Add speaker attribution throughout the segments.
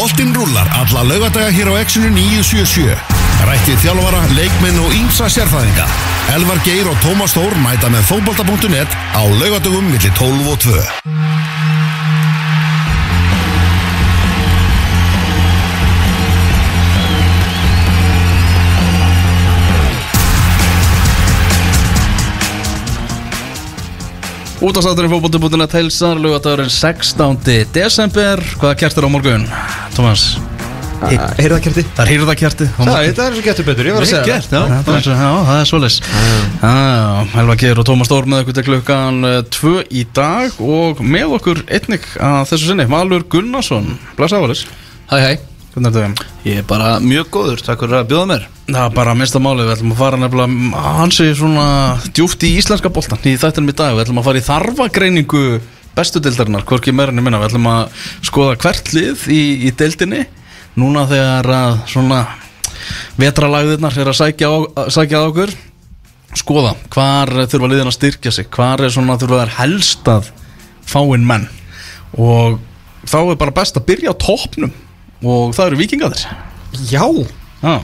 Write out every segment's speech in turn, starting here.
Speaker 1: Boltinn rúlar alla laugadaga hér á Exxonu 977. Rættið þjálfara, leikmenn og ímsa sérfæðinga. Elvar Geir og Tómas Þór mæta með fótbolta.net á laugadagum millir 12 og 2.
Speaker 2: Útastátturinn fókbóti.net heilsar Lugatagurinn 16. desember Hvaða kertir á morgun, Thomas?
Speaker 3: Heyrðakerti
Speaker 2: Það er hýrðakjerti
Speaker 3: Það er svo getur betur, ég var að segja
Speaker 2: Gert, já, það er, svo- já, það er svoleis Helva Geir og Tómas Stór með okkur til klukkan 2 í dag og með okkur einnig að þessu sinni Valur Gunnarsson, blessa Valis
Speaker 4: Hæ hæ,
Speaker 2: Hvernig er þetta?
Speaker 4: ég er bara mjög góður, takk fyrir að bjóða mér.
Speaker 2: Það er bara minnsta máli, við ætlum að fara nefnilega hansi svona djúft í íslenska boltan í þættinum í dag, við ætlum að fara í þarfagreiningu bestu deildarinnar, hvorki meirinni minna, við ætlum að skoða hvert lið í, í deildinni, núna þegar að svona vetralagðirnar er að sækja á, að sækja á okkur, skoða hvar þurfa liðin að styrkja sig, hvar er svona þurfa þær helst að fáinn menn og þá er bara best að byrja á toppnum og það eru vikingaðir.
Speaker 3: Já,
Speaker 2: Já.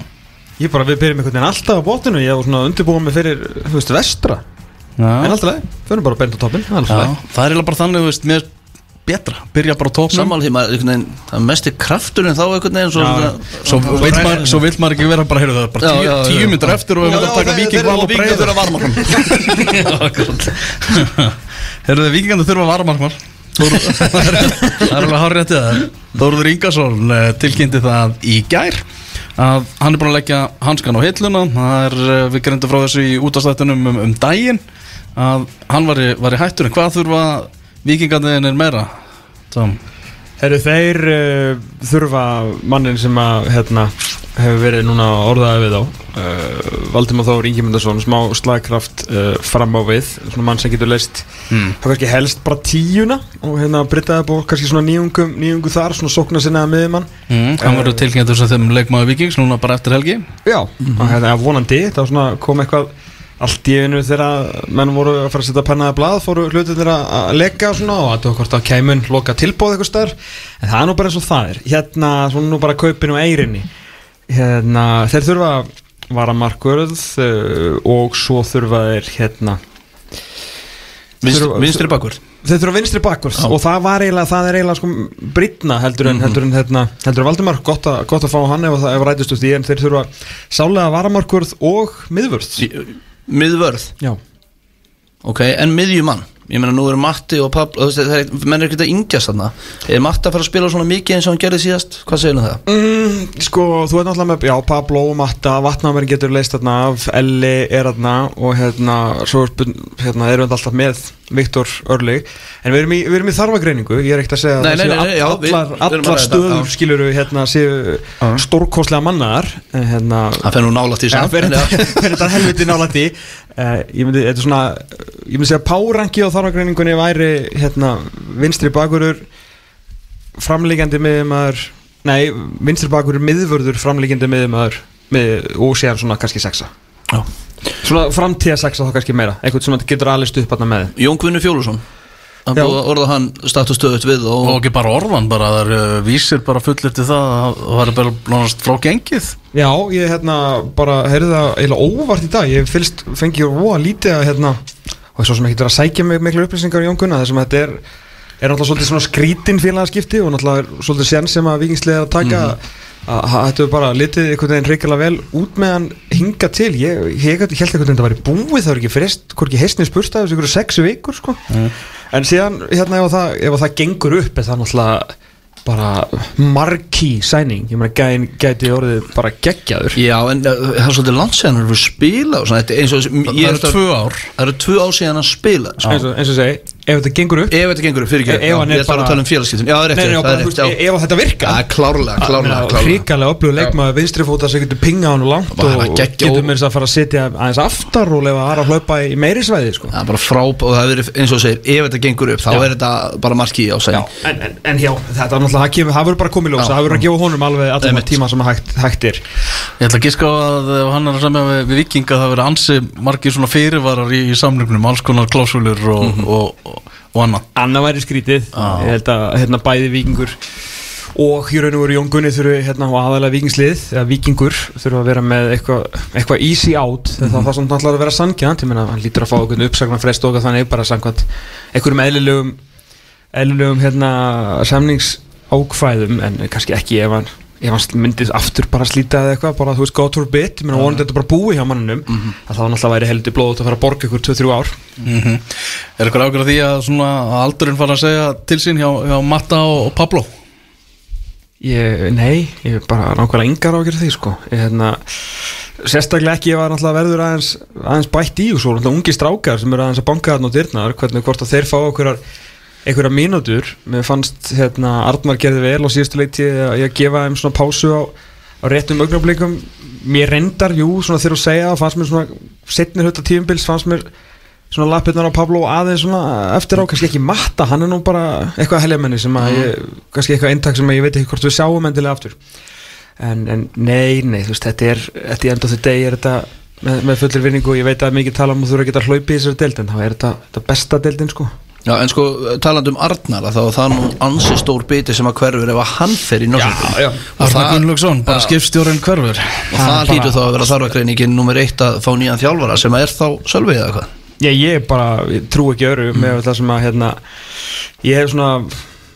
Speaker 3: ég bara, við byrjum einhvern veginn alltaf á bótinu Ég var svona undirbúið mig fyrir, þú veist, vestra. En alltaf leið, förum bara beint á toppin
Speaker 2: það er bara þannig, þú veist, mér er betra, byrja bara á tóknum
Speaker 4: Sammála því maður, það er mesti krafturinn þá einhvern veginn svo,
Speaker 2: vill maður, ekki vera bara, heyrðu það, bara
Speaker 4: Já,
Speaker 2: tíu, tíu myndir eftir og við
Speaker 3: já,
Speaker 2: að taka viking val og breyður
Speaker 4: þurfa varmarkum
Speaker 2: Heyrðu þið, vikingandi þurfa varmarkmar Það er alveg hár réttið það. Þóruður Ingarsson eh, tilkynnti það í gær að hann er búin að leggja hanskan á hilluna. Það er, eh, við grindum frá þessu í útastættunum um, um daginn að hann var í, var í hættur. En hvað þurfa vikingandiðin er meira Tom.
Speaker 3: Herru, þeir uh, þurfa mannin sem að, hérna, hefur verið núna orðaði við á uh, Valdimar Þór Ingemyndarsson, smá slagkraft uh, fram á við, svona mann sem getur leist
Speaker 2: Mm.
Speaker 3: þá kannski helst bara tíuna og hérna breytaði búið kannski svona nýjungum, nýjungu þar, svona sókna sinnaða miðjumann.
Speaker 2: Mm, hann verður tilkynntur sem þeim leikmaður vikings núna bara eftir helgi.
Speaker 3: Já, og hérna vonandi, þá svona kom eitthvað allt í einu þegar menn voru að fara að setja pennaði blað, fóru hlutin þeirra að leggja og svona og að það hvort að kæmun loka tilbóð eitthvað stær, en það er nú bara eins og það er. Hérna, svona nú bara kaupin og eirinni hérna, þeir þurfa varamarkurð uh, og svo þurfa þeir hérna
Speaker 4: Vinstri bakkur
Speaker 3: þeir þurfa vinstri bakkvörð og það var eiginlega, það er eiginlega sko brýtna heldur en, heldur en hérna, heldur en Valdimar. Gott, gott að fá hann ef, það- rætist úr því en þeir þurfa sálega varamarkurð og miðvörð
Speaker 4: Miðvörð,
Speaker 3: Já.
Speaker 4: Ok, en miðjumann Ég meina nú eru Matti og Pablo það er, menn er ekkert að yngjast þarna Er Matti að fara að spila svona mikið eins og hann gerði síðast? Hvað segir hann það?
Speaker 3: Mm, sko, þú ert náttúrulega með, já, Pablo, Matta, Vatnamærin getur leist þarna af, Elli er þarna og hérna, svo hérna, erum við alltaf með Viktor Örli, en við erum í, við erum í þarfagreiningu, ég er ekkert að segja
Speaker 4: Nei,
Speaker 3: að
Speaker 4: nei,
Speaker 3: það
Speaker 4: nei, nei, já,
Speaker 3: all-
Speaker 4: við-
Speaker 3: allar,
Speaker 4: við
Speaker 3: allar stöður,
Speaker 4: já.
Speaker 3: skiluru, hérna, séu stórkostlega mannar, hérna,
Speaker 4: Það fer nú nálægt í
Speaker 3: Já,
Speaker 4: samt
Speaker 3: fyrir þetta helviti nálætti uh, Ég myndi, þetta er svona Ég myndi segja párangi á þarfagreiningunni væri hérna, vinstri bakurur framlíkjandi miðumæður Nei, vinstri bakurur miðvörður framlíkjandi miðumæður með, og séðan svona kannski sexa.
Speaker 4: Já.
Speaker 3: Svona framtíða sexa þá kannski meira Eitthvað sem getur alist upp hann með.
Speaker 4: Jón Guðni Fjólusson Það
Speaker 3: Já.
Speaker 4: búið að orða hann status stöðut við og,
Speaker 2: og ekki bara orðan bara, það er uh, vísir bara fullir til það að það er bara nánast frá gengið.
Speaker 3: Já, ég hérna bara heyrði það eiginlega óvart í dag. Ég fylst, fengi ég róa lítið að hérna og svo sem ekki verið að sækja mig miklu upplýsingar í Jóngunna þessum að þetta er er náttúrulega svolítið svona skrítin félagaskipti og náttúrulega er svolítið sén sem að vikingslega er að taka að að þetta er bara litið einhvern veginn reykjala vel út með hann hinga til. Ég, ég held einhvern veginn að það væri búið það er ekki frist, hvorki heistni spurstaði þessu ykkur sex vikur sko. En síðan hérna ef það, ef það gengur upp er það náttúrulega bara marquee sæning ég meina gæin gæti orðið bara geggjaður.
Speaker 4: Já, en það er svolítið landsæðan að spila og svona, er eins og
Speaker 2: það eru
Speaker 4: er
Speaker 2: tvö ár.
Speaker 4: Það eru tvö ár síðan að spila sko.
Speaker 3: eins og, eins og segi, ef þetta gengur upp?
Speaker 4: Ef þetta gengur upp, fyrir
Speaker 3: Ef- ef hann er bara-
Speaker 4: að tala um félagskiptun Já, það er rétt,
Speaker 3: Nei, nei,
Speaker 4: það
Speaker 3: bara,
Speaker 4: er
Speaker 3: veist,
Speaker 4: já.
Speaker 3: ef þetta virkar?
Speaker 4: Já, klárlega, klárlega, klárlega.
Speaker 3: Ríkalega upplöðu leikmaður vinstri fóta sem getur pingað hann langt og getur mér þess að fara að sitja aðeins aftar og lefa aðra að hlaupa í meiri svæði sko.
Speaker 4: Það er bara fráp og það er eins og segir, ef þetta gengur upp þá
Speaker 3: Já.
Speaker 4: er þetta bara markið á sæn
Speaker 3: en, en, en já, þetta er náttúrulega það verður bara komið ljós,
Speaker 4: Já.
Speaker 3: það verður að gefa honum alveg allan
Speaker 4: Einmitt.
Speaker 3: tíma sem hægt, hægt er.
Speaker 2: Ég ætla að giska á að hann er semja við, vikinga það verið ansi margir svona fyrirvarar í, í samningnum, alls konar klásúlur og, og, og, og annað
Speaker 3: Anna væri skrítið,
Speaker 2: Já.
Speaker 3: ég held að hérna bæði vikingur og í raun og veru Jón Gunni þurfi hérna aðalega vikingslið eða vikingur þurfa að vera með eitthvað eitthva easy out mm -hmm. það er svona alltaf að vera sangjant ég meina hann lítur að fá einhvern uppsagnar frest og þannig bara samkvæmt einhverjum eðlilegum eðlilegum hérna samningsákvæðum en kannski ekki ef hann ef hann myndið aftur bara slíta eða eitthvað bara þú veist God for bit, ég meina vonandi þetta bara búi hjá mannunum
Speaker 2: Mhm.
Speaker 3: að það var náttúrulega væri heldur blóðut að fara að borga ykkur 2-3 ár
Speaker 2: Mhm. Er eitthvað ágjörð því að svona að aldurinn fara að segja til sín hjá, hjá Matta og, og Pablo?
Speaker 3: Ég, nei, ég er bara nákvæmlega yngar á að gera því sko ég, hérna, Sérstaklega ekki ég var náttúrulega verður aðeins, aðeins bætt í og svo náttúrulega ungi strákar sem eru aðeins að banka þarna á dyrnar hvernig hvort að þeir fá okkur einhverja mínútur, mér fannst hérna, Arnar gerði vel á síðustu leiti að ég að gefa þeim svona pásu á, á réttum augnablikum, mér reyndar jú, svona þegar þú segja, fannst mér svona setnir hluta tíumbils, fannst mér svona lappirnar á Pablo aðeins svona eftir á, kannski ekki matta, hann er nú bara eitthvað helgjamenni sem að ég, kannski eitthvað eintak sem að ég veit ekki hvort við sjáum endilega aftur. En, en nei, nei, þú veist, þetta er þetta í enda því degi er þetta með, með fullir vinningu og ég veit að mikið tala um að þú eru að geta hlaupið í þessari deild en þá er þetta, þetta besta deildin sko
Speaker 4: Já, en sko, talandi um Arnara þá er það nú ansi stór biti sem að hverfur ef að hann fer í Norrköping
Speaker 3: já.
Speaker 4: Og
Speaker 2: Arna
Speaker 4: það-
Speaker 2: Gunnlaugsson, bara
Speaker 4: Já.
Speaker 2: skipstjórinn hverfur.
Speaker 4: Og það
Speaker 3: er bara-
Speaker 4: þá að vera þarfagreiningin nummer eitt að fá nýjan þjálfara sem er þá sölvið eða hvað?
Speaker 3: Já, ég bara, ég trú ekki öru með það sem að, hérna, ég hef svona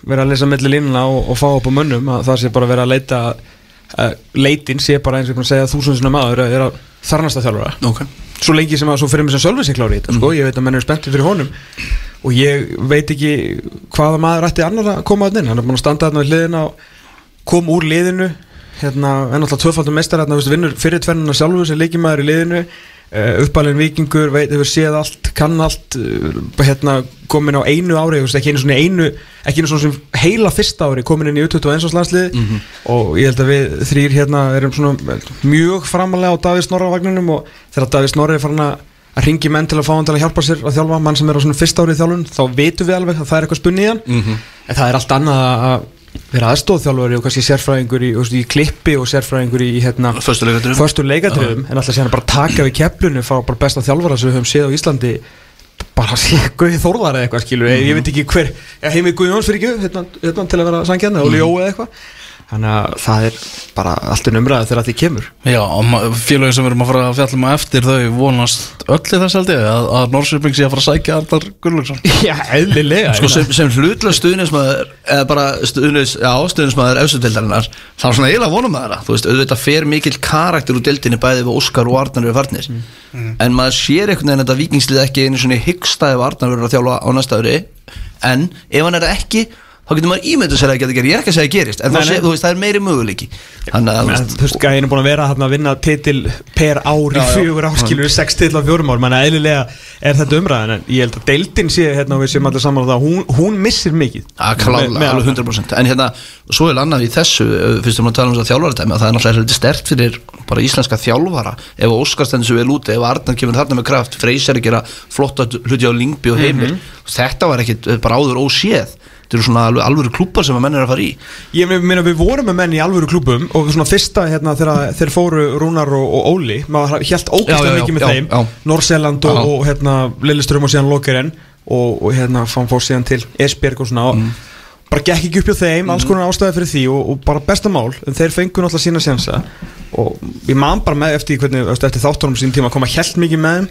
Speaker 3: verið að lesa milli línuna og, og fá upp á mönnum að það sé bara verið að leita uh, leitin sé bara eins og ég er búin að segja þúsundina maður að er að þarnasta þjálfara.
Speaker 4: Ok.
Speaker 3: Svo lengi sem að svo fyrir mig sem sjálfur sig klári í þetta sko, ég veit að menn eru spenntið fyrir honum og ég veit ekki hvaða maður ætti annar að koma að inn. Hann er búin að standa þarna við hliðina og koma úr liðinu. Hérna, en alltaf tvöfaldur meistar hérna, vinnur fyrir tvennuna sjálfur sem leikimæður í liðinu. Uh, uppalinn vikingur, veit, hefur séð allt kann allt, uh, hérna komin á einu ári, ekki einu svona einu ekki einu svona heila fyrsta ári komin inn í U21 landsliði og ég held að við þrýr hérna erum svona mjög framalega á Davís Snorra vagninum og þegar Davís Snorra er farin að að ringi menn til að fá hann til að hjálpa sér að þjálfa mann sem er á svona fyrsta árið þjálfun þá vitum við alveg að það er eitthvað spunni í hann. En það er allt annað að vera aðstóðþjálfari og kannski sérfræðingur í, í klippi og sérfræðingur í hérna,
Speaker 4: Föstu leikadröfum
Speaker 3: en alltaf sér bara taka við keflunum fá bara besta þjálfara sem við höfum séð á Íslandi. Bara sé Guði Þórðar eða eitthvað skilur ég veit ekki hver, ja, heimi Guðjóns fyrir ekki hérna, hérna, til að vera sangjarni eða eitthvað þannig að það er bara allt um umræða þegar því kemur.
Speaker 2: Já, og félögin sem við erum að fara að fjalla um á eftir þau vonast öll í þess ég að, að Norrköping sé að fara að sækja Arnar Gunnlaugsson.
Speaker 3: Já, eðlilega
Speaker 4: Sko sem, sem hlutlega stuðnismæður eða bara stuðnis, já, stuðnismæður efstutildarinnar þá er svona eiginlega vonum maður það. Þú veist, auðvitað fer mikill karakter úr deildinni bæði við Óskar og Arnar eru farnir. En maður sér einhvern veginn að þetta vikingslið ekki einu svona hyggsta ári er þá getur maður ímyndu sér að það getur gerist ég er ekki að segja að gerist, en
Speaker 3: Nei,
Speaker 4: sé, veist, það er meiri möguleiki. Þú veist,
Speaker 3: gæðin er búin að vera að vinna titil per ár í
Speaker 4: Já, já.
Speaker 3: fjögur ár skilur sex titil á fjórum ár, mann að eðlilega er þetta umræðan, en ég held að deildin sé hérna og við séum allir saman á það, hún, hún missir mikið. Með- með
Speaker 4: alveg
Speaker 3: Arnar.
Speaker 4: 100% en hérna, svo er annað í þessu uh, fyrst um að tala um þess að þjálfaratæmi að það er náttúrulega stert fyrir bara íslenska þjálfara. Ef Óskar stendur svo vel úti, ef Arnar kemur þarna með kraft, Freyser að gera flotta hluti á Lingby og heimir. Þetta var ekkit uh, bara áður óséð þetta eru svona alvöru klúpar sem að menn er að fara í.
Speaker 3: Ég meina við vorum með menn í alvöru klúbum og svona fyrsta hérna þegar þeir fóru Rúnar og, og Óli, maður held ógæslega
Speaker 4: já,
Speaker 3: mikið með
Speaker 4: já,
Speaker 3: þeim. Norseland og, og hérna Lilleström og síðan Lokeren og, og hérna fann fór síðan til Esbjerg og svona. Og
Speaker 4: Mm.
Speaker 3: bara gekk ekki upp hjá þeim, alls konar ástæði fyrir því og, bara besta mál, en þeir fengu náttúrulega sína sjansa og ég man bara með eftir, hvernig, eftir þáttunum sín tíma að koma helt mikið með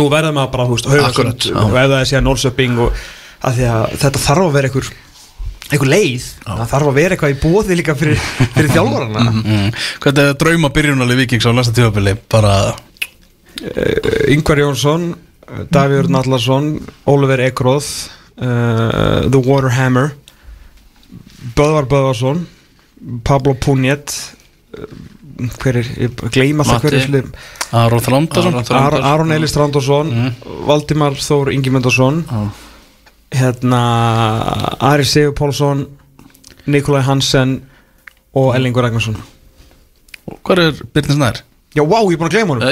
Speaker 3: nú verða maður bara, þú veist, ef það er síðan Norrköping og að því að þetta þarf að vera einhver einhver leið, það þarf að vera eitthvað í bóði líka fyrir, fyrir þjálfarana
Speaker 2: mm. Hvernig er drauma byrjunalið Vikings á næsta tíðabili? Bara,
Speaker 3: uh, Yngvar Jónsson Davíður Nallarsson Oliver Ekroð uh, The Waterhammer Böðvar Böðvarsson Pablo Punjet uh, hver er, ég gleym alltaf
Speaker 4: Matti.
Speaker 3: hverju slið
Speaker 2: Aron Þrándarsson
Speaker 4: Aron Þrándarsson.
Speaker 3: Ar Aron Eli Strandarsson Valdimar Þór Ingimundarsson
Speaker 4: Já.
Speaker 3: Hérna Ari Sigur Pálsson Nikolai Hansen og Ellingur Ragnarsson.
Speaker 2: Hvað er Byrnis nær?
Speaker 3: Já, vá, ég er búin að gleyma honum.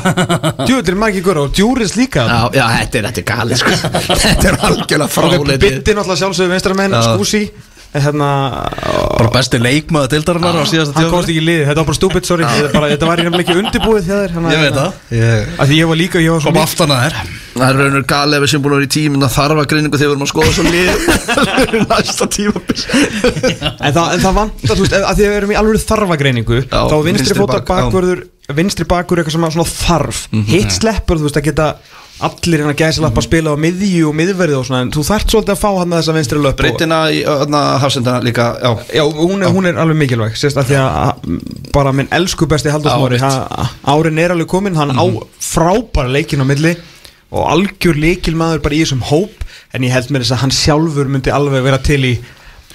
Speaker 3: Djúður er margir góður og Djúris líka.
Speaker 4: Já, já, þetta er, þetta er gali sko. Þetta er algjörlega
Speaker 3: Ok,
Speaker 4: fráleitið
Speaker 3: Bitti náttúrulega sjálfsögðu vinstra menn
Speaker 4: Já.
Speaker 3: Skúsi hérna,
Speaker 2: Bara besti leikmaður deildarinnar á síðasta
Speaker 3: hann komst ekki í liðið, þetta var bara stúpid, sorry. Þetta, bara, þetta var í nefnilega ekki undirbúið þér
Speaker 2: Ég veit það. Ég
Speaker 3: að því ég var líka, ég var svo
Speaker 2: kom
Speaker 3: mikið
Speaker 2: aftan að þér.
Speaker 4: Það er raunur gali ef við sem búin að vera í tíminn að þarfa greiningu þegar við erum að skoða svo lið. Næsta tímabil.
Speaker 3: En það, en það vantar, þú veist, að því að við erum í alveg þarfagreiningu
Speaker 4: Já,
Speaker 3: þá vinstri
Speaker 4: vinstri
Speaker 3: fóta
Speaker 4: bak, já.
Speaker 3: bakvörður vinstri bakur eitthvað sem þarf. Hitt sleppur, þú veist, að geta allir hérna gæsa lappa að spila á miðju og miðverði og svona, en þú þarft svolítið að fá hann þessa vinstri löp
Speaker 4: Breytina í öðna hafsendana líka Já,
Speaker 3: Já, hún er, hún er alveg mikilvæg sérst að því að að bara minn elsku besti Halldór
Speaker 4: Já,
Speaker 3: Smári,
Speaker 4: rétt.
Speaker 3: ha- árin er alveg komin hann á frábæra leikin á milli og algjör leikilmaður bara í þessum hóp en ég held mér þess að hann sjálfur myndi alveg vera til í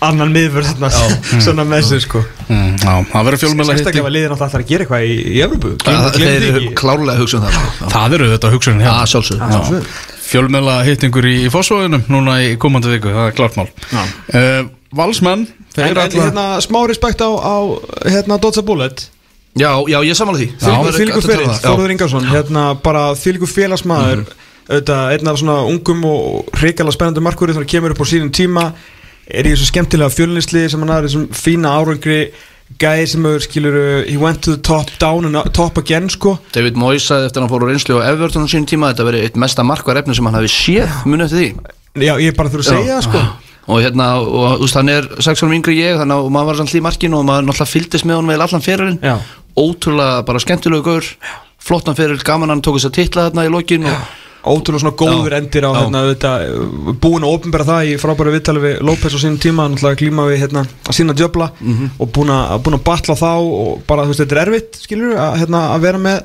Speaker 3: annan miðvörð þarna svona með þessu sko.
Speaker 2: Mm, Já, það verður fjölmjöla
Speaker 3: sérstaklega ef að liðin alltaf að gera eitthvað í, í Evrópu.
Speaker 4: Það,
Speaker 3: Gleymdu-
Speaker 4: þeir eru klárlega að hugsa um það.
Speaker 2: Það eru þetta hugsunin
Speaker 4: Já,
Speaker 2: hjá
Speaker 4: sjálfsög
Speaker 3: sjálfsögðu.
Speaker 2: Fjölmjöla hittingur í, í fósfóðunum núna í komandi viku, það er klart mál.
Speaker 3: Já.
Speaker 2: uh, Valsmenn,
Speaker 3: en,
Speaker 2: þeir
Speaker 3: en hérna smá respekt á, á hérna Dodza Bullet
Speaker 4: Já, já, ég samanlega því.
Speaker 3: Fylgur,
Speaker 4: Það er að um það.
Speaker 3: Þóruður Ingarsson hérna bara Fylgur félagsmaður. Auðvitað einn af svona ungum og hrikalega spennandi markverði þannig að kemur upp á sínum tíma er í þessu skemmtilega fjölnisli sem hann aðri þessum fína árangri gæði sem auður skilur he went to the top down and up- top again sko.
Speaker 4: David Moyes sagði eftir að hann fór úr reynslu á Everton á sínum tíma Þetta verið eitt mesta markvar efni sem hann hafi séð Muni eftir því?
Speaker 3: Já ég er bara þurfa að segja það sko.
Speaker 4: Og hérna, og veist, hann er sex árum yngri ég, þannig að maður var alltaf í markinu og maður náttúrulega fylgdist með honum vel allan fyririnn ótrúlega bara skemmtilegu gaur flottan fyrir, gaman hann tók þess að titla þarna í lokin og
Speaker 3: ótrúlega svona góður
Speaker 4: Já.
Speaker 3: endir á
Speaker 4: Já.
Speaker 3: hérna, auðvitað, búin að opinbera það í frábæru viðtali við López á sínum tíma glíma við hérna, að sína djöfla
Speaker 4: Mhm.
Speaker 3: og búin að, búin að batla þá og bara þú veist þetta er erfitt skilur að, hérna, að vera með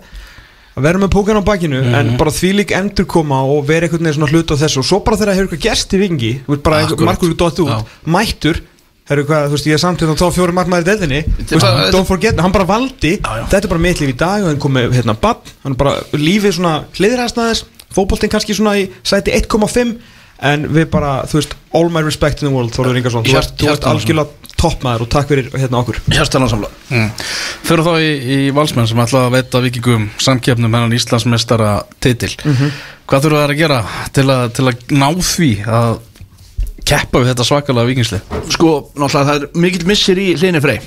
Speaker 3: að vera með pókan á bakinu
Speaker 4: Mhm.
Speaker 3: en bara því lík endur koma og vera einhvern veginn svona hlut á þessu og svo bara þegar það hefur eitthvað gerst í vingi þú margur dótt út,
Speaker 4: Já.
Speaker 3: mættur Herru, hvað, þú veist, ég er samt hérna þá fjóri markmaður í deildinni Þú veist, Don't forget, hann bara valdi Þetta er bara mitt líf í dag og hann kom með hérna bann Hann bara lífið svona hliðrast aðeins Fótboltinn kannski svona í sæti 1,5 En við bara, þú veist All my respect in the world, Þorður Ingarsson. Þú ert, þú ert algjörlega toppmaður og takk fyrir hérna okkur.
Speaker 4: Hérstanlega samla
Speaker 2: mm. Fyrir þá í, í Valsmenn sem ætla að veita vikingum samkeppnum hennan Íslandsmeistara titil. Hvað þurfa þær að gera til að, til að ná því að keppa við þetta svakalega vikingslið?
Speaker 4: sko, náttúrulega það er mikill missir í hlini frey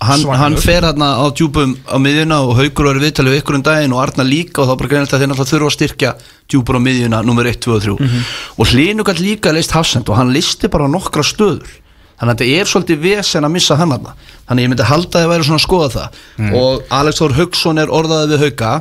Speaker 4: hann, hann fer hérna á djúpum á miðjuna og haugur eru viðtalið við ykkur um daginn og Arna líka og þá bara greinilegt að þeir náttúrulega þurfa að styrkja djúpur á miðjuna nummer 1, 2 og 3 og hlinu gætt líka leist Hafsend og hann listi bara nokkra stöður. Þannig að þetta er svolítið vesen að missa hann þarna. Þannig að ég myndi halda að það væri svona að skoða það. Og Alex Þór Haugsson er orðaðið við Hauka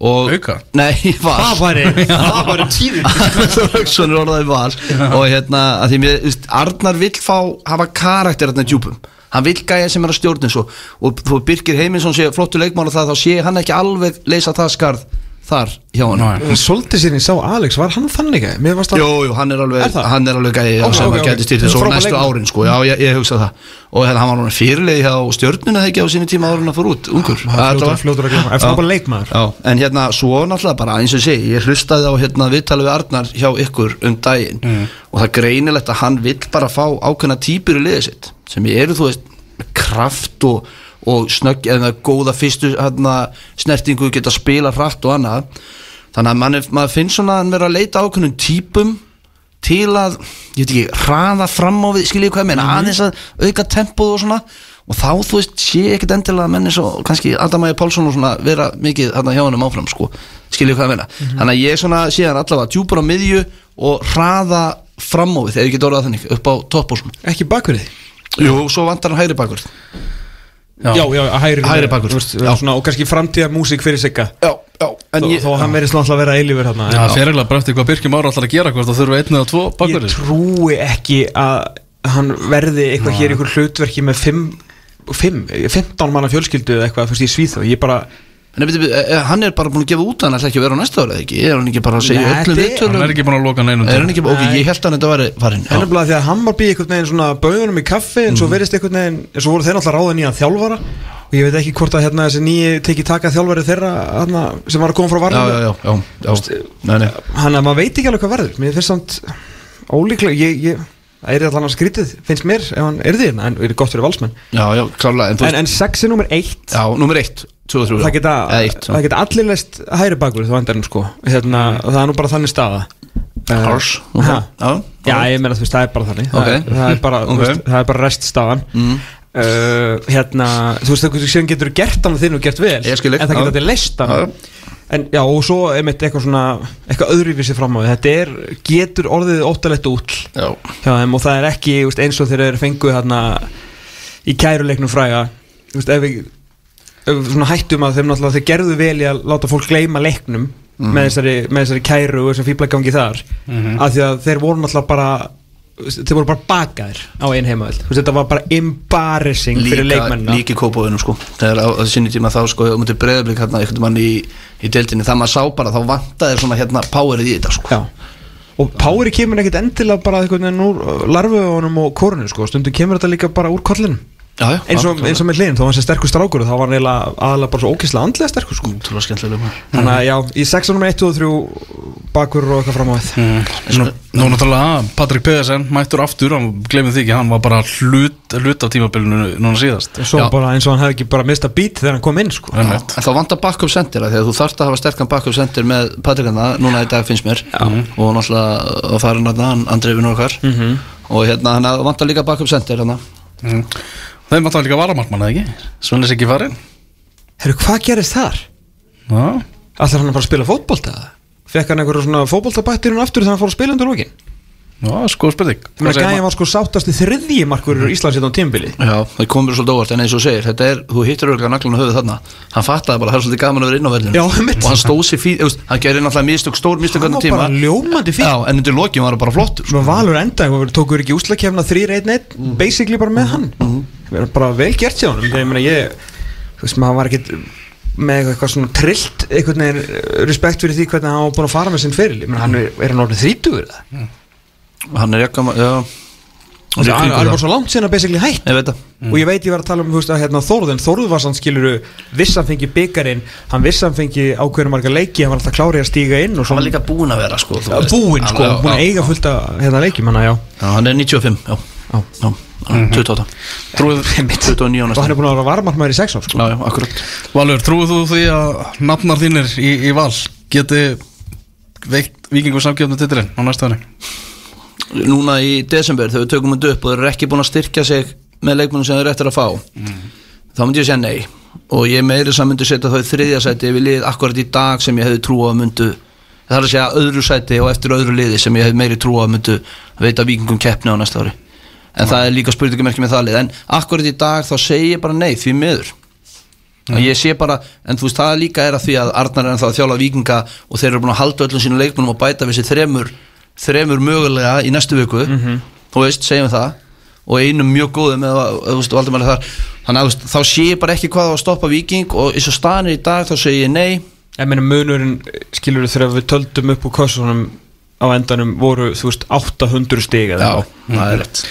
Speaker 4: og,
Speaker 2: Hauka?
Speaker 4: Nei, var
Speaker 3: Það væri, það væri tíðin
Speaker 4: Þorlaugsson er orðaði val. Og hérna að því veist, Arnar vill fá hafa karakter í djúpum hann vill gæja sem er að stjórna svo og þú Birgir Heiminsson sé flottu leikmál og það þá sé hann ekki alveg leysa það skarð þar hjá hann
Speaker 2: Nei.
Speaker 3: Svolítið sér ég sá Alex, var hann þannig að Mér varst að
Speaker 4: Jú, jú, hann er alveg,
Speaker 3: Er
Speaker 4: hann er alveg gæði
Speaker 3: Ok,
Speaker 4: sem
Speaker 3: ok,
Speaker 4: að
Speaker 3: ok.
Speaker 4: gæti þessu
Speaker 3: Frábær
Speaker 4: næstu árin sko, já, ég, ég hugsa það. Og hérna, hann var núna fyrirlegi hjá stjörnuna þegar á sínu tíma árin að fór út, ungur.
Speaker 3: Það fljótur- fljótur að. Er frábær
Speaker 4: Já.
Speaker 3: leikmaður.
Speaker 4: Já, en hérna, svo náttúrulega bara eins og ég segi, ég hlustaði á hérna viðtalið við Arnar hjá ykkur um daginn. Og það greinilegt að hann vill bara fá ákveðna og, snögg eða góða fyrstu hérna, snertingu geta spila hratt og annað. Þannig að mann, maður finnst svona að hann vera að leita ákveðnum típum til að, ég veit ekki, hraða fram á við, skiljið hvað ég meina, aðeins að auka tempóð og svona. Og þá þú veist, sé ekkit endilega að menni svo, kannski Adamæði Pálsson og svona vera mikið þarna hjá hennum áfram, sko. Skiljið hvað ég meina, þannig að ég svona sé hann allavega djúpur á miðju og hraða fram á við, þegar ég get orðað þannig upp á topp og svona,
Speaker 3: Ekki bakverði
Speaker 4: jú, svo vantar hann hægri bakur
Speaker 3: Já, já, hægri,
Speaker 4: Hægri bakur.
Speaker 3: Og kannski framtíða músík fyrir sigga.
Speaker 4: Já, já, en
Speaker 3: Þó,
Speaker 4: ég,
Speaker 3: hann verið svona alltaf að vera eilífur hérna
Speaker 2: Já, það fer eiginlega bara eftir hvað Birkjum ára ætlar að gera hvort það þurfa einn eða tvo
Speaker 3: Ég
Speaker 2: bakverðir.
Speaker 3: trúi ekki að hann verði eitthvað hér í ykkur hlutverki með 5 15 manna fjölskyldu eða eitthvað, þú veist, ég svíð það Ég bara,
Speaker 4: en beti, hann er bara búin að gefa út að hann ætla ekki að vera á næsta ára ekki, er hann ekki bara að segja
Speaker 3: Nei,
Speaker 4: öllum
Speaker 3: er-
Speaker 4: viðtölum?
Speaker 2: Hann er ekki búin að loka neinum
Speaker 4: Er hann ekki, ok, ég held að þetta væri farin já.
Speaker 3: ennabla því að hann var býð einhvern veginn svona bauðunum í kaffi en svo
Speaker 4: Mhm.
Speaker 3: verðist einhvern veginn, en svo voru þeir náttúrulega ráða nýjan þjálfara. Og ég veit ekki hvort að hérna þessi nýji teki taka þjálfari þeirra hérna, sem var að koma frá
Speaker 4: já,
Speaker 3: varnum
Speaker 4: já, já, já, já. Nei, nei.
Speaker 3: hann að maður veit ekki alveg hvað verður. Mér finnst samt ólíklega ég, ég, það er allan að skrítið finnst mér ef hann er því hérna en er gott fyrir valsmenn.
Speaker 4: Já, já, klálega En,
Speaker 3: en, en sex er nummer eitt.
Speaker 4: Já, nummer eitt, tvö og þrjú
Speaker 3: það geta, það geta allir leist hægri bakur þú endarinn sko. Hérna, og það er nú bara þannig staða. Eh,
Speaker 4: Hars
Speaker 3: ha.
Speaker 4: Já,
Speaker 3: ég meina þú veist, það er bara þannig.
Speaker 4: Ok.
Speaker 3: það, er, það, er bara,
Speaker 4: Ok.
Speaker 3: þú veist, það er bara reststaðan.
Speaker 4: Mm.
Speaker 3: uh, hérna, þú veist, þú síðan getur gert hann þinn og gert vel,
Speaker 4: Ég skil þig,
Speaker 3: en það getur allir leist hann
Speaker 4: Já.
Speaker 3: en já, og svo einmitt eitthvað svona, eitthvað öðruvísi fram á því. Þetta er, getur orðið óttalegt út
Speaker 4: Já,
Speaker 3: hjá þeim og það er ekki þú veist, eins og þeir eru fenguð hérna í kæruleiknum fræga. Þú veist, ef við, ef við svona hættum að þeim náttúrulega þeir gerðu vel í að láta fólk gleyma leiknum með, þessari, með þessari kæru og þessum fíblagangi þar. Af því að þeir voru náttúrulega bara þeir voru bara bakaðir á einn heimavöld þetta var bara embarrassing fyrir
Speaker 4: líka,
Speaker 3: leikmennina.
Speaker 4: líka í kópóðunum sko. Þegar á, á sinni tíma þá sko Mútið breyðablík hérna einhvern mann í, í deildinni Það maður sá bara, þá vantaði svona hérna Powerið í þetta sko.
Speaker 3: Já. Og Pári kemur ekkert endilega bara einhvern veginn úr larfuðunum og korunu sko, stundum kemur þetta líka bara úr kollinum
Speaker 4: Já, já,
Speaker 3: eins og, eins og með hliðin, þó hann sé sterkur strákur þá var hann eiginlega aðalega bara svo ókýrslega andlega sterkur sko.
Speaker 4: Maður.
Speaker 3: Þannig að já, í 6 nr. 1 og 3 bakur og eitthvað fram á þetta
Speaker 2: Nú, nú náttúrulega Patrik Pedersen mættur aftur, hann glemir því ekki hann var bara hlut, hlut af tímabilinu núna síðast.
Speaker 3: Svo
Speaker 4: Já.
Speaker 3: bara eins og hann hefði ekki bara mistað bít þegar hann kom inn sko.
Speaker 2: En-
Speaker 4: En þá vantar backup center að því að þú þarft að hafa sterkan backup center með Patrikana núna í dag finnst mér. Og náttúrulega að fara hann Andrei vinnur okkar -hmm. og hérna hann vantar líka backup center hérna.
Speaker 2: Mm. Þeim vantar líka varamarkmann, eða ekki? Svennis ekki farin
Speaker 3: Herru, hvað gerist þar?
Speaker 2: Já,
Speaker 3: Allar hann að fara að spila fótbolta? Fekk hann einhverju svona fótboltabættir hún aftur þegar hann fór að spila undir lókin?
Speaker 2: já sko spurning
Speaker 3: Ég meina, Gæja var sko sáttasti þriðji markur mm. Íslands hérna á tímabili
Speaker 4: Já, það komur svolítið óvart en eins og segir, þetta er, þú hittir örgulega naglan á höfuð þarna hann fattaði bara, það er svolítið gaman að vera inn á
Speaker 3: einmitt.
Speaker 4: og hann stóð sér eust, hann gerir náttúrulega mistök, stór mistök
Speaker 3: Hann
Speaker 4: hvernig
Speaker 3: var
Speaker 4: tíma
Speaker 3: bara ljómandi fín
Speaker 4: Já, en undir lokin var hann bara flottur sko.
Speaker 3: Svo Valur endaði, við tókur ekki úslakefna 3-1-1 basically bara með hann Það er bara vel gert hjá hann ég meina ég, þú veist maður var ekkit með eitthvað svona trillt einhvern veginn eh, respekt fyrir því hvernig hann var búin að fara með sinn fyrir ég meina hann er, er hann orðin þrítugur það
Speaker 4: hann er jakka, já.
Speaker 3: Hann er bara svo langt sinna basically hætt.
Speaker 4: Ég það.
Speaker 3: Og ég veit ég var að tala um þú veist, að, hérna, Þórð en Þórð var sann skiluru vissan fengi byggarinn, hann vissan fengi ákveðinu marga leiki, hann var alltaf klárið að stíga inn og
Speaker 4: hann var líka búinn að vera sko,
Speaker 3: búinn sko,
Speaker 4: Já,
Speaker 3: búinn að eiga fullt að hérna Já,
Speaker 4: hann er 95, já,
Speaker 3: já.
Speaker 4: Já, já 28
Speaker 2: Trúið,
Speaker 4: 29
Speaker 3: og hann er búinn að vera varmarmæður í sex ár sko.
Speaker 4: Já, já, akkurat.
Speaker 2: Valur, trúið þú því að nafnar þínir í, í val geti veikt vikingu samgjöfnu titilinn á næsta ári?
Speaker 4: Núna í desember þegar við tökum þetta upp og þeir eru ekki búin að styrkja sig með leikmennum sem þeir eru eftir að fá þá myndi ég segja nei. Og ég meiri sem myndi setja í þriðja sæti við lið akkurat í dag sem ég hefði trú á að myndu það er að segja öðru sæti og eftir öðru liði sem ég hefði meiri trú á að myndu veita vikingum keppni á næsta ári en það er líka spurningamerki með það lið en akkurat í dag þá segi ég bara nei því miður. Og ég sé bara, en þú veist það líka er að því að Arnar er ennþá að þjála vikinga og þeir eru búin að halda öllum sínum leikmennum og bæta við sér þremur, þremur mögulega í næstu viku, þú veist, segjum það. Og einum mjög góðum eða, þú veist, þannig að þú þá sé ég bara ekki hvað á að stoppa viking og eins og staðan er í dag þá segi ég nei.
Speaker 3: Ég meina munurinn skilur þegar við töldum upp úr kossunum á endanum voru þú veist 800 stig eða eitthvað.
Speaker 4: það er rétt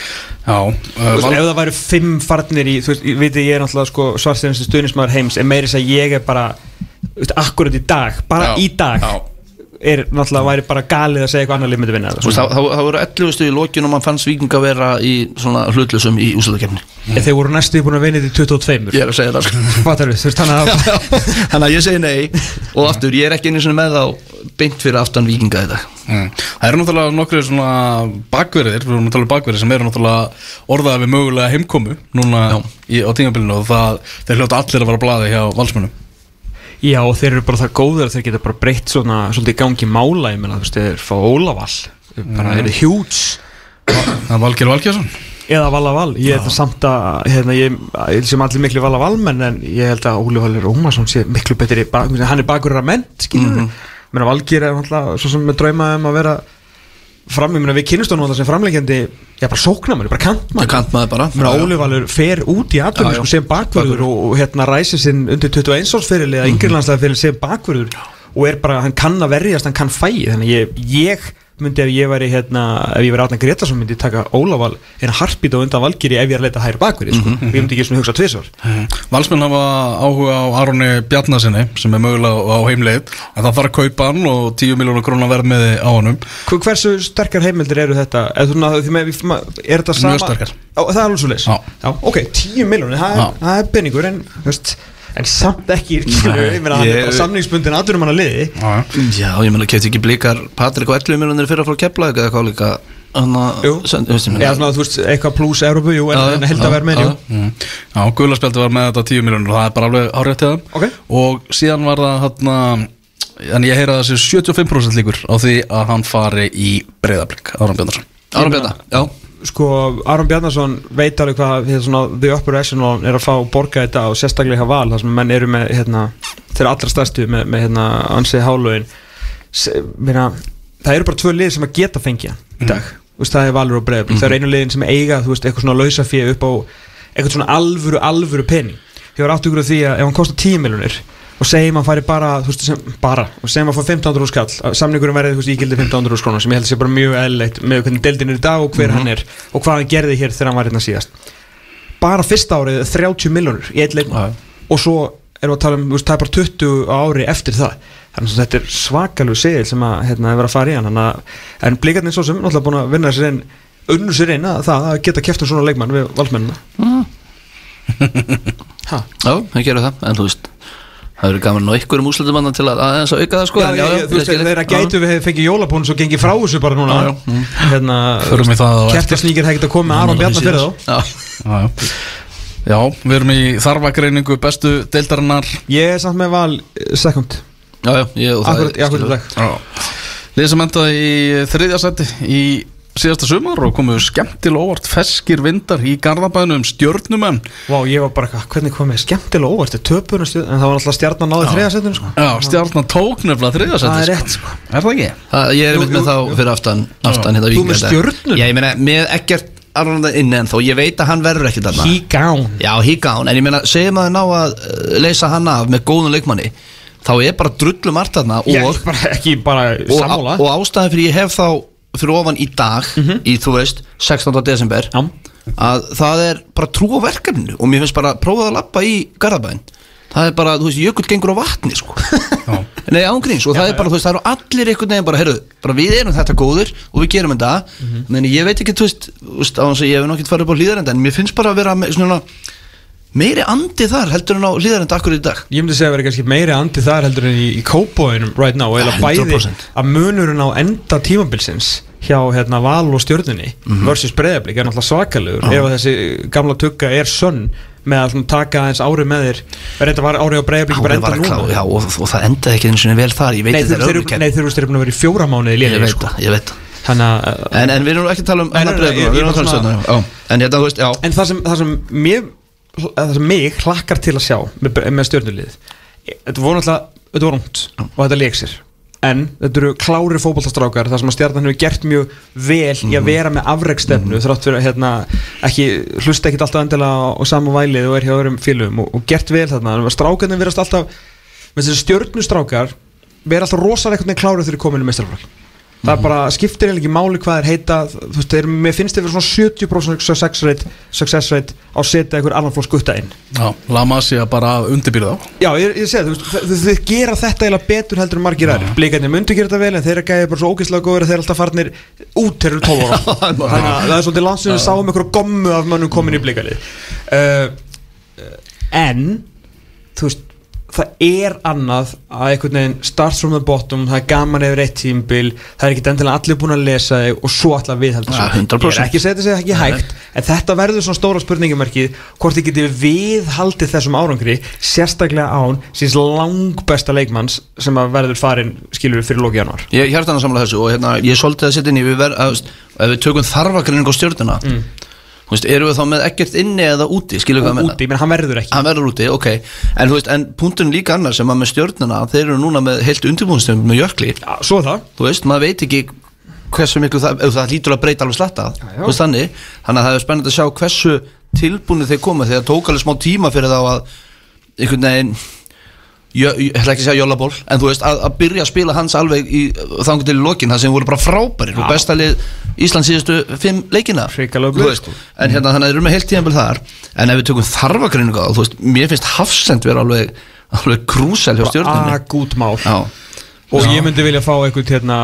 Speaker 2: Já, uh,
Speaker 3: veist, ef það væru fimm farnir í þú veist, ég veit ég er náttúrulega sko svarstæðinstu stuðnismæður heims en meiri þess að ég er bara þú veist, akkurat í dag, bara
Speaker 2: Já,
Speaker 3: í dag
Speaker 2: já.
Speaker 3: er náttúrulega væri bara galið að segja eitthvað annar lið myndi vinna
Speaker 4: það voru 11 stuð í lokjun og mann fannst vikinga vera í svona hlutlusum í úslutakefni
Speaker 3: en þeir voru næstu búin að vinna þetta í 22
Speaker 4: ég er að segja það sko.
Speaker 3: Þannig að
Speaker 4: að ég segi nei og aftur, ég er ekki einu með þá beint fyrir aftan vikinga þetta
Speaker 2: mm. Það eru náttúrulega nokkru svona bakverðir, við erum að tala um bakverðir sem eru náttúrulega orðaði við mögulega heimkomu núna í, á tímabilinu og það, þeir hljóta allir að vera blaði hjá valsmönum
Speaker 3: já og þeir eru bara það góður að þeir geta bara breytt svona svolítið í gangi mála ég meina þú veist, þeir fá Ólavall bara eru hjúts
Speaker 2: Það er Valgeir Valgjarsson
Speaker 3: eða Vala Val, ég held að samt að hérna, ég, ég sem allir miklu Vala Valmenn en ég held að Óli Valur Ómarsson sé miklu betri, hann er bakur að menn skilur við, mm -hmm. Valgir er alltaf svo sem með drauma um að vera fram, ég meina við kynnumstónum alltaf sem framleikjandi já bara sóknarmæri, bara kantmann
Speaker 4: það kant maður bara.
Speaker 3: Ég meina, Óli Valur fer út í
Speaker 4: já.
Speaker 3: sko, sem bakvörður og, og hérna ræsir sinn undir 21 árs fyrir eða yngri landslega fyrir sem bakvörður og er bara, hann kann að verjast, hann kann fæi þannig ég, ég myndi ef ég væri hérna, ef ég væri Átna Gretarsson myndi taka Ólaval en harpít á undan Valgeri ef ég er að leita hægri bakvörði sko. og ég myndi ekki svona hugsa tvisvar
Speaker 2: Valsmenn hafa áhuga á Aroni Bjarnasinni sem er mögulega á heimleið en það þarf að kaupa hann og 10 miljónu krónar verð með á
Speaker 3: Hver- Hversu sterkar heimildir eru þetta? Er, er þetta sama?
Speaker 2: Mjög sterkar.
Speaker 3: Á, það er alveg svo leys
Speaker 2: Já.
Speaker 3: Ok, 10 miljónir, það, er- það er penningur en, veist, en samt ekki ég meina hann er bara samningsbundin aðdurum hann að liði.
Speaker 2: Já,
Speaker 4: ég meina, kefti ekki blikar Patrik og 11 miljonir fyrir að fara að kepla eða hvað líka
Speaker 3: eitthvað pluss Európu, en, held að vera með,
Speaker 2: Mm. Guðlarspjaldi var með þetta 10 miljónur og það er bara alveg árétt til það og síðan var það hann en ég heyra þessi 75% líkur á því að hann fari í breyðablík Áram Bjarnarsson
Speaker 4: Ára Bjarna, já
Speaker 3: Sko, Aron Bjarnason veit alveg hvað svona, the upper echelon er að fá borga þetta og sérstaklega val þar sem menn eru með hérna, þeirra allra stærstu með, með hérna, ansið hálögin það eru bara tvö lið sem að geta fengja í dag. Mm. veist, það er valur og breiðablík, það eru einu liðin sem eiga þú veist, eitthvað svona lausafið upp á eitthvað svona alvöru, alvöru penning ég var áttu ykkur á því að ef hann kostar 10 miljonir og segjum að færi bara, þú veist, sem, bara og segjum að fá 1500 úr skall að samningurinn verði, þú veist, ígildi 1500 úr skrónar sem ég held að sé bara mjög eðlilegt með hvernig deildin er í dag og hver hann er og hvað hann gerði hér þegar hann var hérna síðast. Bara fyrsta árið er 30 miljonir í eitt leikmann og svo erum við að tala um, þú veist, það er bara 20 á ári eftir það. Þannig að þetta er svakalug segil sem að hérna, er verið að fara í hann. Að- en blikarnir svo sem náttúrulega búin að vinna sér inn unnu sér inn að það að
Speaker 4: það eru gaman á ykkur um úslutumanna til að aðeins að auka það sko
Speaker 3: Já,
Speaker 4: en
Speaker 3: já, já, þú veist, þeirra gætu við fengið jólapónus og gengið frá þessu bara núna.
Speaker 4: Já, já.
Speaker 3: hérna,
Speaker 2: það á eftir.
Speaker 3: kertasnýkir hefði getað komið með Aron Bjarnar fyrir þá.
Speaker 4: Já,
Speaker 2: Já, já. já, við erum í þarfagreiningu bestu deildarinnar.
Speaker 3: Ég er samt með val eh, second.
Speaker 4: Já, já, ég, og það
Speaker 3: akkurat,
Speaker 4: er-
Speaker 3: akkurat í dag.
Speaker 2: Lið sem endaði í þriðja seti í síðasta sumar og komuðu skemmtilega óvart feskir vindar í Garðabæðinu um stjörnumenn
Speaker 3: Vá, ég var bara, hvernig komið skemmtilega óvart töpunum stjórn, en það var alltaf stjarnan náði þriða setinu sko.
Speaker 2: Já, stjarnan tók nefnilega þriðja seti
Speaker 3: Það er
Speaker 2: sko.
Speaker 3: rétt, sko.
Speaker 2: Er það ekki?
Speaker 4: Það, ég er
Speaker 3: Jú,
Speaker 4: einmitt með
Speaker 3: jú,
Speaker 4: þá fyrir aftan, aftan hérna
Speaker 3: Þú með. Stjörnuna?
Speaker 4: Já, ég meina, með ekkert inn en þó, ég veit að hann verður ekki þarna
Speaker 3: He gone
Speaker 4: Já, híkán, en ég meina, segjum að ná að uh, leysa hann af með góðun leikmanni þá er bara drullu margt þarna
Speaker 3: Já,
Speaker 4: og,
Speaker 3: bara, ekki bara
Speaker 4: og,
Speaker 3: sammála
Speaker 4: og ástæðan fyrir ég hef þá fyrir ofan í dag í, þú veist, 16. desember
Speaker 3: Já.
Speaker 4: að það er bara trú á verkefninu og mér finnst bara að prófa að lappa í Garðabæn það er bara, þú veist, jökull gengur á vatni sko. nei, ángríns og það er bara, þú veist, það eru allir einhvern veginn bara, heyrðu, bara við erum þetta góður og við gerum þetta mm ég veit ekki, þú veist, þú veist á þess að ég hef nokkið farið upp á hlýðarenda en mér finnst bara að vera með svona meiri andi þar heldur en á hlýðarenda akkur í dag?
Speaker 3: Ég myndi segja að vera kannski meiri andi þar heldur en í, í kópóinum right now eða bæði
Speaker 4: 100%.
Speaker 3: að munurinn á enda tímabilsins hjá hérna, Val og stjórnunni versus breyðablík er náttúrulega svakalugur ef að þessi gamla tugga er sönn með að taka aðeins árið með þér reynda var árið á breyðablík bara enda núna?
Speaker 4: já, og, og það endaði ekki eins og vel þar ég
Speaker 3: Nei, þeir
Speaker 4: er
Speaker 3: eru vera í fjóra
Speaker 4: ég veit
Speaker 3: sko.
Speaker 4: það, ég veit það. En, en við erum ekki að tala um
Speaker 3: nei,
Speaker 4: breyðablik,
Speaker 3: ég- ég
Speaker 4: að tala um. En hérna,
Speaker 3: En það sem, það sem mér það sem mig hlakkar til að sjá með, með stjórnulið þetta voru náttúrulega, þetta voru ungt og þetta leik sér. En þetta eru klári fótballtastrákar þar sem að stjarnan hefur gert mjög vel í að vera með afreikstefnu þrátt fyrir að hérna, ekki, hlusta ekkit alltaf endilega á, sama vælið og er hjá öðrum félögum og, og gert vel þarna, strákarnir verast alltaf stjörnustrákar vera alltaf rosalega klárið þegar kominu meistarflokk það er bara, skiptir eiginlega ekki máli hvað er heita þú veist, þeir, mér finnst þeir vera svona 70% success rate, success rate á að setja einhver annan flokk skutta inn.
Speaker 2: Já, Lama sé að bara undirbyrða á
Speaker 3: já, ég, ég segi, þú veist, þau, gera þetta eiginlega betur heldur en margir aðrir. Blikarnir myndu gera þetta vel en þeir gæði bara svo ógeðslega góður að þeir alltaf farnir út eru 12 ára. Þannig að það er svolítið landsinu við sáum einhverju gommu af mönnum komin í blikalið uh, en þú veist það er annað að einhvern veginn starts from the bottom, það er gaman yfir eitt tímbil, það er ekki endilega allir búin að lesa þig og svo allar viðhalda
Speaker 4: Ja,
Speaker 3: þessu.
Speaker 4: 100%.
Speaker 3: ég er ekki að setja sig ekki hægt en þetta verður svona stóra spurningamerkið hvort þið getið viðhaldið þessum árangri sérstaklega án síns langbesta leikmanns sem að verður farin skilur við fyrir lóki januar
Speaker 4: Ég hjartan að samla þessu og hérna, ég er svolítið að setja inn í við ver, að, ef við tökum þarfagrinning á stjórnuna mm. Veist, erum við þá með ekkert inni eða úti? Skilur við hvað
Speaker 3: úti, menn hann verður ekki.
Speaker 4: Hann verður úti, ok. En, þú veist, en punktun líka annar sem að með stjórnuna þeir eru núna með heilt undirbúinstum með jökli.
Speaker 3: Ja, svo það.
Speaker 4: Þú veist, maður veit ekki hversu miklu það, það lítur að breyta alveg slatta.
Speaker 3: Já.
Speaker 4: þú veist þannig, þannig að það er spennandi að sjá hversu tilbúinu þeir koma þegar tók alveg smá tíma fyrir þá að einhvern veginn ég ætla ekki að segja jólaból en þú veist að, að byrja að spila hans alveg í þangur til lokin það sem voru bara frábærir og besta lið Íslands síðustu fimm leikina. Veist,
Speaker 3: sko.
Speaker 4: en hérna þannig að þeir eru með heilt tíðanbel þar en ef við tökum þarfagreiningu á þú veist, mér finnst hafsend vera alveg alveg krúsel hjá
Speaker 3: agút mál.
Speaker 4: Já,
Speaker 3: og ég myndi vilja fá einhvern hérna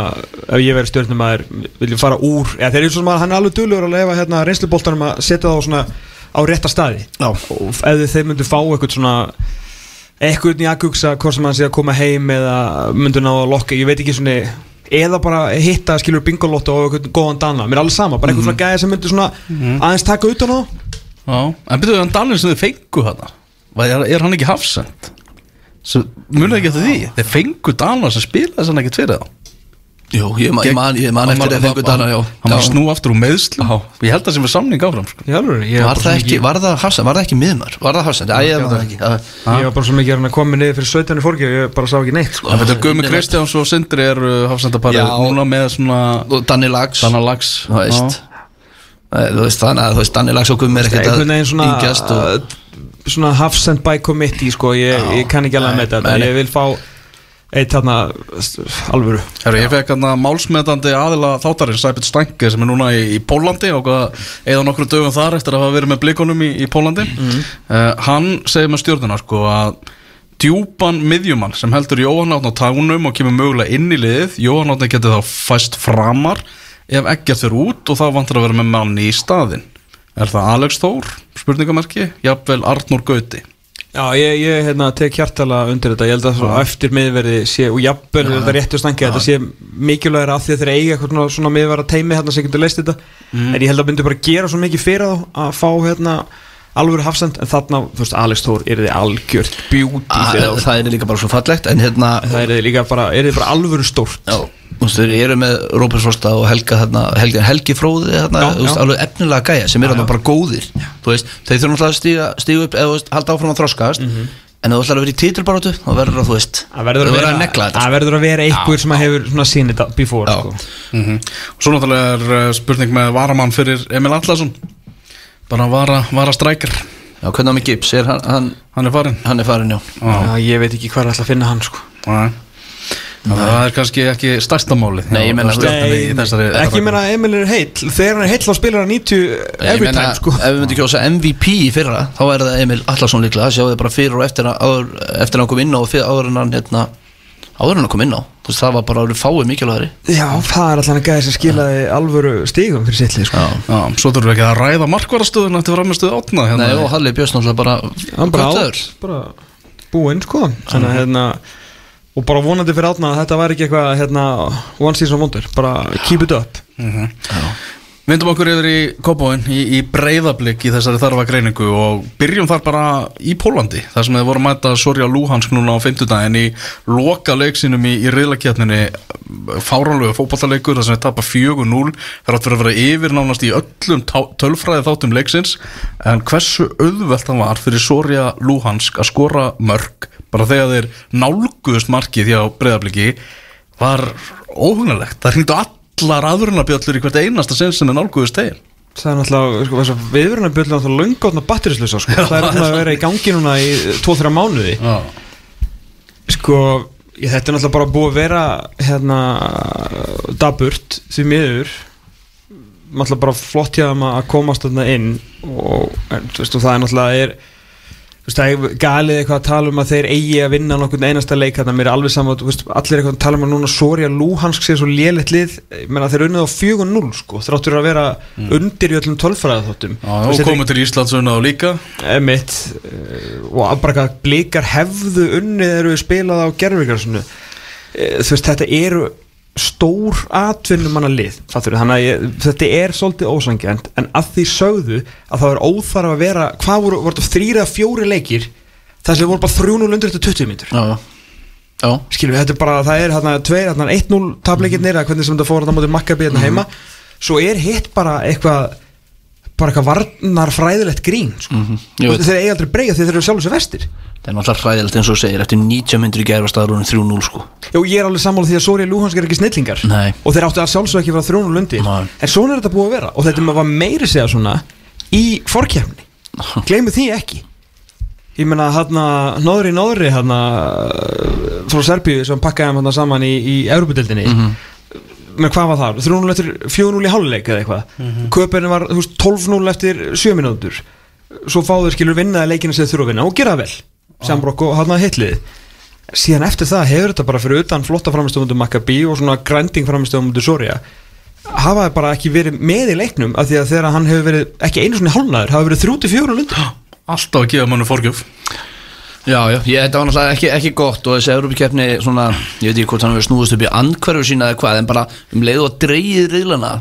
Speaker 3: ef ég verið stjórnumæður vilja fara úr eða þeir eru svona að hann er alveg dulur að lefa hérna reynsluboltanum að setja það á svona á rétta staði.
Speaker 4: Já.
Speaker 3: og ef þeir myndu fá einhvern svona einhvern í aðgugsa hvort sem hann sé að koma heim eða myndu ná að lokka ég veit ekki svona eða bara hitta skilur bingolotto og eitthvað góðan dana. Mér er alveg sama, bara eitthvað svona gæði sem myndi svona aðeins taka utan á.
Speaker 2: Já, en byrjuðu hann Dalin sem þið fengu hana er, er hann ekki hafsend? Munið ekki eftir því? Þeir fengu Dalin sem spilaði að ekkert fyrir þá
Speaker 4: Jú, ég man, ég man, ég man eftir að fengu dana, já
Speaker 2: Hann var
Speaker 4: Já.
Speaker 2: snú aftur úr meðslu Ég held að sem er samning áfram sko.
Speaker 3: í alveg, ég
Speaker 4: Var það ekki, var það Hafsend, var það ekki miðmar? Var það Hafsend? Æ, ég man það ekki Já.
Speaker 3: ég var bara svo mikið að koma niður fyrir 17. fórgjöf ég bara sá ekki neitt sko.
Speaker 2: Þetta Gumi Kristjáns og Sindri eru hafsendaparið
Speaker 4: Já.
Speaker 2: Núna með svona
Speaker 4: Danni Lags
Speaker 2: Þannig lags
Speaker 4: Þú veist Þú veist, þannig að þú veist, Danni Lags og Gummi er ekkert
Speaker 3: einhvern svona
Speaker 4: yngjast og
Speaker 3: svona half sent by committee sko, ég, ég kann ekki alveg með þetta ég vil fá eitt þarna alvöru.
Speaker 2: Herru, ég fekk hann að málsmeðandi aðila þáttarinn Sæbjörn Stænke sem er núna í, í Pólandi og eða nokkru dögum þar eftir að hafa verið með blikonum í, í Pólandi uh, hann segir með stjórnuna sko að djúpan miðjumann sem heldur Jóhann átn á tánum og kemur mögulega inn í liðið Jóhann átn getur þá fæst framar ef ekkert fyrir út og þá vantar að vera með manni í staðinn. Er það Alex Þór, spurningamarki, jafnvel Arnór Gauti
Speaker 3: Já, ég, ég hérna, tek hjartala undir þetta, ég held að svo eftir miðverði sé, og jafnvel þetta réttu stangi, þetta sé mikilvægur af því að þeir eiga eitthvað svona, miðverða teimi hérna sem getur leist þetta, en ég held að myndi bara gera svo mikið fyrir þá að fá hérna alvöru hafsend, en þarna, þú veist, Alex Þór er þið algjört beauty
Speaker 4: Ah,
Speaker 3: þá,
Speaker 4: Það er líka bara svo fallegt En hérna
Speaker 3: það er þið líka bara, er þið bara alvöru stórt
Speaker 4: Já, þú veist, þeir eru með Róbert Frosta og Helga þarna, Helgi, Helgi Fróði þarna,
Speaker 3: Já,
Speaker 4: þú veist,
Speaker 3: já.
Speaker 4: alveg efnilega gæja sem eru þarna bara góðir þú veist, þeir þurfum alltaf að stíga, stíga upp eða þú veist, halda áfram að þroskast en ef þú ætlar að vera í titilbarótu þá verður það, þú veist.
Speaker 3: Það verður að
Speaker 4: að negla þetta
Speaker 3: það
Speaker 4: sko.
Speaker 3: verður að vera einhver sem að hefur svona seen it before
Speaker 4: Já.
Speaker 3: sko.
Speaker 2: mm Og svo náttúrulega er uh, spurning með varamann fyrir Emil Allarsson Bara vara, vara strækir.
Speaker 4: Já, hvernig á mig Gibbs, er hann, hann,
Speaker 2: Hann er farin
Speaker 4: hann er farin, já.
Speaker 3: Já, ég veit ekki hvað er alltaf að finna hann sko.
Speaker 2: Nei. Það er kannski ekki stærsta máli
Speaker 4: Nei, ég
Speaker 2: þessari
Speaker 3: ekki meina að Emil er heill. Þegar hann er heill þá spilar hann 90
Speaker 4: Ég
Speaker 3: every
Speaker 4: meina,
Speaker 3: time sko.
Speaker 4: ef við myndum kjósa MVP í fyrra þá er það Emil Allarsson líklega. Þið bara fyrir og eftir, að- áður, eftir að hann kom inn á áður en hann hérna, áður en hann kom inn á. Þú veist, það var bara að fáið mikilvægari.
Speaker 3: Já, það er alltaf hann gæði sem skilaði alvöru stigum fyrir sitt lið sko.
Speaker 2: Svo þurfum við ekki að ræða markvarastöðuna eftir framistuð átna hérna.
Speaker 4: Nei, og Halli Björns náttúrulega bara
Speaker 3: bara átt bara búinn sko. þannig að hérna og bara vonandi fyrir átna að þetta væri ekki eitthvað hérna, one season wonder, bara keep it up
Speaker 2: Vindum okkur yfir í Kópóin í, í breyðablик í þessari þarfa greiningu og byrjum þar bara í Pólandi þar sem þið voru að mæta Sorja Lúhansk núna á 50 daginn í loka leiksinum í, í reyðlakjarninni fáránlegu fótballaleikur þar sem þið tapa 4-0 þar átt fyrir að vera yfir nánast í öllum tölfræði þáttum leiksins. En hversu auðvelt það var fyrir Sorja Lúhansk að skora mörg bara þegar þeir nálguðust markið hjá breyðabliki var óhugnalegt, það hringdu allar aðrunabjöllur í hvert einasta sinn sem er nálguðust þeir
Speaker 3: það er náttúrulega, sko, viðverðina byrja náttúrulega löngotna batterislösa sko. það er náttúrulega að vera í gangi núna í 2-3 mánuði.
Speaker 2: Já,
Speaker 3: Sko, þetta er náttúrulega bara búið að vera hérna daburt því miður. Náttúrulega bara flott hjá þeim að komast þarna inn og, en, þú veist, og það er náttúrulega er þú veist, það er galið eitthvað að tala um að þeir eigi að vinna nokkurn einasta leik þarna, mér er alveg saman, allir eitthvað að tala um að núna Soria Lúhansk sé svo lélitt lið. Ég meina þeir unnið á 4-0 sko. Þráttur að vera undir í öllum tölfræða þóttum
Speaker 2: Já, og komið til Íslands unna og líka.
Speaker 3: Emitt og bara hvað blikar hefðu unnið eru spilað á gerfingarsunu þú veist þetta eru stór atvinnumanna lið fattur, þannig að ég, þetta er svolítið ósangjant en að því sögðu að það er óþarf að vera hvað voru, voru þrýra fjóri leikir? Þess að voru bara 3-0 undir þetta 20 mítur skilum við, þetta er bara, það er hérna tveir, hérna 1-0 tapleikirnir eða hvernig sem þetta fór hérna mótið Maccabi hérna heima. Svo er hitt bara eitthvað bara eitthvað varnar fræðilegt grín sko. og
Speaker 4: veit.
Speaker 3: þeir eiga aldrei breyja því þeir eru sjálfur sér vestir.
Speaker 4: Það er náttúrulega hræðilegt eins og segir eftir 90 myndir í gerfa staðurunum 3-0 sko.
Speaker 3: Já, ég er alveg sammála því að Sori Lúhansk er ekki snillingar.
Speaker 4: Nei.
Speaker 3: og þeir áttu að sjálfsög ekki fara 3-0 undir.
Speaker 4: Nei.
Speaker 3: en svona er þetta búið að vera. Og þetta var meiri segja svona í fórkjæfni gleymu því ekki. Ég meina hérna nóðri nóðri hérna frá Serbíu sem pakkaði hann saman í, í með hvað var það? 3-0 eftir 4-0 í háluleik eða eitthvað? Mm -hmm. var þú veist, 12-0 eftir 7 minútur svo fáður skilur vinnaði leikina sem þurfa að vinna og gera vel. Sambrok og hann að hitlið síðan eftir það hefur þetta bara fyrir utan flotta framistöfundur Maccabi og svona grinding framistöfundur Soria. Hafa bara ekki verið með í leiknum af því að þegar hann hefur verið ekki einu svona hálnaður hafa verið 34 lundir
Speaker 2: Alltaf að gefa mannu fórgjöf
Speaker 4: Já, já, ég, þetta var náttúrulega ekki, ekki gott og þessi Európa-keppni svona, ég veit ekki hvort hann verið snúðust upp í andhverfu sína eða hvað, en bara um leið og dreigið riðlana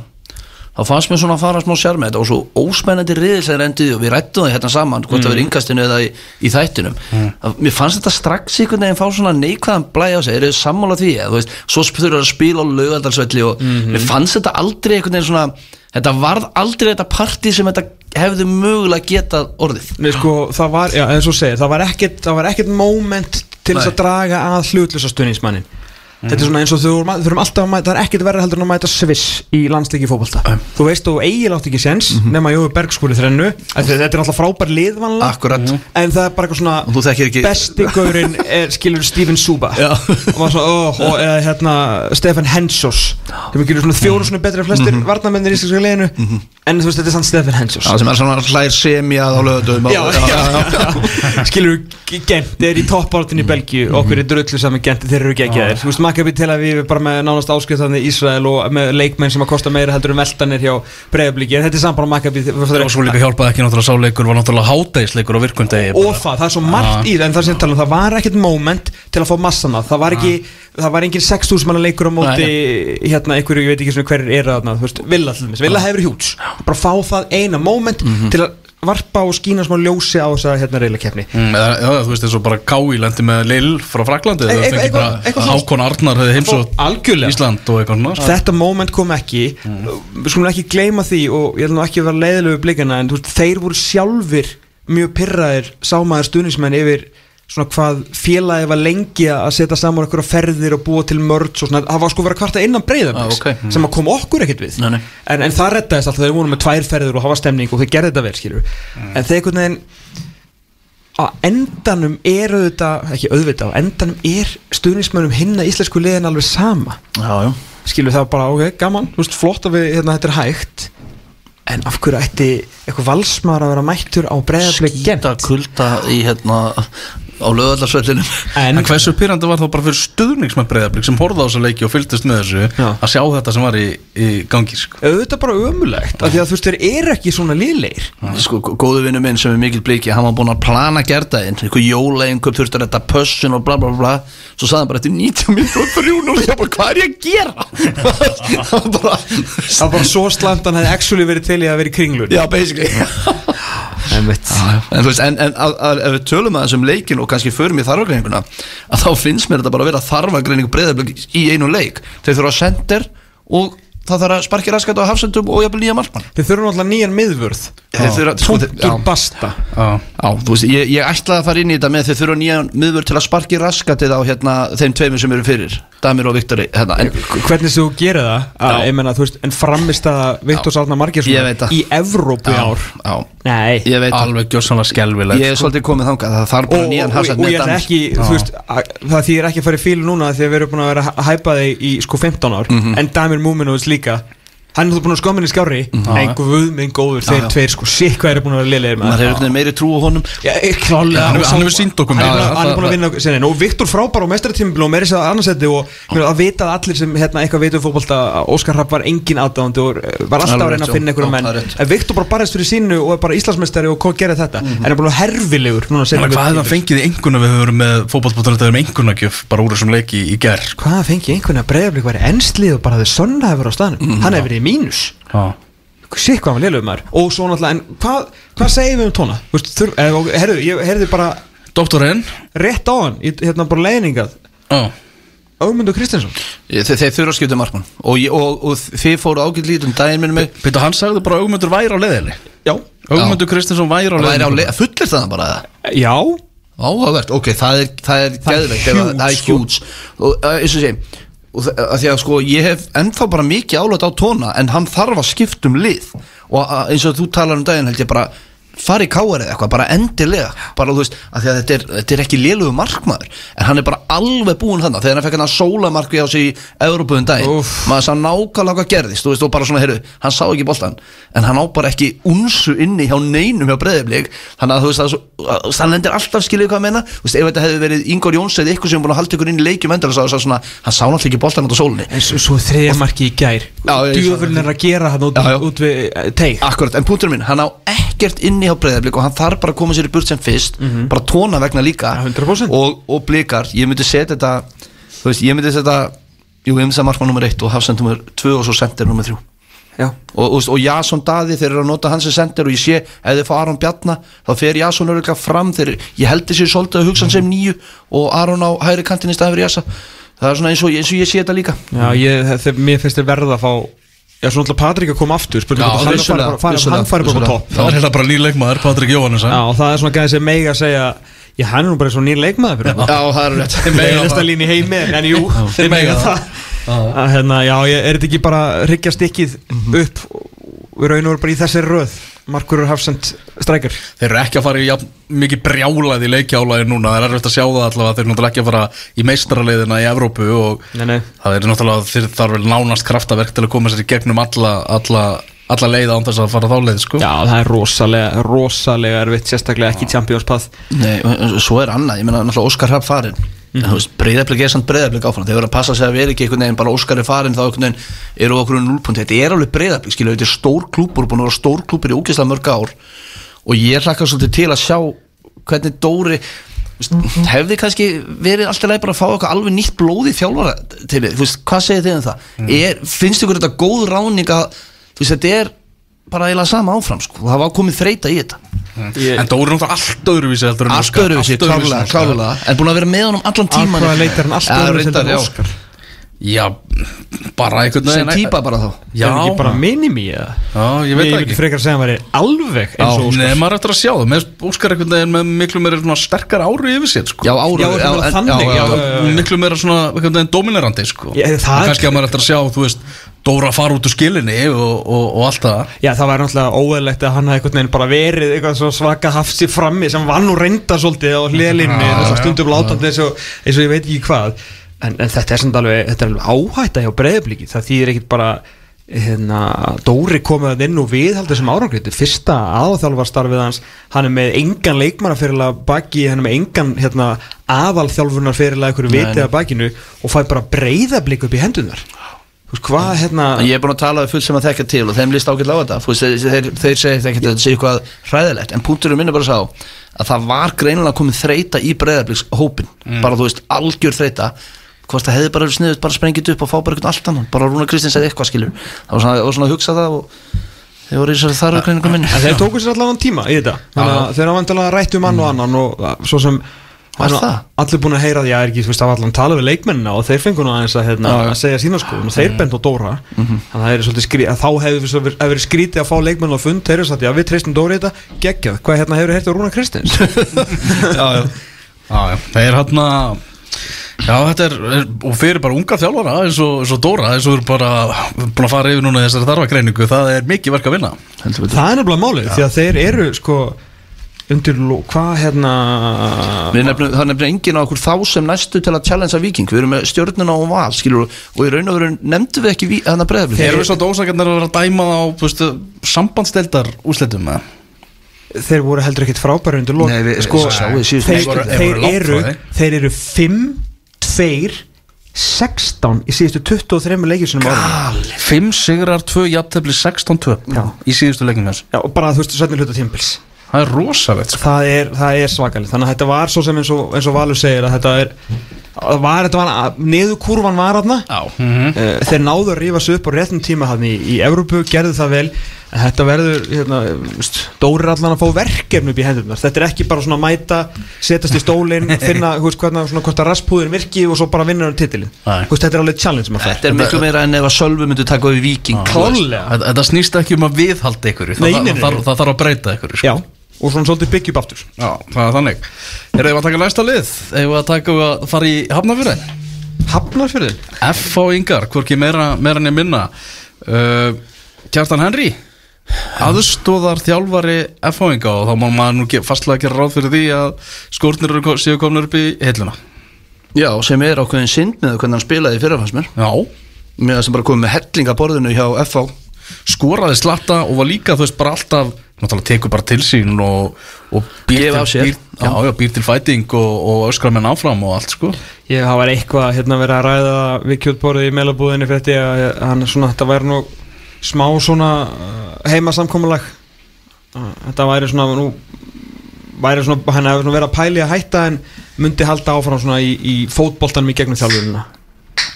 Speaker 4: þá fannst mér svona að fara smá sér með þetta og svo óspennandi riðil sem endið og við rættum það hérna saman, hvort það verið yngastinu eða í, í þættinum. Mm. mér fannst þetta strax einhvern veginn fá svona neikvæðan blæja á sig, eru þið sammála því, eða, þú veist, svo þurfa að spila á laugaldarsvelli og mér fannst þetta aldrei einhvern veginn svona, þetta varð aldrei þetta partí sem þetta hefði mögulega getað orðið.
Speaker 3: Nei, sko, það var, já, eins og segir, það var ekkert, það var ekkert moment til þess að draga að hlutlösa stunningsmannin Þetta er svona eins og þú þurfum alltaf að mæta, það er ekkert verið heldur en að mæta Sviss í landsleiki fótbolta. Þú veist, þú eiginlega átt ekki séns nema Jói Bergskúli þrennu. Þetta þetta er alltaf frábær liðvanlega
Speaker 4: Akkurat.
Speaker 3: En það er bara eitthvað svona
Speaker 4: Og þú þekkir ekki-
Speaker 3: Besti gaurinn er, skilur Steven Suba
Speaker 4: Já.
Speaker 3: Og svona, oh, og eða hérna Stefan Hensos Það er mikilvæg svona fjóru svona betri en flestir mm varnamennir í íslenska liðinu. En þú veist, þetta er sann Stefan Hensos
Speaker 4: sem er svona hlær semjað á
Speaker 3: já. Skilur, Gent er í toppártin í Belgíu. Okkur er drullu saman Gent þeir eru geggjaðir. Þú Maccabi Tel Aviv er bara með nánast áskjöfðan í Ísrael og með leikmenn sem að kosta meira heldur en veltanir hjá breyðablíki en þetta er samt bara Maccabi
Speaker 2: Og svo líka hjálpaði ekki náttúrulega sáleikur var náttúrulega hátægisleikur á virkundegi
Speaker 3: og það, það er svo margt í það en það sem tala um, það var ekkert moment til að fá massana, það var ekki það var engin 6.000 manna leikur á móti hérna, einhverju, ég veit ekki hverjir er Villa til dæmis, Villa hefur hjúts bara fá það eina moment til að varpa og skína smá ljósi á þessa hérna reyla keppni
Speaker 2: Mm, eða, já, þú veist, eins og bara Kái lendi með Lill frá Fraklandi
Speaker 3: E- eitthvað svona-
Speaker 2: Hákon Arnar hefði heimsótt
Speaker 3: Algjörlega.
Speaker 2: Ísland og eitthvað svona.
Speaker 3: Þetta moment kom ekki. Við skulum ekki gleyma því og ég ætla nú ekki að vera leiðilegu blikana en þú veist, þeir voru sjálfur mjög pyrraðir sámaður stuðnismenn yfir svona hvað félagi var lengi að setja saman okkur ferðir og búa til mörds og svona, það var sko verið að kvarta innan breyðabliks
Speaker 4: Ah, ok.
Speaker 3: sem að koma okkur ekkert við.
Speaker 4: Nei, nei.
Speaker 3: En, en það rettaðist alltaf, þeir voru með tvær ferðir og hafa stemning og þeir gerði þetta vel, skilur en þeir einhvern veginn á endanum er auðvitað ekki auðvitað, á endanum er stuðnismönnum hinna íslensku liðin alveg sama.
Speaker 4: Já, já.
Speaker 3: Skilur það bara, ok, gaman veist, flott að við, hérna, þetta er hægt. En af hverju ætti eitthvað valsmaður að vera mættur á breyðarblik
Speaker 4: Skýta kulda í hérna á lögaldarsvellinum
Speaker 3: en,
Speaker 2: En hversu pyrrandi var þá bara fyrir stuðningsmenn breyðablík sem horfði á þessu leiki og fylgdist með þessu
Speaker 3: Já.
Speaker 2: að sjá þetta sem var í, í gangi sko.
Speaker 3: auðvitað bara ömulegt af því að þú veist, þeir eru ekki svona liðleir
Speaker 4: Sko, góðu vinnu minn sem er mikil bliki hann var búinn að plana gerðaðinn einhver jólaeinköp þurfti að þetta pössun og bla bla bla. Svo sagði hann bara eftir 90 minnur og þrjún og ég bara, hvað er ég að gera? það var bara
Speaker 3: svo slant hann hefði actually verið til í að vera í kringlun en veit
Speaker 4: En þú veist, en, en að, að, ef við tölum að þessum leikin og kannski förum í þarfagreininguna að þá finnst mér þetta bara að vera þarfagreining breyðarblik í einu leik. Þeir þurfa að sender og það þarf að sparki raskat á hafsendum og jafnvel nýja markmann.
Speaker 3: Þeir þurfa náttúrulega nýjan miðvörð.
Speaker 4: Þeir þurfa- sko,
Speaker 3: punktur basta.
Speaker 2: Já.
Speaker 4: Já, þú veist, ég, ég ætlaði að fara inn í þetta með þeir þurfa nýjan miðvör til að sparki raskatið á hérna, þeim tveimur sem eru fyrir Damir og Viktori hérna, en,
Speaker 3: hvernig þú gerir það? Að, menna, veist, en framist að Viktor
Speaker 4: veit það.
Speaker 3: í Evrópu í ár?
Speaker 4: já,
Speaker 3: nei.
Speaker 2: Alveg gjössanlega skelvilegt
Speaker 4: ég er svolítið komið þangað það þarf bara nýjan
Speaker 3: og,
Speaker 4: hasað
Speaker 3: og ég er ekki þú veist, að, það þýðir ekki að fara í fílu núna því að við erum búin að vera að hæpa þig í sko 15 ár.
Speaker 4: Mhm.
Speaker 3: en Damir Múminovits líka hann er þú búin að skoða minni skári en guð minn góður, þeir
Speaker 4: Mhm. Já, já.
Speaker 3: tveir sko sitt hvað er búin að vera liðlegir
Speaker 4: maður einhvern veginn meiri trú á honum.
Speaker 3: Já, klálega
Speaker 2: Hann hann hefur sýnt okkur
Speaker 3: hann er að- hann er
Speaker 2: Það-
Speaker 3: búin að vinna sinni og Viktor frábær á mestratímbil og meiri sér að annarsætti og að vita að allir sem hérna, eitthvað veitum fótbolta að Óskar Rapp var engin aðdáðandi og eh, var alltaf að reyna að finna
Speaker 4: Já,
Speaker 3: menn.
Speaker 4: það er
Speaker 3: en Viktor bara barðist fyrir sínu og er bara Íslandsmeistari og hvað gerir þetta? En er búin að herfilegur
Speaker 2: Hvað það fengið í enguna við höfum með
Speaker 3: mínus.
Speaker 2: Já.
Speaker 3: Sitt hvað var liðlega maður. Og svo náttúrulega, en hvað, hvað segir við um tóna? Þú veist, þurf, eh, herðu, ég herði bara
Speaker 2: Doktorinn
Speaker 3: rétt á hann Hérna bara leiðningað
Speaker 2: Já.
Speaker 3: Ögmundur Kristinsson
Speaker 4: Ég- þeir, þeir þurfa að skipta markmann. Og, og, og þið fóru ágætt lítið um daginn minni mig.
Speaker 2: Pítur, hann sagði bara að Ögmundur væri á leiðinni.
Speaker 3: Já.
Speaker 2: Ögmundur Kristinsson væri á
Speaker 4: leið, fullir það bara það
Speaker 3: Já.
Speaker 4: Áhugavert, ok, það er, það er
Speaker 3: Það er huge,
Speaker 4: Það er
Speaker 3: sko.
Speaker 4: hjúts Og uh, og að því að sko ég hef ennþá bara mikið álut á tóna en hann þarf að skipta um lið. Og eins og þú talar um daginn held ég bara fara í káar eða eitthvað, bara endilega. Bara þú veist, að að þetta er, þetta er ekki lélugu markmaður, en hann er bara alveg búinn þannig, þegar hann fekk hann að sólamarki á sig í Európuðum daginn,
Speaker 3: Úff.
Speaker 4: maður sá nákvæmlega hvað gerðist, þú veist, og bara svona, heyrðu hann sá ekki boltan, en hann á bara ekki unsu inni hjá neinum hjá breyðiblik þannig að þú veist, hann lendir alltaf skiljið hvað að menna, þú veist, ef þetta hefði verið Ingor Jóns eða ykkur sem búin að halda ykkur inn í leikjum endur, þá svona, hann sá náttúrulega ekki boltan út á sólinni.
Speaker 3: En svo, svo þriðja marki í gær. Djúðurinn er að gera hann út,
Speaker 4: Já, já.
Speaker 3: út við eh, teig.
Speaker 4: Akkurat, en punkturinn minn, hann á ekkert inni inni á breyðarblik og hann þarf bara að koma sér í burt sem fyrst bara tóna vegna líka.
Speaker 3: Ja, 100%.
Speaker 4: og, og blikar, ég myndi setja þetta þú veist, ég myndi setja jú, ég myndi setja markmann nummer 1 og hafsend nummer 2 og svo sender nummer 3
Speaker 3: Já,
Speaker 4: og, og, og Jason Daði þeir eru að nota hans sem sender og ég sé ef þeir fá Aron Bjarna þá fer Jason örgulega fram þeir, ég held þessi svolítið að hugsa hann sem nýju og Aron á hægri kantin í staðin fyrir Jasa. Það er svona eins og, eins og ég sé þetta líka.
Speaker 3: Já ég, þeir, mér finnst þér verða að fá Já, svona alltaf Patrik að koma aftur Spurning hvort að hann fari bara- fari- hann fari bara á topp
Speaker 2: Það er hérna bara nýr leikmaður, Patrik Jóhannes
Speaker 3: Já, og það er svona gæði sem mega að segja Já, hann er nú bara svo nýr leikmaður fyrir hann
Speaker 4: Já, það er rétt.
Speaker 3: Með næsta lín í heimi En jú, þeir mega það. Að, hérna, Já, er þetta ekki bara Ryggja stikkið upp og Raun og veru bara í þessari röð Markur Hafsend strækjar
Speaker 2: Þeir eru ekki að fara í jafn, mikið brjálaði leikjálaði núna, það er erfitt að sjá það allavega þeir eru náttúrulega ekki að fara í meistrarleiðina í Evrópu og
Speaker 3: Nei, nei.
Speaker 2: það er náttúrulega þeir þarf vel nánast kraftaverk til að koma sér í gegnum alla, alla, alla leið án þess að fara þá leið sko.
Speaker 3: Já, það er rosalega, rosalega erfitt Sérstaklega ekki Champions Path
Speaker 4: Nei, svo er annað, ég meina náttúrulega Óskar Hrapp farin en þú veist, breyðarblik er samt breyðarblik áfram. Þeir verður að passa sig að vera ekki einhvern veginn bara Óskar er farin þá einhvern veginn eru okkur um 0 punkt. Þetta er alveg breyðarblik, skilju, þetta er stór klúpur búin að vera stór klúpur í ógeðslega mörg ár. Og ég hlakka svolítið til að sjá hvernig Dóri þú veist, hefði kannski verið alltaf leið bara að fá eitthvað alveg nýtt blóð í þjálfara til þið, þú veist, hvað segir þið um það? Er, finnst ykkur þetta góð ráning að þú veist, þetta er bara eiginlega sama áfram, sko, það var komið þreita í þetta
Speaker 3: Ég-
Speaker 2: En Dóri er náttúrulega allt öðruvísi heldur en
Speaker 4: allt
Speaker 2: Óskar,
Speaker 4: öðruvísi,
Speaker 2: allt öðruvísi en
Speaker 4: búin að vera með honum allan tíman
Speaker 3: hvaða leitar hann allt
Speaker 4: Ja,
Speaker 3: öðruvísi en
Speaker 4: já.
Speaker 3: Óskar?
Speaker 2: Já, bara einhvern
Speaker 4: sem
Speaker 2: veginn
Speaker 4: típa bara þá
Speaker 2: Já,
Speaker 3: Er ekki bara minimi eða?
Speaker 2: já, ég veit
Speaker 3: Ég
Speaker 2: það ekki
Speaker 3: frekar að segja að hann væri alveg eins og Óskar
Speaker 2: Nei, maður er eftir að sjá það Með Óskar einhvern veginn með miklu meira sterkar ári yfir sér sko.
Speaker 4: já, ára
Speaker 3: Já, þannig, já, já, já.
Speaker 2: miklu meira svona einhvern veginn dominerandi sko.
Speaker 3: Það er-
Speaker 2: kannski að maður er eftir að sjá þú veist, Dóra fara út úr skilinni og, og, og allt það.
Speaker 3: Já, það væri náttúrulega óeðlegt að hann hafði einhvern veginn bara verið eitthvað svaka hafsi frammi sem var nú reynda svolítið á hliðlinni að
Speaker 2: já,
Speaker 3: stundum látandi eins og, eins og ég veit ekki hvað. En, en þetta er samt alveg, þetta er alveg áhætta hjá breyðabliki, það þýðir ekkit bara hérna, Dóri komið að inn og viðhaldi þessum árangrið, fyrsta aðalþjálfarstarfið hans, hann er með engan leikmannafyrirlega baki, hann er með engan hérna, aðalþjálfunarfyrirlega hvað hérna
Speaker 4: En ég er búin að tala við fullt sem að þekka til og þeim líst ágætlega á þetta. Veist, þeir, þeir, segja þetta þetta sé eitthvað hræðilegt en punkturum minn er bara sá að það var greinilega komið þreita í breyðarbliks hópin bara þú veist, algjör þreita hvort það hefði bara verið sniðut bara sprengið upp og fá bara eitthvað allt annan. Bara Rúna Kristins eða eitthvað skilur. Það var svona, var svona að hugsa það og þeir voru í þessari þarfa greiningu minni
Speaker 3: þeir tóku sér allavega tíma í þetta. Þeir hafa vantilega rætt um ann og annan og svo sem
Speaker 4: Var það?
Speaker 3: Allir búin að heyra því að er ekki, allan talað við leikmennina og þeir fengur nú aðeins að, hérna, að segja sína skoðun og þeir bent á Dóra. Þannig að er svolítið skrítið að þá hefur hefur verið skrítið að fá leikmenn á fund. Þeir eru satt, já við treystum Dóra í þetta, geggjað. Hvað hérna hefur heyrt á Rúna Kristins?
Speaker 2: já, já. Já, já. Það er hann að Já, þetta er, er, og fyrir bara unga þjálfara eins og, eins og Dóra, eins og við erum bara búin að fara yfir núna í þessari þarfagreiningu. Það er mikið verk að vinna.
Speaker 3: Það er nefnilega málið, því að þeir eru sko undir, hvað hérna?
Speaker 4: Nefnum, það nefnir enginn á okkur þá sem næstu til að challengea viking Við erum með stjórnuna og val skilur, og í raun og veru nefndu við ekki ví- þarna breyðarblik
Speaker 2: Þeir eru svo dósakarnir að vera að dæma á þú veist, sambandsteldar úslitum eða?
Speaker 3: þeir voru heldur ekkit frábæri undir lók sko, þeir,
Speaker 2: Þeir
Speaker 3: eru, þeir eru 5, 2 16 í síðustu 23 leikir sinum árum
Speaker 2: 5 sigrar, 2 jafntefli, 16 töp
Speaker 3: Já.
Speaker 2: í síðustu leikinu
Speaker 3: og bara þú veist, sætni hluta tímpils
Speaker 2: Það er rosalegt sko.
Speaker 3: það er, það er svakalegt. Þannig að þetta var svo sem eins og, eins og Valur segir að þetta er var, þetta var, niður kurvan var aðna
Speaker 2: Já mm
Speaker 3: þeir náðu að rífa sig upp á réttum tíma hann í, í Evrópu, gerðu það vel. En þetta verður, hérna, veist, Dóri er allan að fá verkefni upp í hendurnar. Þetta er ekki bara svona að mæta, setjast í stólinn finna, þú veist, hvernig, svona hvort að raspúðin virki og svo bara vinna hann titilin. Þú veist, þetta er alveg challenge sem að
Speaker 4: Þetta er miklu meira en ef að Sölvi myndi taka við viking
Speaker 3: Klálega
Speaker 2: Þetta, snýst ekki um að viðhalda ykkur það,
Speaker 3: Nei, nei, nei,
Speaker 2: það, það,
Speaker 3: nei.
Speaker 2: það þarf að breyta ykkur sko.
Speaker 3: Já, og svona svolítið byggja upp aftur
Speaker 2: Já, það er þannig Erum við að taka næsta lið? Erum við að taka að fara í Hafnafjörðin?
Speaker 3: Hafnarfjörðin
Speaker 2: F.A. Ingar, hvorki meira, meira en ég minna uh, Kjartan Henry aðstóðar þjálfari F.A. Inga og þá má maður nú fastlega gera ráð fyrir því að skórnir séu komin upp í heiluna
Speaker 4: Já, sem er ákveðin synd með hvernig hann spilaði í fyrirfans mér
Speaker 2: Já,
Speaker 4: Mér sem bara komið með hellingaborðinu hjá FH
Speaker 2: skoraði slatta og var líka þú veist bara alltaf náttúrulega tekur bara til sín og, og býr, til,
Speaker 4: af sér.
Speaker 2: býr, já, já, býr til fæting og, og öskrar menn áfram og allt sko.
Speaker 3: Ég hafa verið eitthvað hérna verið að ræða við kjötborðið í meilabúðinni fyrir þetta að hann svona, þetta væri nú smá svona uh, heimasamkomulag. Þetta væri svona nú, væri svona, hann hefur svona verið að pæli að hætta en myndi halda áfram svona í, í fótboltanum í gegnum þjálfurina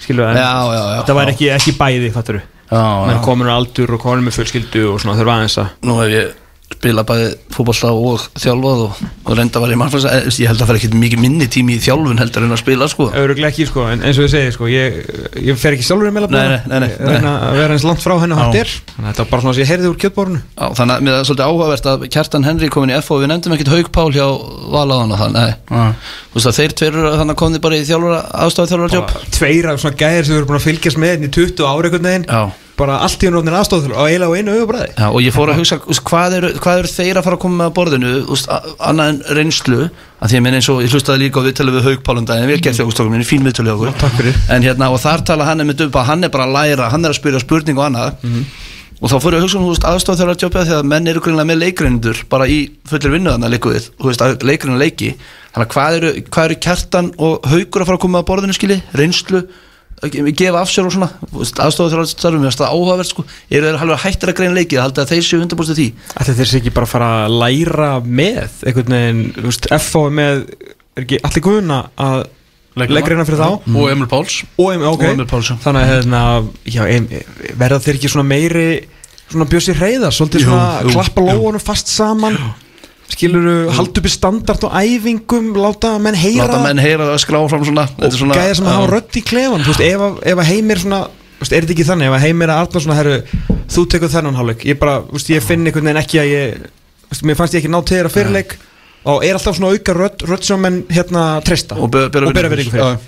Speaker 3: skilu, en
Speaker 4: Já,
Speaker 3: þetta væri ekki, ekki bæði, fattur
Speaker 2: Já,
Speaker 3: menn komin á aldur og komin með fjölskyldu og svona þurfa aðeins að
Speaker 4: Nú hef ég spilað bæði fútbolta og þjálfað og, og reynda var ég mannfæls ég held að það fer ekki mikið minni tími í þjálfun heldur en að spila sko.
Speaker 3: Öruglega ekki sko, en eins og ég segi sko, ég, ég fer ekki sjálfur í meila
Speaker 4: Nei, nei, nei, nei,
Speaker 3: Ég reyna að vera eins langt frá henni og
Speaker 2: Já.
Speaker 3: hægt er. Þannig að þetta var bara svona að ég heyrði úr kjötbórunu
Speaker 4: Já, þannig að mér er svolítið áhugavert að Kjartan Henry komin í FO við nefndum ekkert Haugpál hjá Valaðan og þannig
Speaker 2: Já.
Speaker 4: þú veist að þeir tveir eru þannig að komið bara í þjálfara aðstofað þjálfara jobb
Speaker 3: Tveir af svona gæðir sem við erum búin að fylgjast með í 20 ári einhvern veginn
Speaker 4: Já.
Speaker 3: Bara allt í henni ofnir aðstofður og eiginlega á einu auðvabræði
Speaker 4: Já, og ég fór að hugsa hvað, eru, hvað eru þeir að fara að koma með að borðinu annað en reynslu að því að minn eins og ég hlustaði líka á viðtölu við Haugpálundaginn vel gert þjók stokkum, fín viðtölu okkur.
Speaker 3: Takk fyrir.
Speaker 4: en hérna og þar tala hann með dubba hann er bara að læra, hann er að spyrja spurning og annað. Og þá fór ég að hugsa um aðstof þeirra jobbið því að menn eru grunlega með leikrindur bara í fullir vinnu þannig gefa af sér og svona aðstofa þeirra starfum, mér finnst það áhugavert sko. Eru þeir halveg hættir að greina leikið, haldið að þeir séu 100% því?
Speaker 3: Ætli þeir sé ekki bara að fara að læra með einhvern veginn, þú veist, FO er með er ekki allir guðuna að leggreina fyrir þá?
Speaker 2: Og Emil Páls.
Speaker 3: Og, em, okay.
Speaker 4: Og Emil Páls,
Speaker 3: þannig að hérna, já, em, verða þeir ekki svona meiri svona bjössi reyða, svolítið
Speaker 2: Jú,
Speaker 3: svona
Speaker 2: jú,
Speaker 3: klappa lóunum fast saman skiluru, halda uppi standart og æfingum, láta menn heyra
Speaker 4: láta menn heyra það skrá fram svona,
Speaker 3: og
Speaker 4: svona
Speaker 3: gæðir sem
Speaker 4: já.
Speaker 3: hafa rödd í klefan þú veist, ef, að- ef að heimir svona þú veist, er þetta ekki þannig, ef að heimir að Arnar svona herru, þú tekur þennan hálfleik. Ég bara, þú veist, ég finn einhvern veginn ekki að ég þú veist, mér fannst ég ekki ná til þeirra fyrirleik og er alltaf svona auka rödd, rödd sem menn hérna treysta
Speaker 4: og bera
Speaker 3: bera virðingu fyrir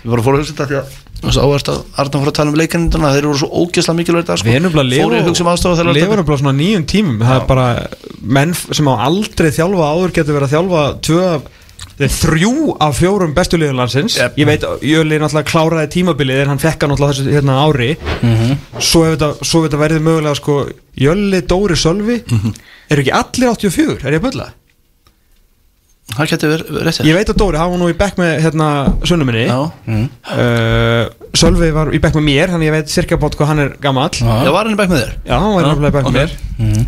Speaker 4: Já. Ég var að að hugsa þetta því að það svo áherskt að Arna fór að tala um leikarinduna þeir eru svo ógeðslega mikilvægt
Speaker 3: Við erum bara að
Speaker 4: að hugsa um aðstofa þeirra
Speaker 3: lifum bara svona nýjum tímum. Það er bara menn sem á aldrei þjálfa áður getur verið að þjálfa tvö þrjú af fjórum bestu liðunlandsins
Speaker 4: Yep.
Speaker 3: ég veit, Jöli náttúrulega kláraði tímabilið en hann fekk hann náttúrulega þessu hérna ári. Ef þetta, svo ef þetta verði mögulega sko, Jöli, Dóri, Sölvi eru ekki allir 84, er ég að bölla?
Speaker 4: Það getur verið rétt
Speaker 3: ég veit að Dóri, hann var nú í bekk með hérna, sunnuminni
Speaker 4: já.
Speaker 3: Uh, Sölvi var í bekk með mér þannig ég veit cirka bótt hvað hann er gamall. Já,
Speaker 4: Já, var hann í bekk með þér?
Speaker 3: hann var
Speaker 4: Já,
Speaker 3: í bekk með mér.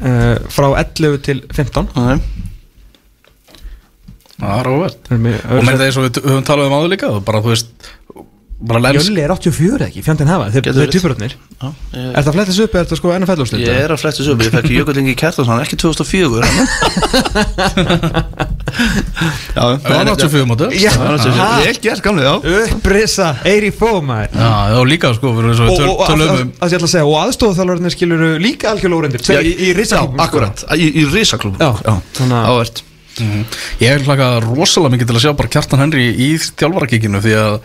Speaker 3: Uh, frá 11 til 15
Speaker 4: Okay.
Speaker 2: Það er
Speaker 3: Það er mér-
Speaker 2: Og með eins og við höfum talað um áður líka bara þú veist
Speaker 3: Jölli er 84 ekki, fjandinn hafa, þeir,
Speaker 4: Já, ég,
Speaker 3: Er það að flettis upp eða er það sko NFL úrslit?
Speaker 4: ég er að flettu svo upp Ég fekk Jökullingi Kjartansson, hann er ekki 2004 Já,
Speaker 2: Það var 84 móti
Speaker 3: Já,
Speaker 4: Það er
Speaker 3: ha?
Speaker 4: náttúrulega- Vel gert, gamli, já.
Speaker 3: Upprisa, 84 maður
Speaker 2: Já, það var líka sko og
Speaker 3: Og, og, og að, að ég að og aðstofþjálfarnir skilur líka Tveir í, í
Speaker 4: Já,
Speaker 3: risaklubum
Speaker 4: akkurat, í, í risaklub Ávert
Speaker 2: Mhm. Ég er hlaka rosalega mikið til að sjá bara Kjartan Henry í þjálfarakíkinu því að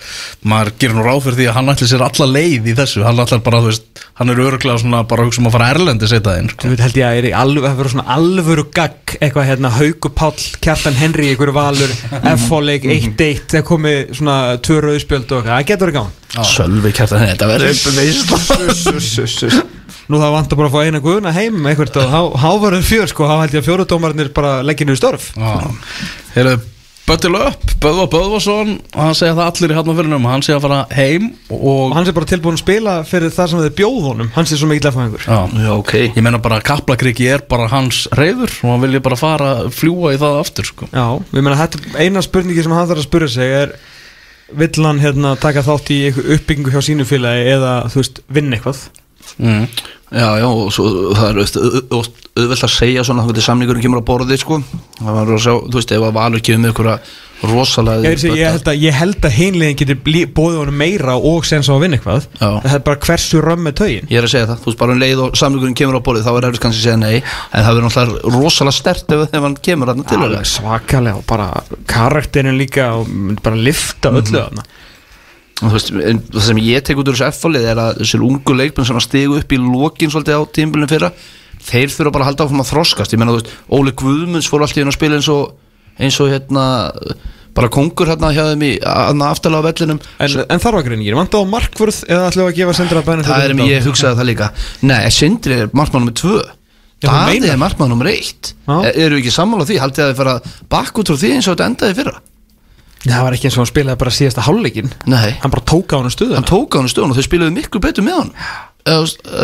Speaker 2: maður gerir nú ráð fyrir því að hann ætli sér alla leið í þessu. Hann ætlar bara, þú veist, hann er öruglega svona bara hugsa um að fara erlendi setja inn sko.
Speaker 3: Þú veit held ég að er það verður svona alvöru gagg eitthvað hérna Hauku Páll, Kjartan Henry einhverju valur, F-fóleik 1-1 þegar komið svona tvö rauðspjöld og það getur verið gáðan
Speaker 4: Sölvi Kjartan, þetta verður
Speaker 3: Nú það vantar bara að fá eina guðuna heim eitthvað og há- hávarður fjör sko, þá held ég að fjóruðdómarnir bara leggja niður störf.
Speaker 2: Heyrðu, Bötti Löpp, Böðva Böðvason hann segja það allir í hafnafyrinum hann segja að fara heim
Speaker 3: og
Speaker 2: og
Speaker 3: hann sé bara tilbúin að spila fyrir það sem þið bjóð honum. Hann sé svo mikill eftir
Speaker 2: Já,
Speaker 4: Já, ok.
Speaker 2: Ég meina bara að Kaplakriki er bara hans reyður og hann vilja bara fara fljúa í það aftur sko.
Speaker 3: Já, við meina þetta er eina spurningi sem hann þarf að spura sig er vill hann hérna taka þátt í einhver uppbyggingu hjá sínu félagi eða þú veist vinna eitthvað
Speaker 2: mm.
Speaker 4: Já, já, og svo það er auðvitað- að segja svona hvernig samningurinn kemur á borðið, sko. Það var að sjá, þú veist, ef að Valur kemur með einhverja rosalega
Speaker 3: Ég, ég, held að, ég held að hinlegin getur boðið honum meira og sen svo að vinna eitthvað.
Speaker 4: Já.
Speaker 3: það er bara hversu römm með taugin
Speaker 4: Ég er að segja það, þú veist, bara um leið og samningurinn kemur á borðið þá er eftir kannski að segja nei en það verður náttúrulega rosalega stert ef, ef hann kemur þarna til
Speaker 3: Alveg svakalega og bara karakterin líka og bara lifta öllu þarna.
Speaker 4: og þú veist, það sem ég tek út úr þessu F-fálið er að þessir ungu leikmenn sem að stigu upp í lokin svolítið á tímbilinu fyrra þeir þurfa bara að halda áfram að þroskast. Ég menna, þú veist, Óli Guðmunds fór alltaf inn að spila eins og, eins og hérna bara kongur hérna hjá þeim í aðna aftalega vellinum.
Speaker 3: En, en þarf að greiningir, vant á markvörð eða við að gefa sendur að bænum
Speaker 4: það er, ég hugsaði það líka. Nei, Sindri er markmann
Speaker 3: þú
Speaker 4: Daði
Speaker 3: meinar?
Speaker 4: er markmann
Speaker 3: Já.
Speaker 4: E- eru ekki sammála því, haldið að þið fara bakk út frá því eins og þetta endaði fyrra
Speaker 3: Það var ekki eins og hann spilaði bara síðasta hálfleikin
Speaker 4: nei,
Speaker 3: Hann bara tók á hann stuðuna
Speaker 4: hann tók á hann stöðun og þau spiluðu miklu betur með hann.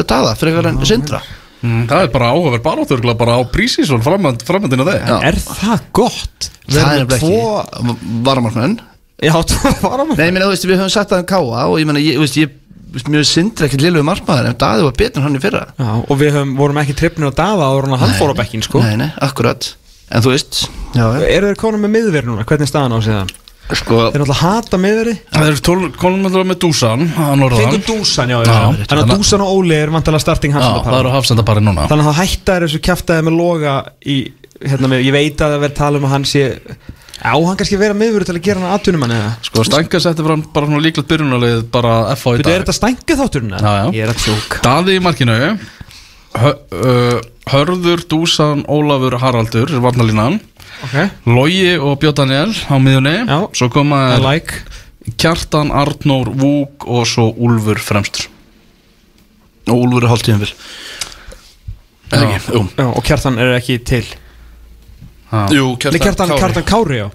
Speaker 4: Daða, frekar en Sindra.
Speaker 2: Mm, Það er bara áhugaverð barótturgla bara á prísísson framöndinu þeir
Speaker 4: Já.
Speaker 3: Er það gott?
Speaker 4: Það er nefnilega
Speaker 3: tvo-
Speaker 4: ekki Varamarkmenn
Speaker 3: Já, tvo varamarkmenn
Speaker 4: Nei, ég meina, þú veist, við höfum sagt það um Káa og ég meina, ég, þú veist, ég þú veist, Mjög sindri ekkert liðlegu markmaður en Daði var betur en hann í fyrra.
Speaker 3: Já, og við höfum, vorum ekki trippnir á Daða áður en að hann fór á bekkin, sko.
Speaker 4: Nei, nei, akkurat. En þú veist, já,
Speaker 3: Eru þeir konum með miðverð núna? Hvernig er staðan á síðan?
Speaker 4: Sko,
Speaker 3: Þeir náttúrulega hata miðverði
Speaker 2: Það eru konum með Dúsan að
Speaker 3: Fengur Dúsan, já,
Speaker 2: Já,
Speaker 3: já. Þannig að Dúsan og Óli er vantalega starting hans
Speaker 2: eru hafsendapari
Speaker 3: Þannig að það hættar þessu kjaftaði með loga í, hérna með, ég veit að það verður tala um að hann sé Já, hann kannski vera miðverð til að gera hann aðtunum hann eða?
Speaker 2: Sko Stænka setti fram bara líklegt byrjunarlið bara FH í
Speaker 3: Veitu, er
Speaker 2: dag
Speaker 3: þetta stængið þátturinn? Ég er að tjók
Speaker 2: Daði í markinu. Hö, Hörður, Dúsan, Ólafur, Haraldur er varnalínan
Speaker 3: Ok,
Speaker 2: Logi og Björn Daniel á miðunni
Speaker 3: Já.
Speaker 2: Svo koma er
Speaker 3: like.
Speaker 2: Kjartan, Arnór, Vúk og svo Úlfur fremstur.
Speaker 4: Og Úlfur er hálftíðum vil
Speaker 2: Eða ekki? Jú.
Speaker 3: Já, og kjartan er ekki til.
Speaker 2: Ha.
Speaker 4: Jú,
Speaker 3: Nei, kjartan, kjartan Kári, já.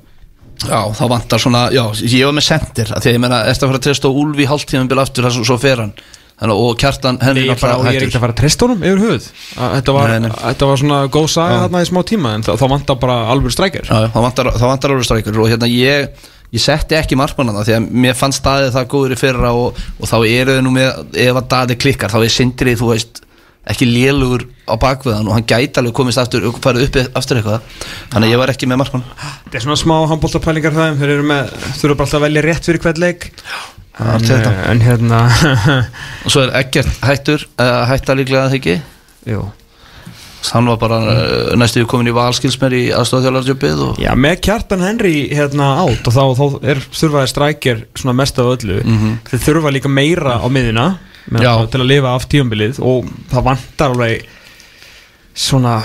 Speaker 4: Já, þá vantar svona, já, ég var með sendir að ég meina, eftir að fara að treysta Úlfi í hálftíðum vil aftur, þess að svo fer hann Þannig, og kjartan, henni
Speaker 3: ég, bara, og ég er ekki að fara honum yfir Að Þetta var,
Speaker 4: Nei, nei.
Speaker 3: þetta var svona góð saga þarna í smá tíma En þá, þá vantar bara alveg strækjar
Speaker 4: Já, já, þá vantar, vantar alveg strækur og hérna ég, ég setti ekki markmannana því að mér fannst staðið það góður í fyrra og, og þá eru þau nú með, ef að daði klikkar þá er sindrið, þú veist, ekki lélugur á bakveðan og hann gæti alveg komist aftur, farið uppi aftur eitthvað. Þannig að ég var ekki með markmann.
Speaker 3: Þetta er svona smá handbóltapælingar það Þeir eru bara alltaf að velja rétt fyrir hvern leik en, eh, en hérna
Speaker 4: og svo er ekkert hættur, uh, hætta líklega að það ekki?
Speaker 3: Jú.
Speaker 4: Hann var bara uh, næstu komin í valskilsmer í aðstofþjólarjöpið og
Speaker 3: Já, með kjartan Henry hérna átt og þá, þá er þurfaði strækjar svona mest af öllu. Þeir þurfa líka meira á miðina til að lifa af tíumbilið og það vantar alveg svona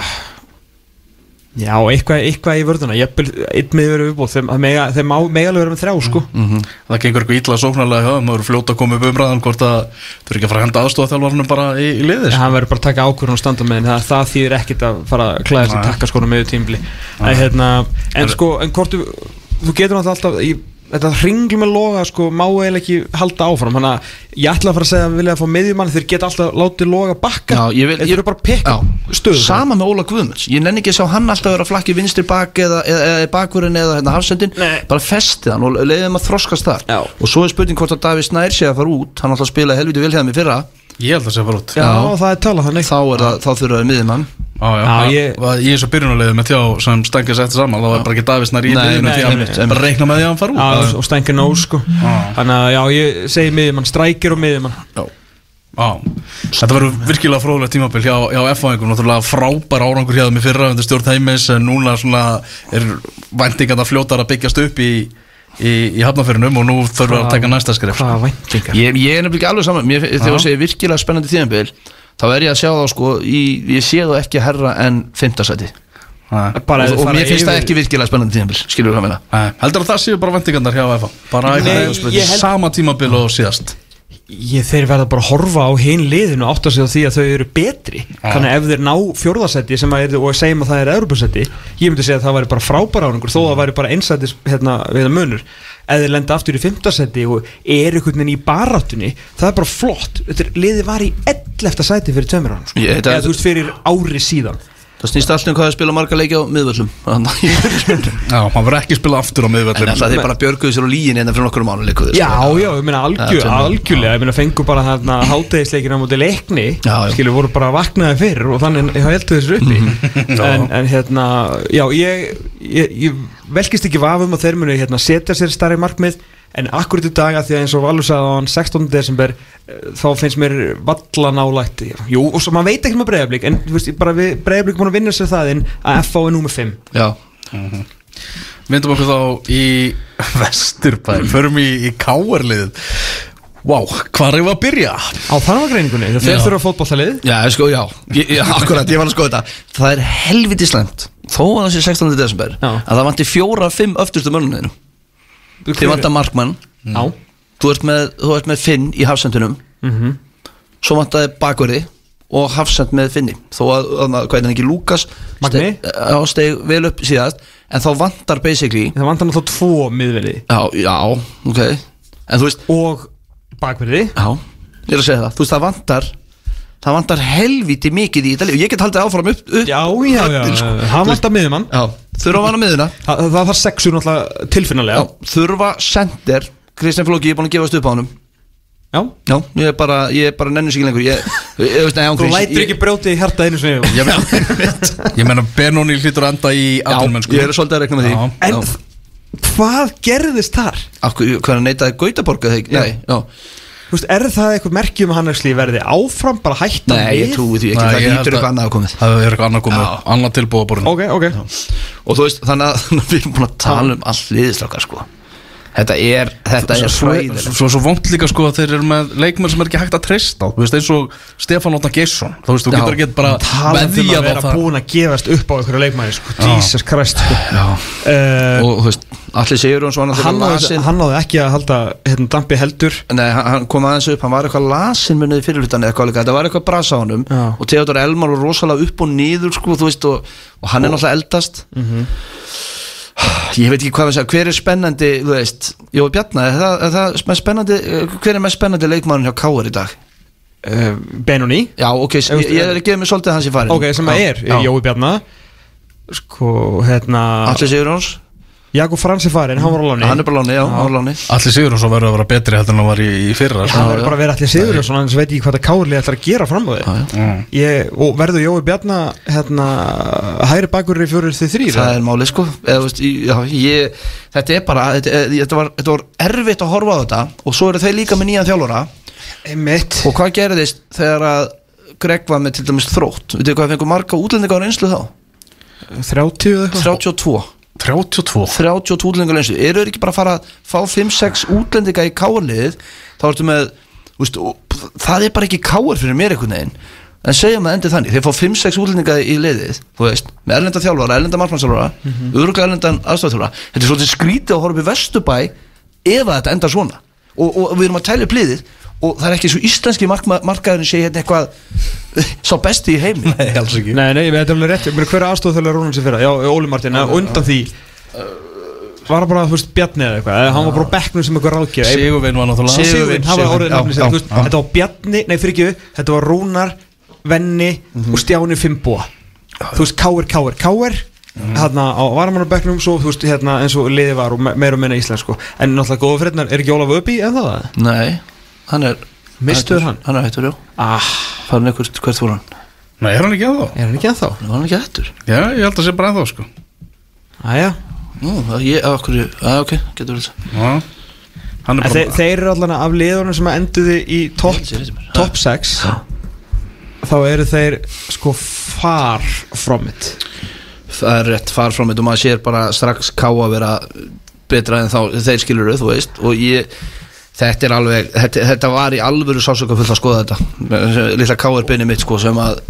Speaker 3: já, eitthvað, eitthvað í vörðuna ég einn miður verið viðbúð þeir, þeir, mega- þeir má mega alveg vera með þrjá sko
Speaker 2: Það gengur eitthvað illa sóknarlega þeim, Það eru fljóta að koma upp umræðan hvort að Þú eru ekki að fara að henda aðstofa bara í, í liði
Speaker 3: En
Speaker 2: sko.
Speaker 3: hann verður bara að taka ákvörðun og standa með henni það, það þýðir ekkit að fara að klæða sér
Speaker 2: Nei.
Speaker 3: takka skona með tímbli hérna, en sko, en hvort þú þú getur alltaf í, þetta hringl með loga sko, má eiginlega ekki halda áfram. Þannig að ég ætla að fara að segja að vilja að fá miðjumann þeir geta alltaf látið loga bakka.
Speaker 4: Já, ég vil-
Speaker 3: þeir
Speaker 4: ég-
Speaker 3: eru bara að pekka
Speaker 4: Já,
Speaker 3: stöðu
Speaker 4: sama með Óla Guðmunds. Ég nenni ekki að sjá hann alltaf vera að flakki vinstri bak eða, eða, eða bakvörinn eða hérna, hafsendin.
Speaker 3: Nei.
Speaker 4: bara festið hann og leiðið hann að þroskast þar.
Speaker 3: Já.
Speaker 4: og svo er spurning hvort að Davíð Snær sé að fara út. Hann alltaf að spila helviti vilhæðum í fyrra.
Speaker 2: Ég held að segja bara út.
Speaker 3: Já, það er talað þannig.
Speaker 4: Þá, er það, þá þurfa við
Speaker 2: Já, ég,
Speaker 3: ég-
Speaker 2: ég, ég er svo byrjunarliðið með þjá sem Stengið setti saman, það var bara ekki Davísnar í liðinu því að bara reikna með því að hann fara út.
Speaker 3: Og stengir nóg sko. Þannig að já, ég segi miðjumann, strækir og miðjumann.
Speaker 2: Já, þetta verður virkilega fróðilegt tímabil hjá, hjá F-fæðingum, náttúrulega frábær árangur hjá þeim í fyrra undir stjórn heimis en núna svona er væntingarna fljótar að byggjast upp í, í, í hafnafyrinum og nú þurfum við að taka næsta skrif sko.
Speaker 3: Hvaða væntingar?
Speaker 4: Ég, ég er nefnilega ekki alveg saman þegar þú segir virkilega spennandi tíðanbíl þá er ég að sjá þá sko í, ég sé þá ekki herra en fimmtasæti
Speaker 2: Nei.
Speaker 3: Bara
Speaker 4: og, og mér finnst það
Speaker 3: yfir-
Speaker 4: ekki virkilega spennandi tíðanbíl skilur þú hvað meina?
Speaker 2: Nei, Heldur að það séu bara væntingarnar hjá F bara
Speaker 3: Nei, ég held-
Speaker 2: sama tímabil og síðast
Speaker 3: Ég, þeir verða bara að horfa á hinn liðinu og átta sig á því að þau eru betri þannig að ef þeir ná að er, og segjum að það er Európa-setti ég myndi segja að það væri bara frábæra árangur þó að það væri bara einsættis hérna, við að munur ef þeir lenda aftur í fimmtasetti og er einhvern veginn í baráttunni það er bara flott, þetta liði var í 11. sæti fyrir tveimur árum sko. Eða þú veist fyrir ári síðan
Speaker 4: það snýst allt um hvað að spila marga leiki á að-
Speaker 2: Já, hann verður ekki að spila aftur á
Speaker 4: en
Speaker 2: miðvöldin
Speaker 4: alltaf þeir bara björguðu sér á líin en það fyrir nokkur mánu leikuðu
Speaker 3: Já, já, ég meina algjör, algjörlega. Ég meina fengu bara þarna hátegisleikina á móti leikni skilur voru bara vaknaði fyrir og þannig ég heldur þessu uppi.
Speaker 4: Mhm.
Speaker 3: en, en hérna, já, ég, ég, ég velkist ekki vafum að þeir munu hérna, setja sér starri markmið en akkurat í dag að því að eins og Valur sagði á hann 16. desember eh, þá finnst mér valla nálægt jú, og svo maður veit ekki með breyðablík en þú veist, bara við breyðablík búin að vinna sér það inn að FA er númer 5
Speaker 4: já,
Speaker 2: Myndum okkur þá í Vesturbæ Förum í, í káarlið Vá, hvað er við að byrja?
Speaker 3: á þarfagreiningunni, þeir
Speaker 2: Já.
Speaker 3: þurfa fótballtalið
Speaker 4: já, sko, já ég, ég, akkurat, ég var að skoða þetta það er helviti slæmt þó að það sé 16. desember
Speaker 3: Já.
Speaker 4: að það vanti fjóra, fimm öftustu mönnuninu þið vantar markmann.
Speaker 3: Já,
Speaker 4: þú ert með, þú ert með Finn í hafsendunum
Speaker 3: mhm.
Speaker 4: Svo vantaði bakverði og hafsend með Finni. Þó að, að hvað er hann ekki, Lukas
Speaker 3: Magni?
Speaker 4: steg, á, steg vel upp síðast. En þá vantar basically
Speaker 3: Það vantar náttúrulega tvo miðverði.
Speaker 4: Já, já, ok. En þú veist,
Speaker 3: og bakverði.
Speaker 4: Já, ég er að segja það. Þú veist, það vantar það vantar helviti mikið í Ítalíu. Ég get haldið áfram upp, upp
Speaker 3: Já, já, já,
Speaker 4: Öll, sko.
Speaker 3: hann vant að miðum hann
Speaker 4: já, þurfa að vana miðuna
Speaker 3: Það það þarf sexur náttúrulega tilfinnilega
Speaker 4: þurfa sender Kristján Flóki, ég er búin að gefast upp á honum.
Speaker 3: Já.
Speaker 4: Já, ég er bara, ég bara nennu sig ekki lengur. Ég, ég, ég veist, nei,
Speaker 3: Þú
Speaker 4: ég-
Speaker 3: ekki brjóti í hjarta einu sinni.
Speaker 2: Ég ég meina Benóni hlýtur að enda í
Speaker 4: já,
Speaker 2: atvinnmennsku
Speaker 4: ég er svolítið að rekna með því.
Speaker 2: Já.
Speaker 3: En
Speaker 4: Já.
Speaker 3: hvað gerðist þar?
Speaker 4: Hvernig neitaði Gautaborg eða ekki? Nei, já
Speaker 3: Þú veist, er það eitthvað merki um að hann ekki verði áfram bara hætta
Speaker 4: Nei, ég trúi því ekki,
Speaker 2: Nei,
Speaker 4: það lítur eitthvað annað að komið.
Speaker 2: Það er eitthvað annað komið,
Speaker 4: Já.
Speaker 2: annað tilbúið á borðinu
Speaker 3: Ok, ok.
Speaker 4: Og þú veist, þannig að að við erum búin að tala um all liðislokkar sko Þetta er, þetta er
Speaker 2: Svo
Speaker 4: hræðilegt.
Speaker 2: svo, svo vont líka sko að þeir eru með leikmenn sem er ekki hægt að treysta á. Þú veist eins og Stefán Ótna Gesson Þú veist, þú getur ekki bara
Speaker 3: Talandi um að
Speaker 2: veðjað á
Speaker 3: vera
Speaker 2: það
Speaker 3: búin að gefast upp á einhverju leikmæri sko. Jesus Christ sko.
Speaker 2: Já,
Speaker 3: uh,
Speaker 4: Og þú veist, allir segur hann svona
Speaker 3: hann, náði, hann náði ekki að halda hérna, dampi heldur.
Speaker 4: Nei, hann hann kom aðeins upp, hann var eitthvað lasin munið í fyrirlutan eitthvað líka, þetta var eitthvað brasa á honum.
Speaker 3: Já.
Speaker 4: og Theodor Elmar var rosalega upp og niður sko, þú veist, og, og hann er náttúrulega eldast.
Speaker 3: Mhm.
Speaker 4: Ég veit ekki hvað við segja, hver er spennandi, þú veist Jó, Bjarnar, er það, er það mest spennandi, eh, hver er mest spennandi leikmann hjá Káar í dag?
Speaker 3: uh, Benoni?
Speaker 4: Já, ok, ég,
Speaker 3: veist,
Speaker 4: ég er að gefa mig svolítið hans í farin
Speaker 3: Ok, sem að er Jói Bjarnar Sko, hérna
Speaker 4: Allir segur hans,
Speaker 3: Jakob Frans er farin, hann var á láni
Speaker 4: hann er bara láni, já, hann var láni
Speaker 2: allir sigur og svo verður að vera betri heldur en hann var í, í fyrra sko.
Speaker 3: hann verður bara að vera allir sigur og svona, hann veit ekki hvað það kárlega ætlar að gera fram á því ég, og verður Jói Bjarnar hérna, hægri bakur í fjórir þið þrýr
Speaker 4: Það er málið sko. Eða, veist, í- já, ég, Þetta er bara þetta, þetta, var, þetta var erfitt að horfa á þetta Og svo eru þeir líka með nýjan þjálfara.
Speaker 3: Mitt
Speaker 4: Og hvað gerðist þegar að Greg var með til dæmis þrótt? Vitið þið hvað fengur marga útlendinga á reynslu þá?
Speaker 3: 30 eða eitthvað
Speaker 4: 32
Speaker 2: 32
Speaker 4: 32 útlendinga á reynslu Eru þeir ekki bara að fara að fá 5-6 útlendinga í káarliðið Þá ertu með úst, Það er bara ekki káar fyrir mér einhvern veginn En segjum að endi þannig, þeir fá 5-6 útlendinga í liðið, þú veist, með erlenda þjálfara, erlenda markmannsþjálfara, mm. -hmm. öruglega erlendan aðstæðþjálfara, þetta er svolítið skrítið að horfa upp í Vesturbæ ef að þetta endar svona og, og við erum að tælja upp liðið og það er ekki svo íslenski markma, markaðurinn sé hérna eitthvað sá besti í heimi.
Speaker 2: Nei, alls ekki.
Speaker 3: Nei, nei, þetta er alveg rétt, Meni, hver er aðstofþjóðlega Rúnans í fyrra? Já, Óli Martin, og undan því. Var bara, þú veist, Bjarni eða eitthvað? Hann var bara bekknum sem eitthvað ráðgjöf
Speaker 2: Sigurvin var náttúrulega.
Speaker 4: Sigur-
Speaker 3: Sigurvin, hann var orðið
Speaker 4: já,
Speaker 3: sér, þetta var Bjarni, nei fyrir ekki, þetta var Rúnar, Venni og Stjáni Fimbúa þú veist, Káir, Káir, Káir hérna á veist, hérna eins og liði var og me- meira og minna íslensk sko. en náttúrulega góða fyrirnar, er ekki Ólaf Öbi en það?
Speaker 4: Nei, hann er
Speaker 3: Mistuðu
Speaker 4: hættur.
Speaker 3: hann?
Speaker 4: Hann er hættur, já
Speaker 3: Ah,
Speaker 4: Farin eitthvað, hvert fór hann?
Speaker 2: Nei, er hann ekki ennþá?
Speaker 3: er hann ekki ennþá?
Speaker 4: Var hann ekki hættur?
Speaker 2: Já, ég held að sé bara ennþá sko
Speaker 3: Æja,
Speaker 4: Nú, það ég, að okkur, að ok, getur
Speaker 2: Já Hann er bara
Speaker 3: þeir, þeir eru allan af liðunum sem enduði í
Speaker 4: þetta mér.
Speaker 3: top 6 þá eru þeir sko far from it
Speaker 4: Það er rétt far frá mitt og maður sér bara strax ká að vera betra en þá þeir skilur þú veist og ég þetta er alveg, þetta, þetta var í alvöru sásöka fullt að skoða þetta. Lilla ká er beinni mitt sko sem að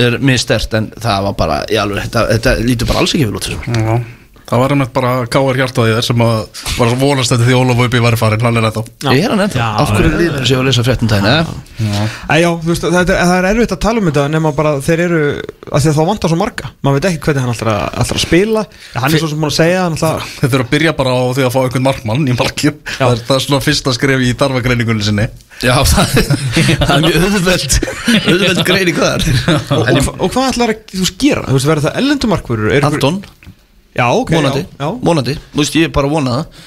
Speaker 4: er minnstert en það var bara í alveg, þetta, þetta lítur bara alls ekki vel út þessum
Speaker 2: Það var einmitt bara Káar hjartaði þér sem að var að vonast þetta því Ólaf Vöpi var farin, hann er þetta
Speaker 4: Ég er hann ennþá,
Speaker 3: Já,
Speaker 4: af hverju líður þessi að lesa fréttum tæna
Speaker 3: Æjá, þú veist, það, er- það er erfitt að tala um þetta nema bara þeir eru, að því að þá vantar svo marga. Maður veit ekki hvernig hann ætlar að, ætlar að spila. Hann er svo sem búin að segja hann ætlar
Speaker 2: Þeir þurfa að byrja bara á því að fá einhvern markmann í markið. Það er, það er svona fyrsta skref í darfagreiningunni sinni.
Speaker 4: Já, það, það er mjög auðveld auðveld greining þar
Speaker 3: og, og, og hvað ætlar að þú veist, gera, þú veist, verður það ellendumarkvörur
Speaker 4: Anton,
Speaker 3: já, ok,
Speaker 4: vonandi,
Speaker 3: já, já.
Speaker 4: vonandi. Þú veist, ég er bara að vona það.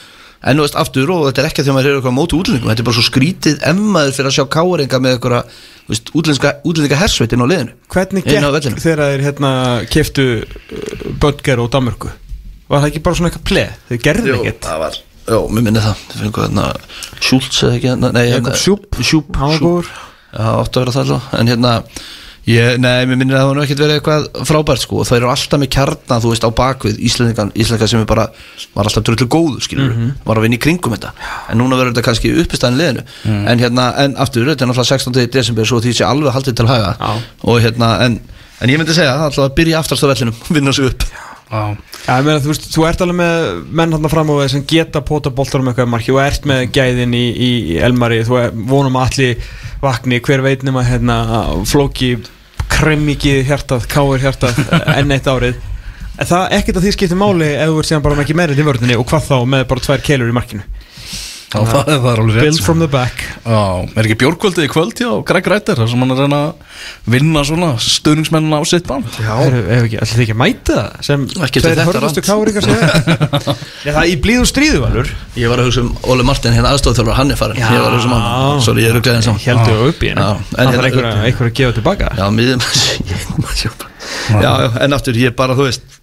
Speaker 4: En þú veist, aftur, og þetta er ekki að því að maður er eitthvað móti útlendingum Þetta er bara svo skrítið emmaður fyrir að sjá káringa með eitthvað, þú veist, útlendinga, útlendinga hersveitin á liðinu.
Speaker 3: Hvernig gekk þegar þeir hérna keftu uh, Böttger og Danmörku? Var það ekki bara svona eitthvað pleð, þeir gerðu ekkert.
Speaker 4: það var Jó, mér minni það, það finnir hvað hérna Schultz eða ekki, hérna. Sjúp,
Speaker 3: var góður
Speaker 4: Já, áttu að vera það alveg En hérna, ég, nei, mér minnir að það var ekkert verið eitthvað frábært sko Og það eru alltaf með kjarna, þú veist, á bakvið Íslendingan, Íslendingan sem er bara Var alltaf drullu góður, skilur
Speaker 3: Mhm.
Speaker 4: Var að vinna í kringum þetta En núna verður þetta kannski uppistæðin liðinu
Speaker 3: Mhm.
Speaker 4: En hérna, en aftur, þetta er náttúrulega 16. desember Svo því sé alveg haldið til haga
Speaker 3: Já.
Speaker 4: Og hérna, en, en ég myndi segja Það er alltaf að byrja vellinum, vinna sig upp
Speaker 2: Já,
Speaker 3: ég meina, þú veist, þú ert alveg með menn hann fram á því sem geta pota boltar um eitthvað marki. Og ert með gæðin í, í, Elmari, þú er, vonum að allir vakni, hver veit nema hérna, flóki, kremmikið hjartað, káir hjartað enn eitt árið. En það ekkert að því skiptir máli ef þú ert síðan bara með ekki meirinn í vörðinni og hvað þá með bara tvær keilur í markinu
Speaker 2: Já, það, það er alveg rétt
Speaker 3: Build
Speaker 2: sko.
Speaker 3: from the back.
Speaker 2: Já, er ekki bjórkvöldið í kvöld hjá Greg Rættir þar sem hann er að reyna að vinna svona stuðningsmennina á sitt bann?
Speaker 3: Já, ef ekki, ætli þið ekki að mæta það sem
Speaker 4: Ekki
Speaker 3: tveir
Speaker 4: rand.
Speaker 3: káringar segja Já, það er í blíðu stríðu valur.
Speaker 4: Ég var að hugsa um Óli Martin hérna aðstofþjálfur, hann er farin
Speaker 3: Já.
Speaker 4: Ég var að hugsa um hann. Sorry, ég er glæðin saman
Speaker 3: Heldur það upp í henni
Speaker 4: Já, en
Speaker 3: Það er einhver, að- einhver að gefa tilbaka
Speaker 4: Já, Já, já, aftur, ég veist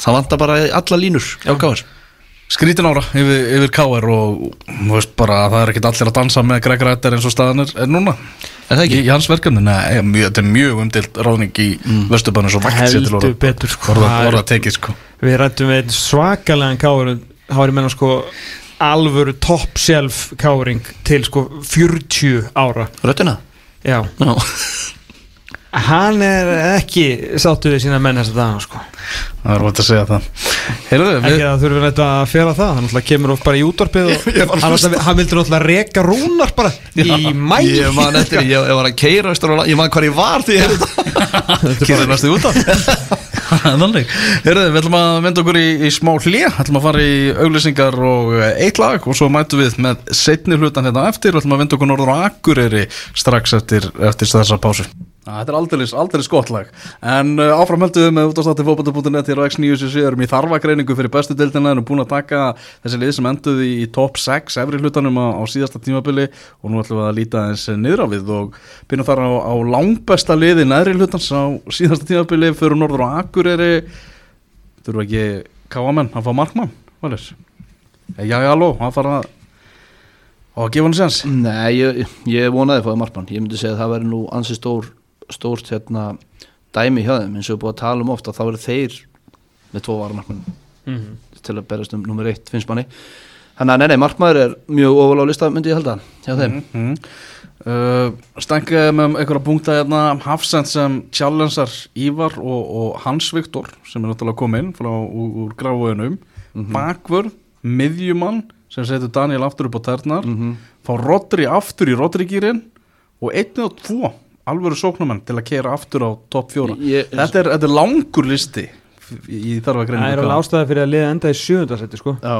Speaker 4: Það vantar bara alla línur Já, gáður
Speaker 2: Skrítin ára yfir, yfir KR og þú veist bara að það er ekkit allir að dansa með Greg Rættir eins og staðan er, er núna
Speaker 4: Er það ekki?
Speaker 2: Í, í hans verkefni, mjög, þetta er mjög umdilt ráðning í mm. Vesturbannu svo vægt sér til
Speaker 3: Heldur betur, sko.
Speaker 2: orða, orða tekið sko
Speaker 3: Við rættum við einn svakalega var ég menna sko alvöru top shelf káring til sko 40 ára
Speaker 4: Röttina?
Speaker 3: Já,
Speaker 4: Já
Speaker 3: hann er ekki sáttu við sína menn þess að dagana sko.
Speaker 2: Það er vant að segja það. Heyrðu,
Speaker 3: Ekki
Speaker 2: við,
Speaker 3: að þurfum við að fela það Hann náttúrulega kemur oft bara í útvarpið og hann, náttúrulega- hann vildi náttúrulega reka rúnar bara í mæ
Speaker 4: Ég man eftir, ég, ég var að keira Ég man hvað ég var því ég
Speaker 2: kýrði næstu út af Þannig, heyrðu, við ætlum að venda okkur í, í smá hlje ætlum að fara í auglýsingar og eh, eitt lag og svo mætum við með setni hlutan hérna eftir, ætlum að venda okkur norður á Akureyri strax eftir, eftir þessa pásu Þetta er aldeilis, aldeilis gott lag. En uh, áfram höldum við með útastáttir fókbóta.net hér á X977 erum í þarfagreiningu fyrir bestu deildina erum búin að taka þessi lið sem enduði í top 6 efri hlutanum á, á síðasta tímabili og nú ætlum við að líta eins niður á við og byrjum þar á, á langbesta liði neðri hlutans á síðasta tímabili fyrir norður á Akureyri. Þurfa ekki káamenn að fá markmann Valir? Já, já, aló, að fara að og að gefa hann sens
Speaker 4: Nei, ég, ég vonaði að fáið markmann. Ég myndi segja að það væri nú ansi stór stórt hérna dæmi hjá þeim eins og við búið að tala um ofta þá eru þeir með tvo varamarkmann
Speaker 3: Mhm.
Speaker 4: til að berast um nummer eitt finnst manni Þannig að nei, nei, markmaður er mjög ofal á lista myndi ég halda hjá þeim
Speaker 2: mm -hmm. uh, Stengið með einhverja punkta hérna Hafsend sem challengear Ívar og, og Hans Viktor sem er náttúrulega komið inn frá úr, úr gráðunum bakvörð, miðjumann sem setur Daniel aftur upp á ternar
Speaker 4: Mhm.
Speaker 2: fá Rodri aftur í Rodri-gýrin og einnig og tvo alvöru sóknumenn til að kera aftur á topp fjóra.
Speaker 4: Ég-
Speaker 2: þetta, er, þetta er langur listi í þarfa
Speaker 3: Það er alveg ástæði fyrir að liða enda í sjöfundarsætti sko.
Speaker 4: Já.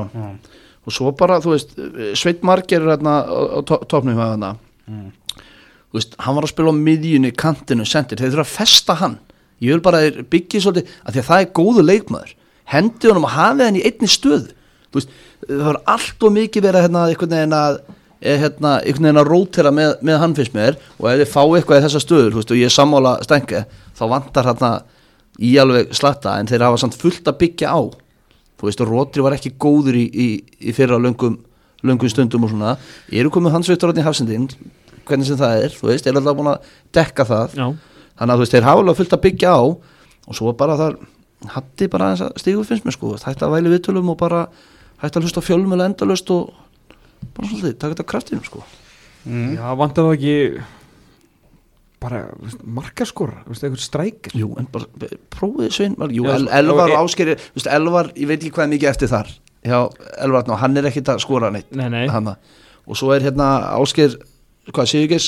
Speaker 4: og svo bara, þú veist Sveit Marger er hérna á, á to- toppnum hérna þú veist, hann var að spila á miðjunni, kantinu, sendir. Þeir þurfa að festa hann. Ég vil bara byggja svolítið, að því að það er góðu leikmaður. Hendi honum að hafa hann í einni stöðu. Þú veist, það var allt og mikið verið hérna, einhvern veginn að eh, hérna, einhvern veginn að rótera með, með hann fyrst með þér og ef þið fá eitthvað í þessa stöður veist, og ég er sammála stengi þá vantar hérna í alveg slatta. En þeir hafa samt fullt að byggja á. Þú veist, Rótri var ekki góður í, í, í fyrra löngum, löngum stundum og svona, eru komið hans veitur í hafsendin, hvernig sem það er þú veist, er alltaf búin að dekka það.
Speaker 3: Já,
Speaker 4: þannig að þú veist, þeir hafa alveg fullt að byggja á. Og svo bara þar hatti bara aðeins að stígu finnst mér sko. Hætti að væli viðtölum og bara hætti að hlusta eða endalust og bara svolítið, taka þetta kraftinu sko.
Speaker 3: Já vantar það ekki bara veist, eitthvað strækir.
Speaker 4: Jú, en bara prófið Svein Jú,
Speaker 3: Já,
Speaker 4: El,
Speaker 3: sko,
Speaker 4: Elvar
Speaker 3: og
Speaker 4: Áskeri þú veist, Elvar, ég veit ekki hvað er mikið eftir þar hjá Elvar, ná, hann er ekkit að skora neitt.
Speaker 3: Nei, nei.
Speaker 4: Og svo er hérna Ásker hvað,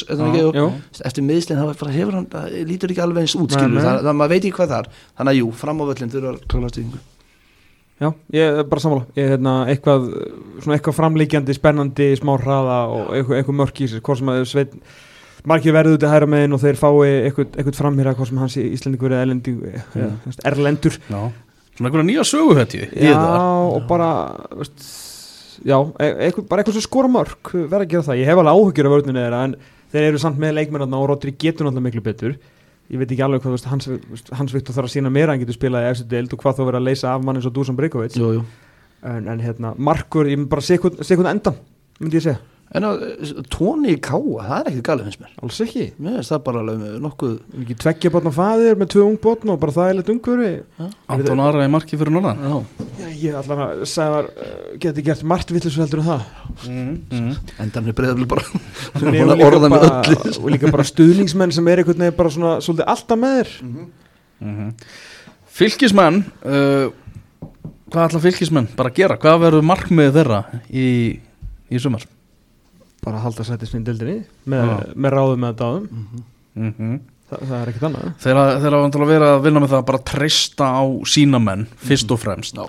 Speaker 4: er það
Speaker 3: Já, jú.
Speaker 4: eftir miðslinn, það var bara hefur hann það lítur ekki alveg eins út,
Speaker 3: Nei,
Speaker 4: skilur
Speaker 3: nei.
Speaker 4: það, það maður veit ekki hvað þar, þannig að jú, fram á völlin þurfa klála stíðingu
Speaker 3: Já, ég er bara sammála. Ég er hérna eitthvað, svona eitthvað framlíkjandi, spennandi, smá hraða og eitthvað, eitthvað mörk í sér, hvort sem að sveit margir verður út í hæra megin og þeir fái eitthvað, eitthvað framhýra, hvort sem hans í Íslendingur eða erlendi, mm. erlendur.
Speaker 2: Já. svona einhverja nýja sögu hætti
Speaker 3: Já, og bara veist, já, e- eitthvað, bara eitthvað sem skora mörk verða að gera það, ég hef alveg áhyggjur af vörninu þeirra en þeir eru samt með leikmennarna og Rodri getur náttúrulega miklu betur ég veit ekki alveg hvað veist, hans, hans Viktor þarf að sína meira en getur spilað í eftir deild og hvað þá verður að leysa af mann eins og Dusan Breikovic en, en hérna, markur, ég mynd bara sekund, sekund endan, myndi ég segja
Speaker 4: en að tóni í káa, það er ekkit galið finnst mér
Speaker 3: alls ekki,
Speaker 4: mér finnst það bara alveg með nokkuð
Speaker 3: Er ekki tveggja botna faðir með tvö ung botna og bara það er leitt umhverfi
Speaker 2: Anton Ara í marki fyrir norðan
Speaker 4: já.
Speaker 3: ég allan að sagði uh, geti gert margt villis heldur en það
Speaker 2: mm.
Speaker 4: endan er breyðafli bara
Speaker 3: Nei,
Speaker 4: búin
Speaker 3: og,
Speaker 4: að
Speaker 3: líka
Speaker 4: orða með öllu
Speaker 3: og líka bara stuðningsmenn sem er einhvern veginn bara svona svolítið alltaf með þér
Speaker 2: Mhm. Fylkismenn uh, Hvað ætla fylkismenn bara að gera? Hvað verður markmið þeirra í, í sumar?
Speaker 3: Bara að halda sættisni í dildinni með, með ráðum með dáðum.
Speaker 2: Mm -hmm.
Speaker 3: Þa, það er ekkert annað.
Speaker 2: Þeirra, þeirra vantilega að vera að vinna með það að bara treysta á sína menn fyrst og fremst.
Speaker 4: Já.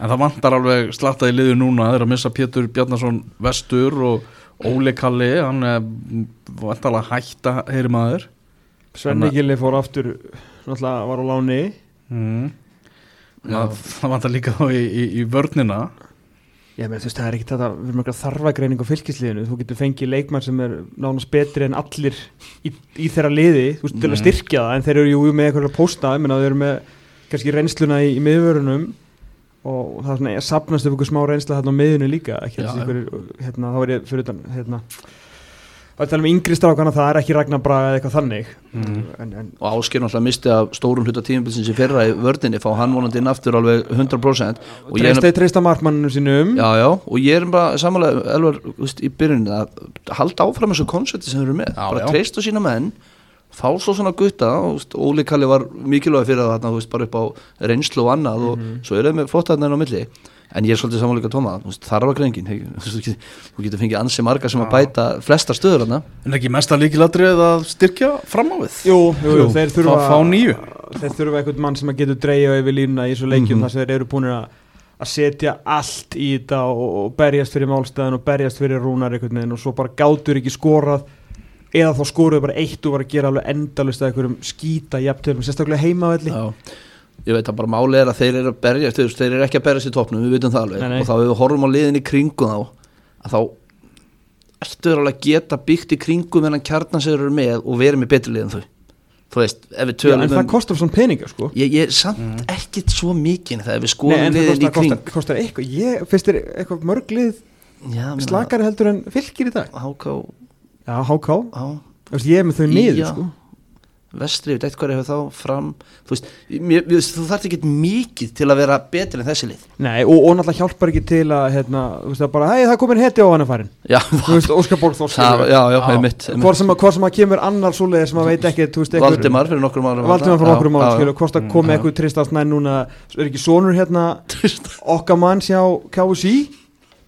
Speaker 2: En það vantar alveg slatta í liðu núna þeir að missa Pétur Bjarnason vestur og Óli Kalli hann er vantarlega hætta heyri maður.
Speaker 3: Svenni Gilli fór aftur náttúrulega var á láni.
Speaker 2: Mm. það, það vantar líka þá í, í, í vörnina
Speaker 3: Já, menn, þú veist, það er ekki þetta, við erum eitthvað þarfagreining á fylgisliðinu, þú getur fengið leikmann sem er nánast betri en allir í, í þeirra liði, þú veist, til að
Speaker 2: Mhm.
Speaker 3: styrkja það en þeir eru jú með eitthvað að posta, ég menna þeir eru með kannski reynsluna í, í miðvörunum og það er svona, ég sapnast upp ykkur smá reynsla þarna á miðinu líka, ekki
Speaker 4: Já,
Speaker 3: þessi ykkur, hérna, þá er ég fyrir utan, hérna Það er að tala um yngri strákana, það er ekki Ragnar Braga eða eitthvað þannig.
Speaker 2: Mhm.
Speaker 3: en, en
Speaker 4: og Ásker náttúrulega misti af stórum hluta tímabilsins í fyrra í vördinni fá hann vonandi inn aftur alveg 100% og ég er
Speaker 3: treysta, treysta markmanninu sínum.
Speaker 4: Já, já, og ég er bara samanlega elvar í byrjunni að halda áfram þessu konsepti sem við erum með,
Speaker 2: Já,
Speaker 4: bara
Speaker 2: já.
Speaker 4: treysta sína menn fá svo svona gutta og veist, Óli Kalli var mikilvæg fyrir það bara upp á reynslu og annað og svo er það með flottarnir á milli en ég er svolítið samanlega tóma þar var greiningin. Þú getur, fengið ansi marga sem að bæta flesta stöður
Speaker 2: En ekki mesta líkilatrið að styrkja fram á við?
Speaker 3: Jú, jú, jú, þeir þurfa
Speaker 2: Fá- fá nýju.
Speaker 3: Þeir þurfa einhvern mann sem að getur dreigja yfir línuna í svo leikjum
Speaker 4: Mhm.
Speaker 3: þar sem þeir eru búin að að setja allt í þetta og, og berjast fyrir málstæðin og berjast fyrir rúnar einhvern veginn og svo bara gátur ekki skorað eða þá skoruðu bara eitt og var að gera alveg endalust að einhverjum skýta jafntöfum, sérstaklega heimavelli.
Speaker 4: Já, ég veit að bara máli er að þeir eru að berja þeir, eru ekki að berjast í topnum, við vitum það alveg.
Speaker 3: Nei, nei.
Speaker 4: og þá við horfum á liðin í kringum þá að þá ertu alveg að geta byggt í kringum en að kjarnan sem þeir eru með og verið með betri lið en þau. Þú veist, ef við
Speaker 3: Já,
Speaker 4: tölum
Speaker 3: en það
Speaker 4: um
Speaker 3: kostar svona peninga sko.
Speaker 4: Ég, ég er samt ekkit svo mikið þegar við
Speaker 3: Nei,
Speaker 4: skoðum
Speaker 3: en það
Speaker 4: liðin í kring
Speaker 3: kostar, kostar eitthvað, ég finnst þér eitthvað mörg lið
Speaker 4: Já, meina,
Speaker 3: slakari heldur en fylgir í dag?
Speaker 4: HK,
Speaker 3: Já, HK, ég er með þau niður sko
Speaker 4: vestri, ég veit eitthvað hefur þá fram þú veist, mér, mér, þú þarf ekki mikið til að vera betri en þessi lið.
Speaker 3: Nei, og, og náttúrulega hjálpar ekki til að hérna, þú veist, að bara, hei, það komin heti á hann að farin.
Speaker 4: Já,
Speaker 3: Þú veist, Óskar Borg Þór
Speaker 4: það, já, já, einmitt, einmitt.
Speaker 3: Hvort sem, að- hvort sem að kemur annar svoleiðir sem að veit ekki þú veist, einhver-
Speaker 4: Valdimar fyrir nokkrum árum.
Speaker 3: Valdimar fyrir
Speaker 4: Já, já.
Speaker 3: skilur, hvort að koma
Speaker 4: já.
Speaker 3: eitthvað tristast næ núna, er ekki sonur hérna okkar mann sjá KSI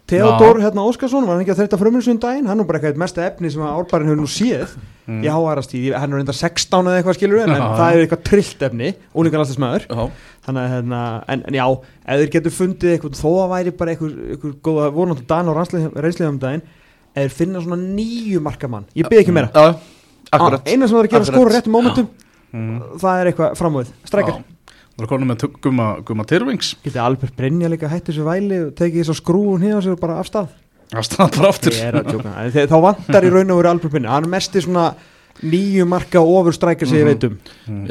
Speaker 3: Theodor hérna Óskarsson var hann ekki að þetta frumur síðan daginn, hann er bara eitthvað mesta efni sem að árbærin hefur nú séð. Í háarastíð, hann er reynda 16 eða eitthvað skilur en
Speaker 2: Já.
Speaker 3: það er eitthvað trillt efni, þannig að hérna, en, en já ef þeir getur fundið eitthvað, þó að væri bara eitthvað, eitthvað góða, voru náttúrulega Dan og reynsliðum um daginn, þeir finna svona nýju markamann, ég byrð ekki meira. Eina sem það er að gera skóra réttum mómentum
Speaker 2: Mm.
Speaker 3: það er eitthvað framöð, strækjar
Speaker 2: Það er konum með gumma, gumma Tyrfings.
Speaker 3: Getið Albert Brynja líka hætti þessu væli og tekið þessu skrúun hér og sér bara af stað?
Speaker 2: Það stað bara aftur.
Speaker 3: Er Þá vantar í raun og veru Albert Brynja. Hann er mest í svona nýju marka ofur strækjar sem ég veit um.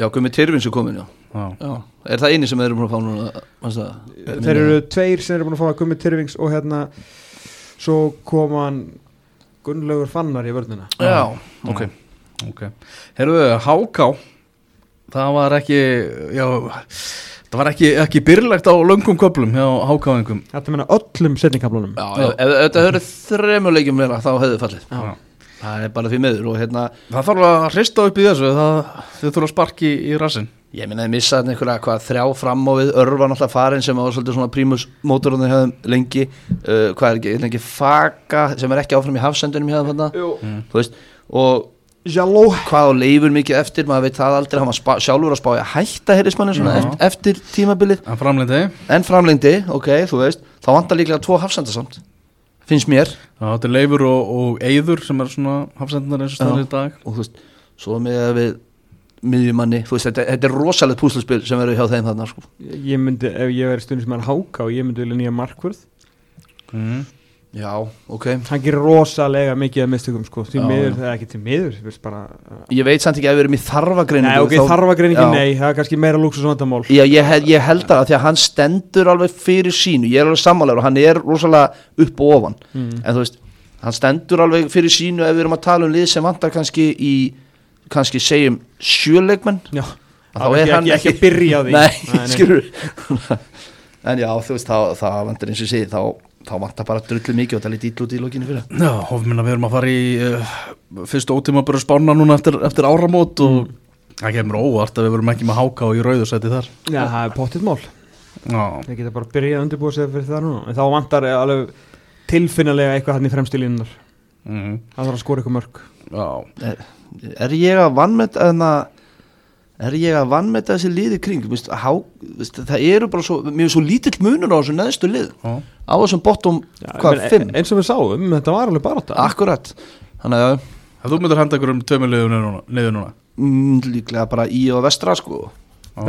Speaker 4: Já, Gumi Tyrfins er komin, já.
Speaker 2: Já.
Speaker 4: já. Er það eini sem þeir eru búin að fá núna?
Speaker 3: Þeir eru tveir sem eru búin að fá Gummi Tyrfings og hérna svo kom hann Gunnlaugur Fannar í vörnina.
Speaker 4: Já, ok.
Speaker 2: Ok, herruðu, Háká Það var ekki já, Það var ekki, ekki byrlegt á löngum köplum hjá Hákáingum
Speaker 3: Þetta meina öllum setningkablunum
Speaker 4: Já, ef, ef þetta höfðu þremur leikjum meira þá hefðu fallið.
Speaker 3: Já.
Speaker 4: Það er bara því meður og hérna
Speaker 2: Það þarf að hrista upp í þessu það, Þau þurfa að sparki í rassin
Speaker 4: Ég minna að missa þarna einhverja hvað þrjá fram á við örfa náttúrulega farin sem var svolítið svona prímus mótorunni hefðum lengi. Uh, hvað er ekki, lengi faka sem er ekki áfram í hafsendunum þú veist og
Speaker 3: Jaló
Speaker 4: hvað á leifur mikið eftir? Maður veit það aldrei, hann var spa, sjálfur að spá í að hætta heirismannin svona
Speaker 2: Já.
Speaker 4: eftir, eftir tímabilið.
Speaker 2: En framleiti
Speaker 4: en framlengdi, ok, þú veist. Þá vantar líklega tvo hafsendasamt finnst mér.
Speaker 2: Það er Leifur og, og Eyður sem er svona hafsendnar eins og staðar í dag.
Speaker 4: Og þú veist, svo með að við miðjumanni, þú veist, þetta, þetta er rosalegt púsluspil sem verður hjá þeim þarna sko.
Speaker 3: Ég myndi, ef ég verið stundin sem hann háka og ég myndi vilja nýja markvörð.
Speaker 2: Mm.
Speaker 4: Já, ok.
Speaker 3: Hann gerir rosalega mikið af mistökum sko. Því
Speaker 4: Já,
Speaker 3: miður,
Speaker 4: já.
Speaker 3: það er ekki til miður bara
Speaker 4: ég veit samt ekki að við erum í þarfagreiningu
Speaker 3: Nei, ok,
Speaker 4: þá-
Speaker 3: þarfagreiningi,
Speaker 4: Já.
Speaker 3: nei, það er kannski meira lúksus og vandamál.
Speaker 4: Já, ég, ég held að því að hann stendur alveg fyrir sínu, ég er alveg sammálegur og hann er rosalega upp og ofan.
Speaker 3: Mm.
Speaker 4: en þú veist, hann stendur alveg fyrir sínu ef við erum að tala um lið sem vantar kannski í, kannski segjum sjöleikmenn
Speaker 3: Já,
Speaker 4: Þá er
Speaker 3: er
Speaker 4: hann
Speaker 3: ekki, ekki
Speaker 4: ekki-
Speaker 3: að byrja því.
Speaker 4: Nei, skilur En já, þú veist, þá, þá þá, þá vantar bara drullu mikið og það er lítið ítl út í lokinu fyrir
Speaker 2: Já, minna, við erum að fara í uh, fyrstu ótíma bara spána núna eftir, eftir áramót og það kemur óvart að við verum ekki með Háká í rauðursæti þar.
Speaker 3: Já, það er pottitt mál.
Speaker 2: Já,
Speaker 3: Það geta bara byrjað að undirbúa sig fyrir það núna. En þá vantar alveg tilfinnilega eitthvað hann í fremstu línunar
Speaker 2: mm,
Speaker 3: Það þarf að skora eitthvað mörg
Speaker 2: já.
Speaker 4: er, er ég að vann með að er ég að vannmeta þessi liði kring veist, há, veist, það eru bara svo mjög svo lítill munur á þessu neðstu lið.
Speaker 2: Já.
Speaker 4: á þessum bottom,
Speaker 3: Já,
Speaker 4: hvað, fimm?
Speaker 3: eins og við sáum, þetta var alveg bara þetta
Speaker 4: akkurat, þannig að
Speaker 2: Ef þú myndir henda ykkur um tveimur liðum niður núna,
Speaker 4: mm, líklega bara í og vestra sko.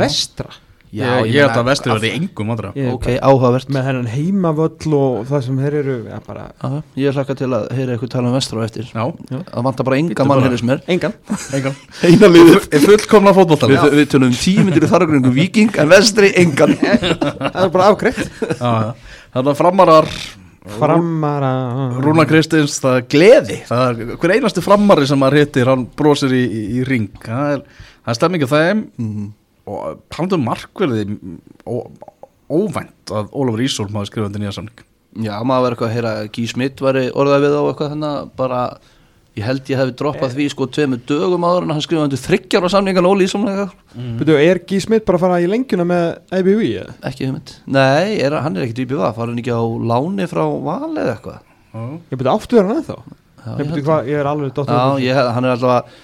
Speaker 3: Vestra
Speaker 2: Já, ég, ég held að vestri verði engum andra
Speaker 3: Ég er
Speaker 4: ok, áhugavert.
Speaker 3: með hennan heimavöll og það sem þeir eru ja, bara,
Speaker 4: Aha, ég hlakka til að heyra eitthvað tala um vestra á eftir.
Speaker 2: Já,
Speaker 4: það vantar bara enga mann
Speaker 2: bara.
Speaker 4: heyrðis mér
Speaker 3: engan.
Speaker 2: Engan.
Speaker 4: Eina liðið.
Speaker 2: Er fullkomna fótboltan
Speaker 4: við, við tölum um tíu myndir í þargrungu viking en vestri engan.
Speaker 3: Það er bara afgreitt.
Speaker 2: Þannig að framarar.
Speaker 3: Framara
Speaker 2: Rúna Kristins, það er gleði. Það er hver einasti framari sem maður hittir hann brosir í, í, í ring. Það er, það er stemming af þeim.
Speaker 4: Mhm.
Speaker 2: Og talandum markverði ó, óvænt að Ólafur Ísól maður skrifa undir nýja samning.
Speaker 4: Já, maður verður eitthvað að heyra að Gí Smitt væri orðað við á eitthvað þannig að bara ég held ég hefði droppað því sko tveimur dögum áður en hann skrifaði undir þryggjar á samningan Óli Ísson eitthvað
Speaker 3: Byrju, er Gí Smith bara að fara í lengjuna með IBV
Speaker 4: ekki hugmynd. Nei, er, hann er ekkert í BVA fara hann ekki á láni frá val eða eitthvað?
Speaker 3: Ég byrju aftur hann eða þá
Speaker 4: Já,
Speaker 3: Ég,
Speaker 4: ég
Speaker 3: ég er alveg dottur
Speaker 4: Já, ég, hann er alltaf að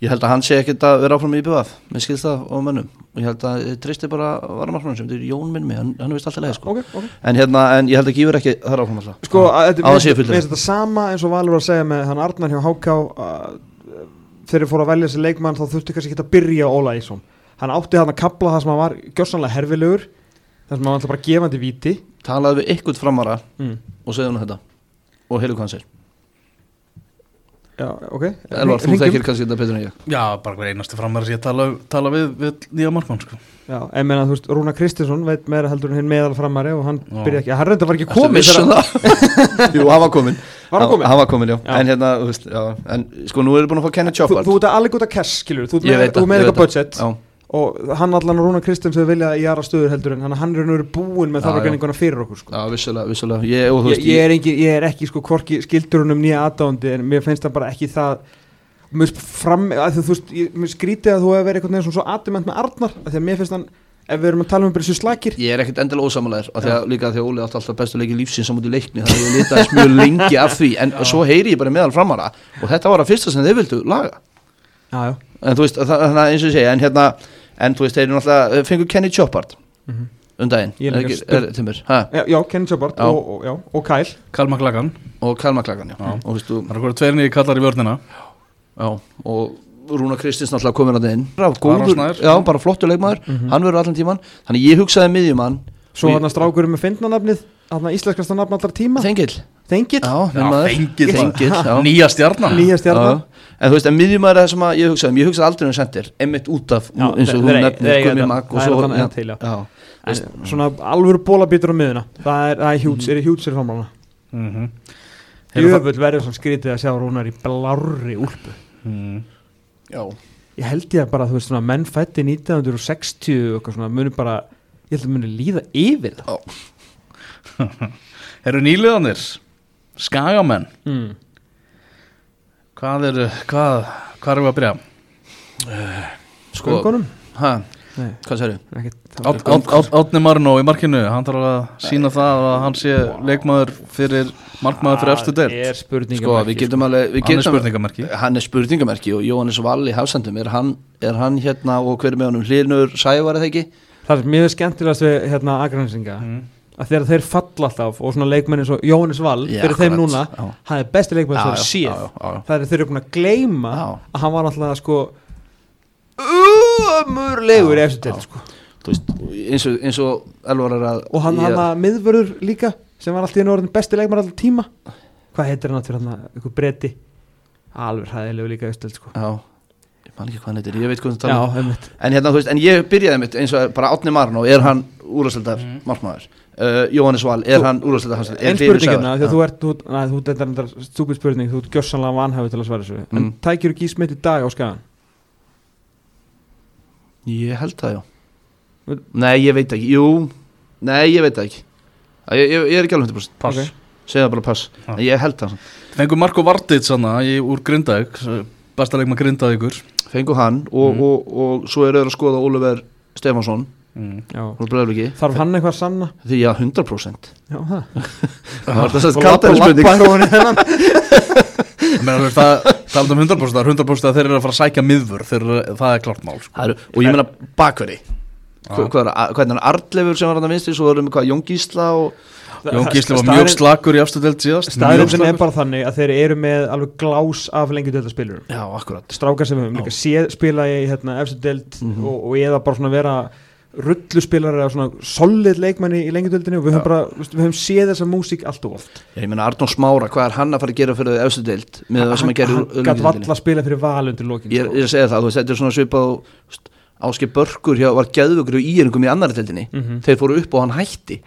Speaker 4: ég held að hann sé ekkert að vera áfram í BVF með skilst það og mönnum og ég held að ég tristi bara varamarfrann sem þetta er Jón minn mig, hann, hann er vist alltaf leið sko.
Speaker 3: Ok, ok
Speaker 4: en hérna, en ég held að Gífur ekki þar áfram alltaf
Speaker 3: Sko,
Speaker 4: Á að
Speaker 3: mér
Speaker 4: sé
Speaker 3: finnst
Speaker 4: fullur.
Speaker 3: mér finnst þetta sama eins og Valur var að segja með hann Arnar hjá HK að þegar þeir fóru að velja þessi leikmann þá þurfti kannski ekki að byrja Óla Ísson hann átti hann að kapla það sem hann var gjörsanlega herfilegur það sem hann var alltaf bara gefandi víti
Speaker 4: talaði við ykkur framara
Speaker 3: mm.
Speaker 4: og segði hann þetta og heilu hvað hann sér
Speaker 3: Já, ok.
Speaker 4: Elvar, þú þekkir kannski þetta betur en ég.
Speaker 2: Já, bara hver einasti framari sem ég tala, tala við, við nýja markmann sko.
Speaker 3: Já, en meina þú veist, Rúna Kristinsson veit meira heldur en hinn meðal framari og hann
Speaker 2: Já.
Speaker 3: byrja ekki, hann reynda var ekki komið
Speaker 4: um? Jú, hann var komin
Speaker 3: Var hann kominn?
Speaker 4: Hann var komin, já,
Speaker 3: Já.
Speaker 4: En hérna, þú veist, já. En sko, nú erum við búin að fá Kenneth
Speaker 3: Þú,
Speaker 4: Chopard
Speaker 3: þú ert að alveg út að cash, skilur Þú ert
Speaker 4: Ég
Speaker 3: með,
Speaker 4: veit
Speaker 3: þú
Speaker 4: það,
Speaker 3: ert með
Speaker 4: ég
Speaker 3: eitthvað budget.
Speaker 4: Já,
Speaker 3: og hann allan og Rúna Kristins þau vilja í aðra stöður heldur en hann, er nú búinn með
Speaker 4: Já,
Speaker 3: þarfagenninguna fyrir okkur sko.
Speaker 4: já, vissulega, vissulega. Ég, og þú
Speaker 3: ég,
Speaker 4: veist,
Speaker 3: ég, er ekki, ég er ekki sko hvorki skildur húnum nýja aðdándi en mér finnst það bara ekki það mér fram, að þú veist mér skrítið að þú hefur verið eitthvað neginn svo aðdiment með Arnar, af því að mér finnst hann ef við erum að tala um þessu slakir
Speaker 4: Ég er ekkert endilega ósamalæður af því að líka því að Óli átti alltaf bestu leiki lífsins á múti leikni þannig að ég litaðist mjög lengi af því. En svo heyri ég bara meðal framara og þetta var að fyrsta sem þeir vildu laga.
Speaker 3: Já, já.
Speaker 4: en þú veist, það er eins og ég segja en hérna, en þú veist, þeir eru náttúrulega fengur Kenny Chopard
Speaker 3: Mhm.
Speaker 4: um daginn,
Speaker 3: er
Speaker 4: er er,
Speaker 3: Já, já, Kenny Chopard
Speaker 4: Já.
Speaker 3: og, og, já, og Kyle.
Speaker 2: Kalma Klagan,
Speaker 4: og Kalma Klagan, já,
Speaker 2: Já.
Speaker 4: og þú veist, þú,
Speaker 2: það er hverju tveir nýja kallar í vörnina.
Speaker 4: Já, og Rúna Kristins náttúrulega komin að inn
Speaker 2: Aron
Speaker 4: góður, já, bara flottur leikmaður. Hann verður allan tíman, þannig ég hugsaði miðjumann.
Speaker 3: Svo hann að strákurum með fyndnanafnið hann að íslenskasta nafn allar tíma.
Speaker 4: Þengill,
Speaker 3: Þengill,
Speaker 4: já,
Speaker 2: Já,
Speaker 4: minn maður.
Speaker 2: Þengill.
Speaker 4: Þengill, já.
Speaker 2: Nýja stjarnan.
Speaker 3: Nýja stjarnan.
Speaker 4: Já, en þú veist, en miðjumæður er það sem að ég hugsaði um, ég hugsaði aldrei um sendir, einmitt út af
Speaker 3: Já,
Speaker 4: eins og hún nefnir
Speaker 3: þetta.
Speaker 4: Mag og svo
Speaker 3: einn til, já.
Speaker 4: já.
Speaker 3: En svona alvöru bólabítur á miðuna það er, það er hjúts,
Speaker 4: Mhm.
Speaker 3: er hjúts er framlána
Speaker 2: mm -hmm.
Speaker 3: Jöfull verður svona skrítið að sjá Rúnar í blárri úlpu
Speaker 2: Mm.
Speaker 4: já,
Speaker 3: Ég held ég að bara, þú veist, svona menn fætti 1960 og eitthvað svona, muni bara ég held að muni líða yfir það
Speaker 2: Eru nýliðanir Skagamenn
Speaker 3: mm.
Speaker 2: Hvað er, hvað, hvað erum við að byrja?
Speaker 4: sko,
Speaker 3: Göngunum?
Speaker 4: hæ,
Speaker 3: Nei,
Speaker 4: hvað
Speaker 2: Át- Át- Átni Marino í markinu Hann þarf að sína það að hann sé leikmaður fyrir markmaður fyrir efstu
Speaker 3: Það
Speaker 2: deild
Speaker 3: er spurningamerki
Speaker 4: sko, við getum alveg við
Speaker 2: Hann er spurningamerki.
Speaker 4: Hann er spurningamerki og Jóhannes Valli Hafsendum, er hann, er hann hérna og hver er með honum? Hlýrnur Sævar eða ekki?
Speaker 3: Það er mjög skemmtilegast við hérna agrænsinga
Speaker 2: Mm.
Speaker 3: Að þegar þeir falla alltaf og svona leikmenn eins og Jóhannes Val
Speaker 4: Já,
Speaker 3: fyrir þeim
Speaker 4: akkurat,
Speaker 3: núna,
Speaker 4: já.
Speaker 3: hann er besti leikmenn sem
Speaker 4: Já,
Speaker 3: þeir
Speaker 4: já,
Speaker 3: séð
Speaker 4: já, já, já.
Speaker 3: það er þeir eru búin að gleyma
Speaker 4: Já.
Speaker 3: að hann var alltaf sko umurlegur í eftir til sko.
Speaker 4: Þú veist, eins og, eins og Elvar er að
Speaker 3: og hann
Speaker 4: ég-
Speaker 3: hann að miðvörður líka sem var alltaf í einu orðin besti leikmenn alltaf tíma hvað heitir hann aftur hann einhver breyti alveg hræðilegu líka í eftir sko.
Speaker 4: já, ég man ekki hvað hann heitir, ég veit hvað það
Speaker 3: já,
Speaker 4: tala um.
Speaker 3: einmitt
Speaker 4: en hérna, þú veist, en ég byrjaði mitt eins og bara Átni Marino, er hann úrastildar mm. markmaður, uh, Jóhannes Val er
Speaker 3: Þú-
Speaker 4: hann úrastildar hans?
Speaker 3: En spurningina, því að þú ert þú, næ, þú, þetta er þetta stúpid spurning, þú ert gjörsanlega vanhæfi til að svara þessu, en
Speaker 4: Mm.
Speaker 3: tækir þú gísmitt í dag á skagan?
Speaker 4: ég held það, já.
Speaker 3: Vil-
Speaker 4: nei, ég veit ekki, jú. Nei, ég veit það ekki. Ég, ég, ég er ekki alveg 100%
Speaker 2: Pass.
Speaker 3: Ok.
Speaker 4: segja það bara pass,
Speaker 2: Já.
Speaker 4: en ég held það
Speaker 2: Fengur Marko Vardit sanna í, úr Grindavík Besta leikma Grindavíkur.
Speaker 4: Fengu hann og,
Speaker 2: Mm.
Speaker 4: og, og, svo eru þeir að skoða Oliver Stefansson
Speaker 2: mm.
Speaker 3: Þarf hann eitthvað að sanna?
Speaker 4: því já, 100%
Speaker 3: Já, það
Speaker 4: það var þess að kalda
Speaker 3: lappa-
Speaker 4: spurning.
Speaker 2: það, talað um 100% það er 100% að þeir eru að fara að sækja miðvör þeir, eru- það er klart mál sko.
Speaker 4: Og ég meina bakverði Hva- Hvað er er það? Arlefur sem var hann að vinstri Svo erum við hvað, Jón Gísla og
Speaker 2: Jón Gísli var mjög slakur í afstöðdelt síðast.
Speaker 3: Sem er bara þannig að þeir eru með alveg glás af lengi dölda spilurum
Speaker 4: Já, akkurat.
Speaker 3: Strákar sem við höfum líka séð spila í hérna, efstu deild
Speaker 4: Mhm.
Speaker 3: og, og eða bara svona vera rulluspilar eða svona solid leikmanni í lengjadöldinni og við höfum bara, við höfum séð þessa músík allt og oft.
Speaker 4: Já, Ég meina Arnón Smára, hvað er hann að fara að gera fyrir efstu deild með það sem að gera
Speaker 3: hann gæti valla að spila fyrir val undir lokin
Speaker 4: Ég er að segja það, þú veist, þetta er svona svipað Áskei Börkur hjá var geðvökur í íringum í annari deildinni.
Speaker 3: Mhm.
Speaker 4: Þeir fóru upp og hann hætti.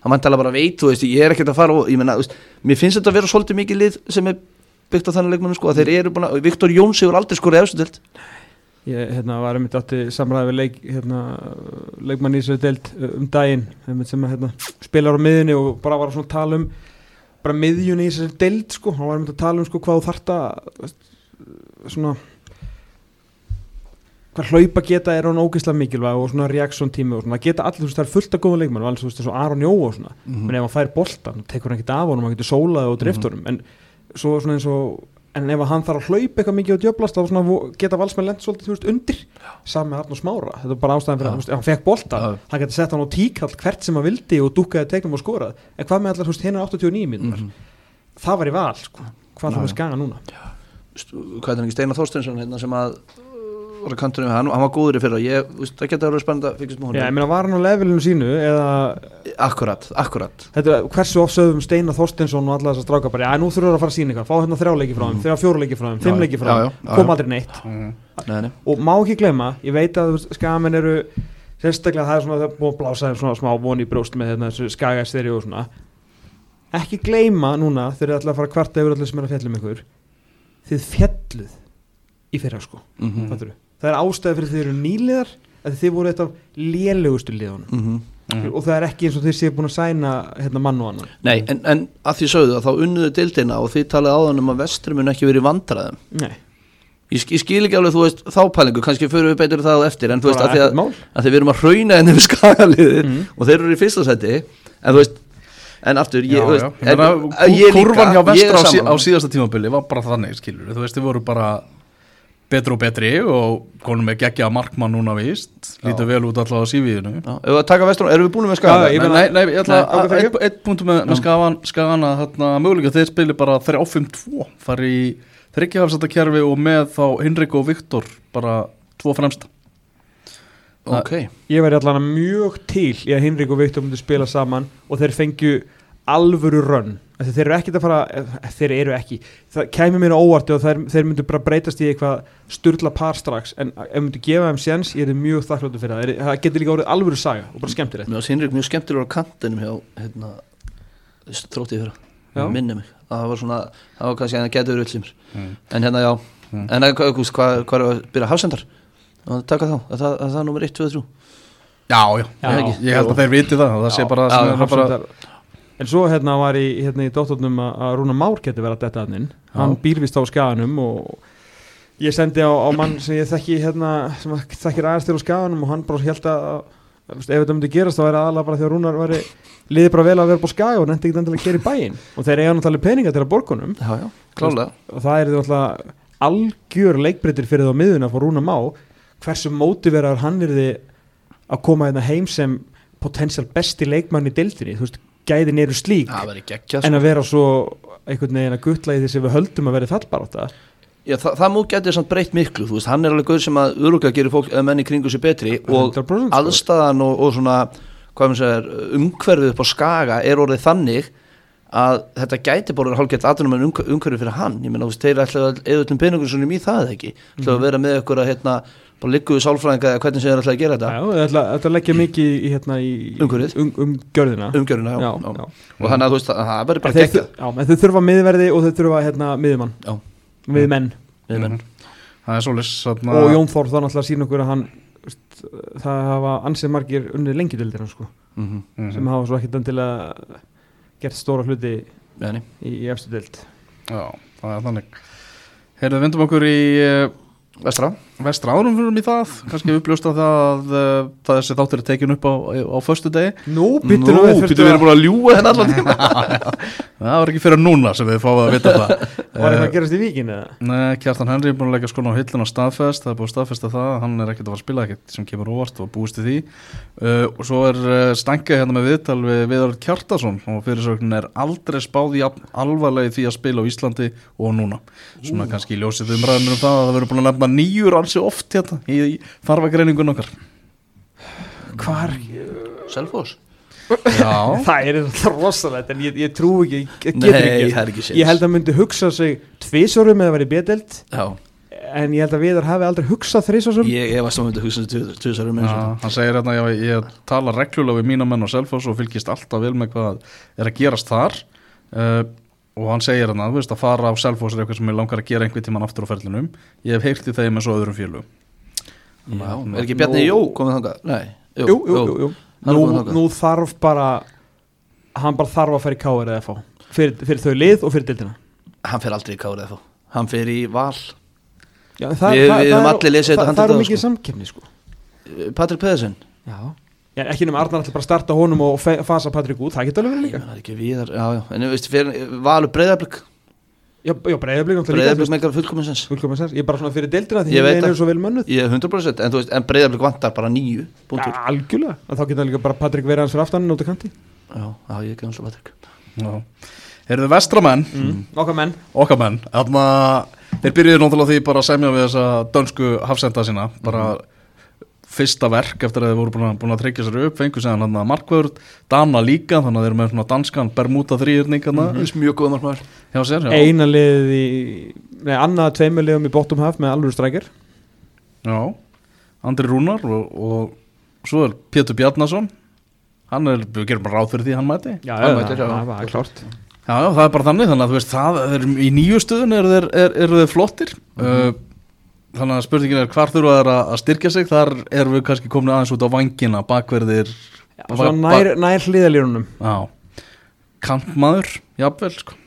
Speaker 4: Hann mætti alveg bara veit, þú veist, ég er ekkert að fara og, ég meina, veist, Mér finnst þetta að vera svolítið mikið lið sem er byggt á þannig leikmannu sko, að þeir eru búin að, Viktor Jóns hefur aldrei skorið efstu deild
Speaker 3: ég hérna, var einmitt átti samræði við leik, hérna, leikmann í þessu deild uh, um daginn sem að, hérna, spilar á miðjunni og bara var að svona tala um bara miðjunni í þessu deild sko. hann var einmitt að tala um sko, hvað að svona hvað hlaupa geta er hann ógeðslega mikilvæg og svona reaksjón tími og svona geta allir, þú veist, það er fullt af góða leikmann og allir, þú veist, eins og Aron Jó og svona
Speaker 4: Mhm.
Speaker 3: menn ef hann fær boltan, tekur hann ekkert af honum hann getur sólaði og drift honum en svo svona eins og en ef hann þarf að hlaupa eitthvað mikið og djöblast þá geta valsmenn lent svolítið veist undir saman með Arnur Smára. Þetta er bara ástæðan fyrir að hann fekk boltan
Speaker 4: Já.
Speaker 3: hann getur sett hann á tíkall hvert sem hann vildi og dúkkaði tegnum og skorað. En hvað með allar veist hinnar 89 mínútur
Speaker 4: Mhm.
Speaker 3: það var í val sko. Hvað það með
Speaker 4: já.
Speaker 3: skaga núna?
Speaker 4: Hvað er hann ekki Steinar Þorsteinsson hérna, sem að var að kantunum hann, hann var góður í fyrra. Ég, veist, það getur verið spennandi að fylgjast með
Speaker 3: Já, ég
Speaker 4: honum
Speaker 3: meina var hann á levelinu sínu eða
Speaker 4: akkurat, akkurat.
Speaker 3: Þetta, hversu oft sögðum Steinar Þorstinsson og alla þessar stráka bara, já nú þurfum við að fara að sína eitthvað. Fá hérna þrjá leiki frá þeim, þegar fjóru leiki frá þeim, fimm
Speaker 4: Já,
Speaker 3: leiki frá
Speaker 4: já,
Speaker 3: kom aldrei neitt.
Speaker 2: Mhm.
Speaker 4: nei, nei.
Speaker 3: og má ekki glemma, ég veit að skamenn eru sérstaklega það er svona það er búið að blása þeim svona smá von í brjóst með hérna, þessu skagæsteri og svona. Ekki gleyma núna þegar þið ætla að fara að kvarta yfir allir sem er að fjalla um ykkur þið fjalluð í fyrra sko.
Speaker 4: Mhm.
Speaker 3: mm. Það er ástæði fyrir þið eru nýliðar að þið voru eitt af lélegustu liðunum
Speaker 4: Mhm.
Speaker 2: Mhm.
Speaker 3: og það er ekki eins og þið séu búin að sæna hérna mann og annan
Speaker 4: Nei, en, en að því sögðu að þá unnuðu dildina og þið talið áðan um að vestri mun ekki verið vandræðum
Speaker 3: Nei,
Speaker 4: ég, ég skil ekki alveg, þú veist, þá pælingu kannski fyrir við betur það á eftir en þú veist, að því að, að því við erum að hrauna henni við skagaliðið
Speaker 3: Mhm.
Speaker 4: og þeir eru í fyrsta seti en þú veist, en aftur ég,
Speaker 2: Já, já.
Speaker 4: En, ég líka,
Speaker 2: Kurvan hjá
Speaker 4: ég
Speaker 2: vestra
Speaker 4: er
Speaker 2: á, sí, á síðasta tímabili var bara þannig, skilur Þú veist, þið voru bara betri og betri og konum með geggja markmann núna víst. Lítur vel út alltaf á sífiðinu
Speaker 4: Já, ef við að taka vestur, erum við búin með
Speaker 3: Já,
Speaker 4: skaga?
Speaker 3: ég
Speaker 2: Nei, nei, nei, ég ætla að ein punktum með, með skagan, skagan að þarna möguleika þeir spili bara 3-5-2 fari í þryggjafsættakerfi og með þá Henrik og Viktor bara tvo fremsta.
Speaker 4: Ok,
Speaker 3: Ég væri allan mjög til í að Hinrik og Viktor myndu spila saman og þeir fengju alvöru rönn Þeir eru ekkit að fara, eh, þeir eru ekki. Það kæmi mér á óvart og þeir, þeir myndu bara breytast í eitthvað sturla par strax. En ef myndu gefa þeim séns, ég er mjög þakkláttur fyrir það. Það getur líka orðið alvöru saga og bara skemmtilegt.
Speaker 4: Mér finnst mjög skemmtilegur á kantinum hjá hérna, þróttið fyrra.
Speaker 3: Já.
Speaker 4: minni mig, það var svona það var kannski að það getur verið ullimur
Speaker 2: Mm.
Speaker 4: en hérna já,
Speaker 2: Mm.
Speaker 4: en hvað hvað- hvað- hvað er að byrja hafsendar? Að taka þá, að það, að það er nummer 1, 2, 3
Speaker 2: Já, já,
Speaker 3: Já,
Speaker 2: já, ég held að þeir viti það. Það sé bara,
Speaker 3: Já,
Speaker 2: sem er bara
Speaker 3: En svo hérna var í, hérna í dóttornum að Rúna Már getur verið að detta hann inn. Hann
Speaker 2: Já.
Speaker 3: býr vist á skaganum og ég sendi á, á mann sem ég þekki hérna, sem þekkir aðeins til á skaganum og hann bara held að, ef þetta myndi gerast þá væri aðalega bara því að Rúnar væri liði bara vel að vera upp á skaga og nefndi ekki endilega að gera í bæinn. Og þeir eiga náttúrulega peninga til að borgunum
Speaker 4: já, já, klálega
Speaker 3: og það er náttúrulega algjör leikbreytir fyrir þá miðun að fá Rúna Má hversu mótiverar hann er þið að koma hérna heim sem potensial besti leikmann í deildinni? Þú veist, gæðin eru slík
Speaker 4: verður geggjað
Speaker 3: en
Speaker 4: sko.
Speaker 3: að vera svo einhvern veginn að guttla í því sem við höldum að vera fallbarátta
Speaker 4: já, það, það mú getur samt breytt miklu veist, hann er alveg guður sem að öruglega gerir fólk eða menni kringu sér betri og
Speaker 3: 100% sko.
Speaker 4: aðstæðan og, og svona segir, umhverfið upp á skaga er orðið þannig að þetta gæti bara hálfgett aðrunum en umhverfið fyrir hann, ég meina þú veist, þeir ætla að eða öllum peningur svona í það eða ekki? Ætla að vera með ykkur að hérna, bara ligguðu sálfræðinga eða hvernig sem þeir ætla að gera þetta.
Speaker 3: Já, þetta ætla að leggja mikið í, hérna, í um, um gjörðina.
Speaker 4: Umgjöruna, já,
Speaker 3: já,
Speaker 4: já.
Speaker 3: já.
Speaker 4: og þannig að þú veist, að það verður bara geggjað.
Speaker 3: já, en þau þurfa miðverði og þau þurfa hérna, miðjumann. Miðmenn
Speaker 4: Við menn.
Speaker 2: Það er svolítið
Speaker 3: og Jón Þór náttúrulega að að það hafa ansið margir unnið lengjudildina sko,
Speaker 4: Mhm.
Speaker 2: Mhm.
Speaker 3: sem hafa svo ekkit endilega gert stóra hluti
Speaker 4: Nei,
Speaker 3: í, efstu dild
Speaker 2: Já, það er þannig. Heyrðu, vindum okkur í uh,
Speaker 4: Vestra
Speaker 2: vestra árum fyrir í það. Kannski uppljósta það að það þessi þáttur er tekin upp á, á föstu degi
Speaker 3: Nú, byttu nú
Speaker 2: Nú,
Speaker 3: við
Speaker 2: býttu við erum búin að ljúga henni allan tíma. Það var ekki fyrir núna sem við fáum að vita það.
Speaker 3: Var eitthvað að gerast í víkin eða?
Speaker 2: Nei, Kjartan Henry er búin að leggja skona á hillina staðfest, það er búin að staðfesta það hann er ekkert að fara að spila ekkert sem kemur óvart og búist í því. Uh, og svo er stangið hérna með viðtal við Viðar Kjartason og fyrirsögnin er aldrei spáð í alvarlega því að spila á Íslandi og núna. Svona kannski ljósið um það að það verður búin að nefna nýjur ansi oft hérna í, í þarfagreiningun okkar.
Speaker 3: Hvar?
Speaker 4: Selfoss?
Speaker 2: Já,
Speaker 3: Það er rosalegt en ég, ég trú ekki, ég
Speaker 4: Nei,
Speaker 3: ekki
Speaker 4: það er ekki séns.
Speaker 3: Ég held að myndi hugsa sig tvisorum eða verið bédelt
Speaker 4: Já,
Speaker 3: en ég held að Viðar hafi aldrei hugsað þrísorum
Speaker 4: ég hef að stóðum að hugsa þessu tvisar um
Speaker 2: Já,
Speaker 4: eins
Speaker 2: hann segir hérna, ég, ég tala reglulega við mína menn og Selfoss og fylgist alltaf vel með hvað er að gerast þar. Uh, og hann segir hérna, þú veist að fara á Selfoss er eitthvað sem ég langar að gera einhvern tíman aftur á ferlinum. Ég hef heyrt í þeim eins og öðrum félugum
Speaker 4: Já, er ekki Bjarni Jó komið þangað? Nei,
Speaker 3: Jú, jú, jú, jú.
Speaker 4: Hann er
Speaker 3: Nú,
Speaker 4: kominn þangað.
Speaker 3: nú þarf bara hann bara þarf að fara í káir eða fá fyrir, fyrir þau lið og fyrir dildina
Speaker 4: Hann fer aldrei í eða Hann fer í Val.
Speaker 3: Já,
Speaker 4: Við- við höfum allir lesið þetta
Speaker 3: það, það
Speaker 4: handrit
Speaker 3: er mikið
Speaker 4: sko.
Speaker 3: samkefni sko.
Speaker 4: Patrik Pedersen.
Speaker 3: Já Já, ekki nema Arnar ætla bara að starta honum og fasa Patrik út, það geta alveg verið líka.
Speaker 4: Það er ekki viðar, já, já. En þú veist, fyrir Valur Breiðablик
Speaker 3: Já, já breyðablík
Speaker 4: Breiðablik meikar fullkominsens
Speaker 3: Ég er bara svona fyrir deildina því
Speaker 4: Ég veit það.
Speaker 3: er svo vel mönnuð.
Speaker 4: Ég er 100% En þú veist, en Breiðablik vantar bara nýju
Speaker 3: Já,
Speaker 4: Búntur
Speaker 3: algjörlega, en þá geta líka bara Patrik verið hans fyrir aftan út á kanti.
Speaker 4: Já, já, ég er gamla Patrik.
Speaker 2: Eruðu vestramenn,
Speaker 3: mm. Okkar menn.
Speaker 2: Okkar menn. Þarna, þeir byrjuðu náttúrulega því bara að semja við þessa dönsku hafsenda sína. Bara fyrsta verk eftir að þeir voru búin að, búin að tryggja sér upp fengu séðan hann að markvörð, Dana líka þannig að þeir eru með svona danskan Bermuda þrýrning mm
Speaker 4: er mjög góð
Speaker 2: já.
Speaker 3: Eina liðið í Nei, annað tveimur liðum í bottom half með alveg strækir.
Speaker 2: Já, Andri Rúnar og, og svo er Pétur Bjarnason. Hann er, við gerum bara ráð fyrir því hann mæti.
Speaker 3: Já,
Speaker 4: Hann mætir, já.
Speaker 3: það var klárt.
Speaker 2: Já, já, það er bara þannig, þannig að þú veist það er, í nýju stöðun eru þeir, er, eru þeir flottir. Uh, þannig að spurningin er hvar þurfa þeir að styrkja sig? Þar erum við kannski komin aðeins út á vangina bakverðir
Speaker 3: Já, Svo nær, nær hliðalírunum
Speaker 2: Já, kantmaður, jafnvel sko.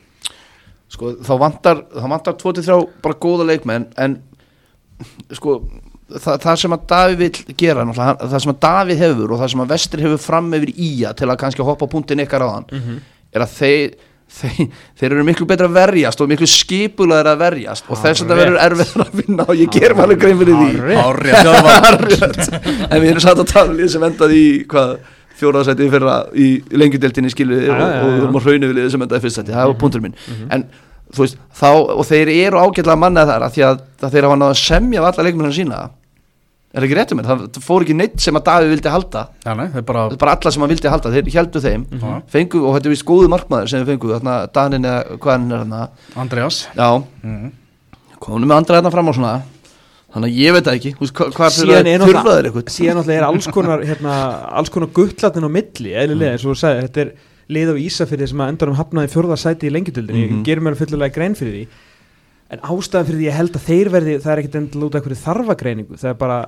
Speaker 4: Sko, þá vantar, þá vantar 23 bara góða leikmenn En Sko Það, það sem að Davíð vil gera það sem að Davíð hefur og það sem að Vestri hefur fram yfir ía til að kannski hoppa á punktin ykkar á hann er að þeir, þeir, þeir eru miklu betra að verjast og miklu skipulegar að verjast og þess að það verður erfiðar að vinna og ég ger alveg grein fyrir því.
Speaker 2: Árið þjálfar
Speaker 4: en við erum satt að tala um lið sem endaði í hvað fjóraðsæti fyrra í lengjudeltinni skilu
Speaker 3: Já,
Speaker 4: og, við erum á hraunu við lið sem endaði fyrst sæti, það var punktur minn. en þú veist, þá, og þeir eru ágætlega mannað þar að því að, að þeir hafa náða að semja af alla leikmennina sína er ekki réttum það fór ekki neitt sem að Davíð vildi halda,
Speaker 2: Já, nei, þeir bara
Speaker 4: bara alla sem hann vildi halda þeir heldu þeim,
Speaker 2: Mhm.
Speaker 4: fengu og þetta er vist góðu markmaður sem þeir fengu, þarna Danin eða hvað hann er þarna,
Speaker 2: Andreas.
Speaker 4: Já.
Speaker 2: Mm.
Speaker 4: komum með andra þarna fram á svona. Þannig að ég veit það ekki, hva- hvað
Speaker 3: Síðan er
Speaker 4: þurfa
Speaker 3: náttúrulega
Speaker 4: þeir eitthvað?
Speaker 3: Síðan náttúrulega er alls konar hérna, alls konar guttlatin á milli eðlilega, eins og þú sagði, þetta er lið á Ísafirði sem að endur um hafnaði fjórða sæti í lengjutildinni,
Speaker 4: Mhm.
Speaker 3: ég gerir mér fyllulega grein fyrir því. En ástæðan fyrir því ég held að þeir verði það er ekkit endilega út af einhverju þarfagreiningu. Það er bara,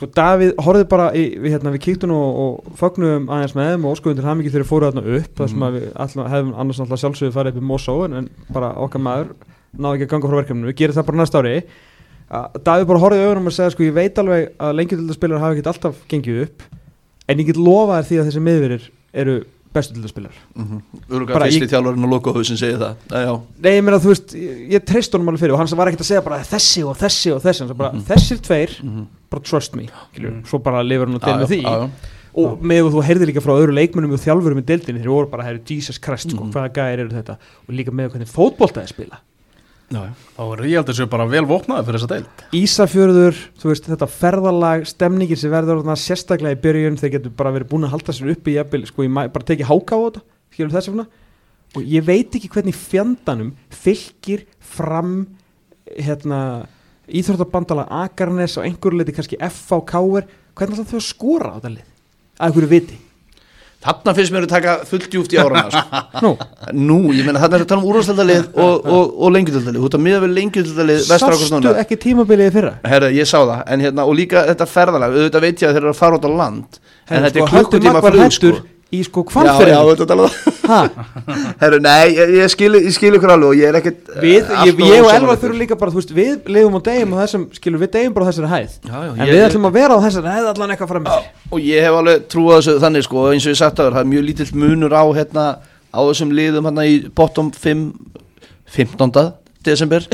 Speaker 3: sko Davíð horfði bara í, við, hérna, við kíktum og, og fögnum aðeins með þeim og óskuðum til hamingi þegar þeir fóru þarna upp þar sem að við alltaf, hefum annars náttúrulega sjálfsögðu farið upp í Mosó en, en bara okkar maður náði ekki að ganga frá verkefninu, við gerum það bara næsta ári. Að Davíð bara horfði í augunum og segja sko ég veit alveg að lengjutildarspilar hafa ekkert alltaf gengið upp en ég get lofað þér því að þessi miðverir eru bestu tildarspilar
Speaker 4: Öruglega
Speaker 3: Bara
Speaker 4: fyrsti
Speaker 3: ég-
Speaker 4: þjálfarinn og lokaðu sem segir það. Já.
Speaker 3: Nei, ég meina þú veist, ég, ég treyst honum alveg fyrir og hann var ekkert að segja bara þessi og þessi og þessi. Hann sagði bara þessir tveir, bara trust me mm. svo bara lifur hann og
Speaker 4: já,
Speaker 3: því
Speaker 4: já, já.
Speaker 3: og með þú heyrði líka frá öðru leikmönnum og þjálfurum í deildinni þeir voru bara, herri, Jesus Christ, sko,
Speaker 4: Mhm.
Speaker 3: hvaða gæðir eru þetta og líka með hvernig fótboltaði spila
Speaker 4: Já.
Speaker 2: Þá er ég held að þessu bara vel vopnaði fyrir þessa deild
Speaker 3: Ísafjörður, þú veist, þetta ferðalag stemningin sem verður þarna sérstaklega í byrjun þeir getur bara verið búin að halda sér jafnvel, sko, ég bara tekið háka á þetta skilur þess vegna og ég veit ekki hvernig fjandanum fylgir fram hérna Íþróttabandala Akarnes og einhverju leiti kannski FH Káir hvernig alltaf þau að skora á þetta lið? Að einhverju viti?
Speaker 4: Þarna finnst mér að taka fullt djúft í árana sko.
Speaker 3: Nú,
Speaker 4: Nú, ég meina þarna er að tala um úrvarsleldalið og, og, og lengjutaldalið Þú ert að miða við okkur
Speaker 3: sástu ekki tímabilið fyrra?
Speaker 4: Herra, ég sá það, en hérna, og líka þetta ferðalag. Auðvitað veit ég að þeir eru að fara út á land. En
Speaker 3: Herra,
Speaker 4: þetta
Speaker 3: sko,
Speaker 4: er klukkutíma flug sko.
Speaker 3: Í sko
Speaker 4: Já, já,
Speaker 3: kvannferðinu
Speaker 4: þetta tala það.
Speaker 3: Ha,
Speaker 4: Herru, nei, ég, ég skil, ég skil ykkur alveg og ég er ekkert
Speaker 3: við,
Speaker 4: eh,
Speaker 3: ég,
Speaker 4: allt of
Speaker 3: ég og Elvar þurfum líka bara, þú veist, við lifum á degum og þessum, skilur, við degum bara á þessari hæð.
Speaker 4: Já, já,
Speaker 3: en
Speaker 4: ég-
Speaker 3: við
Speaker 4: ég-
Speaker 3: ætlum að vera á þessari hæð allan eitthvað fram með
Speaker 4: og ég hef alveg trúið þessu þannig sko eins og ég sagt að það er mjög lítill munur á hérna á þessum liðum hérna í bottom 5 15. desember.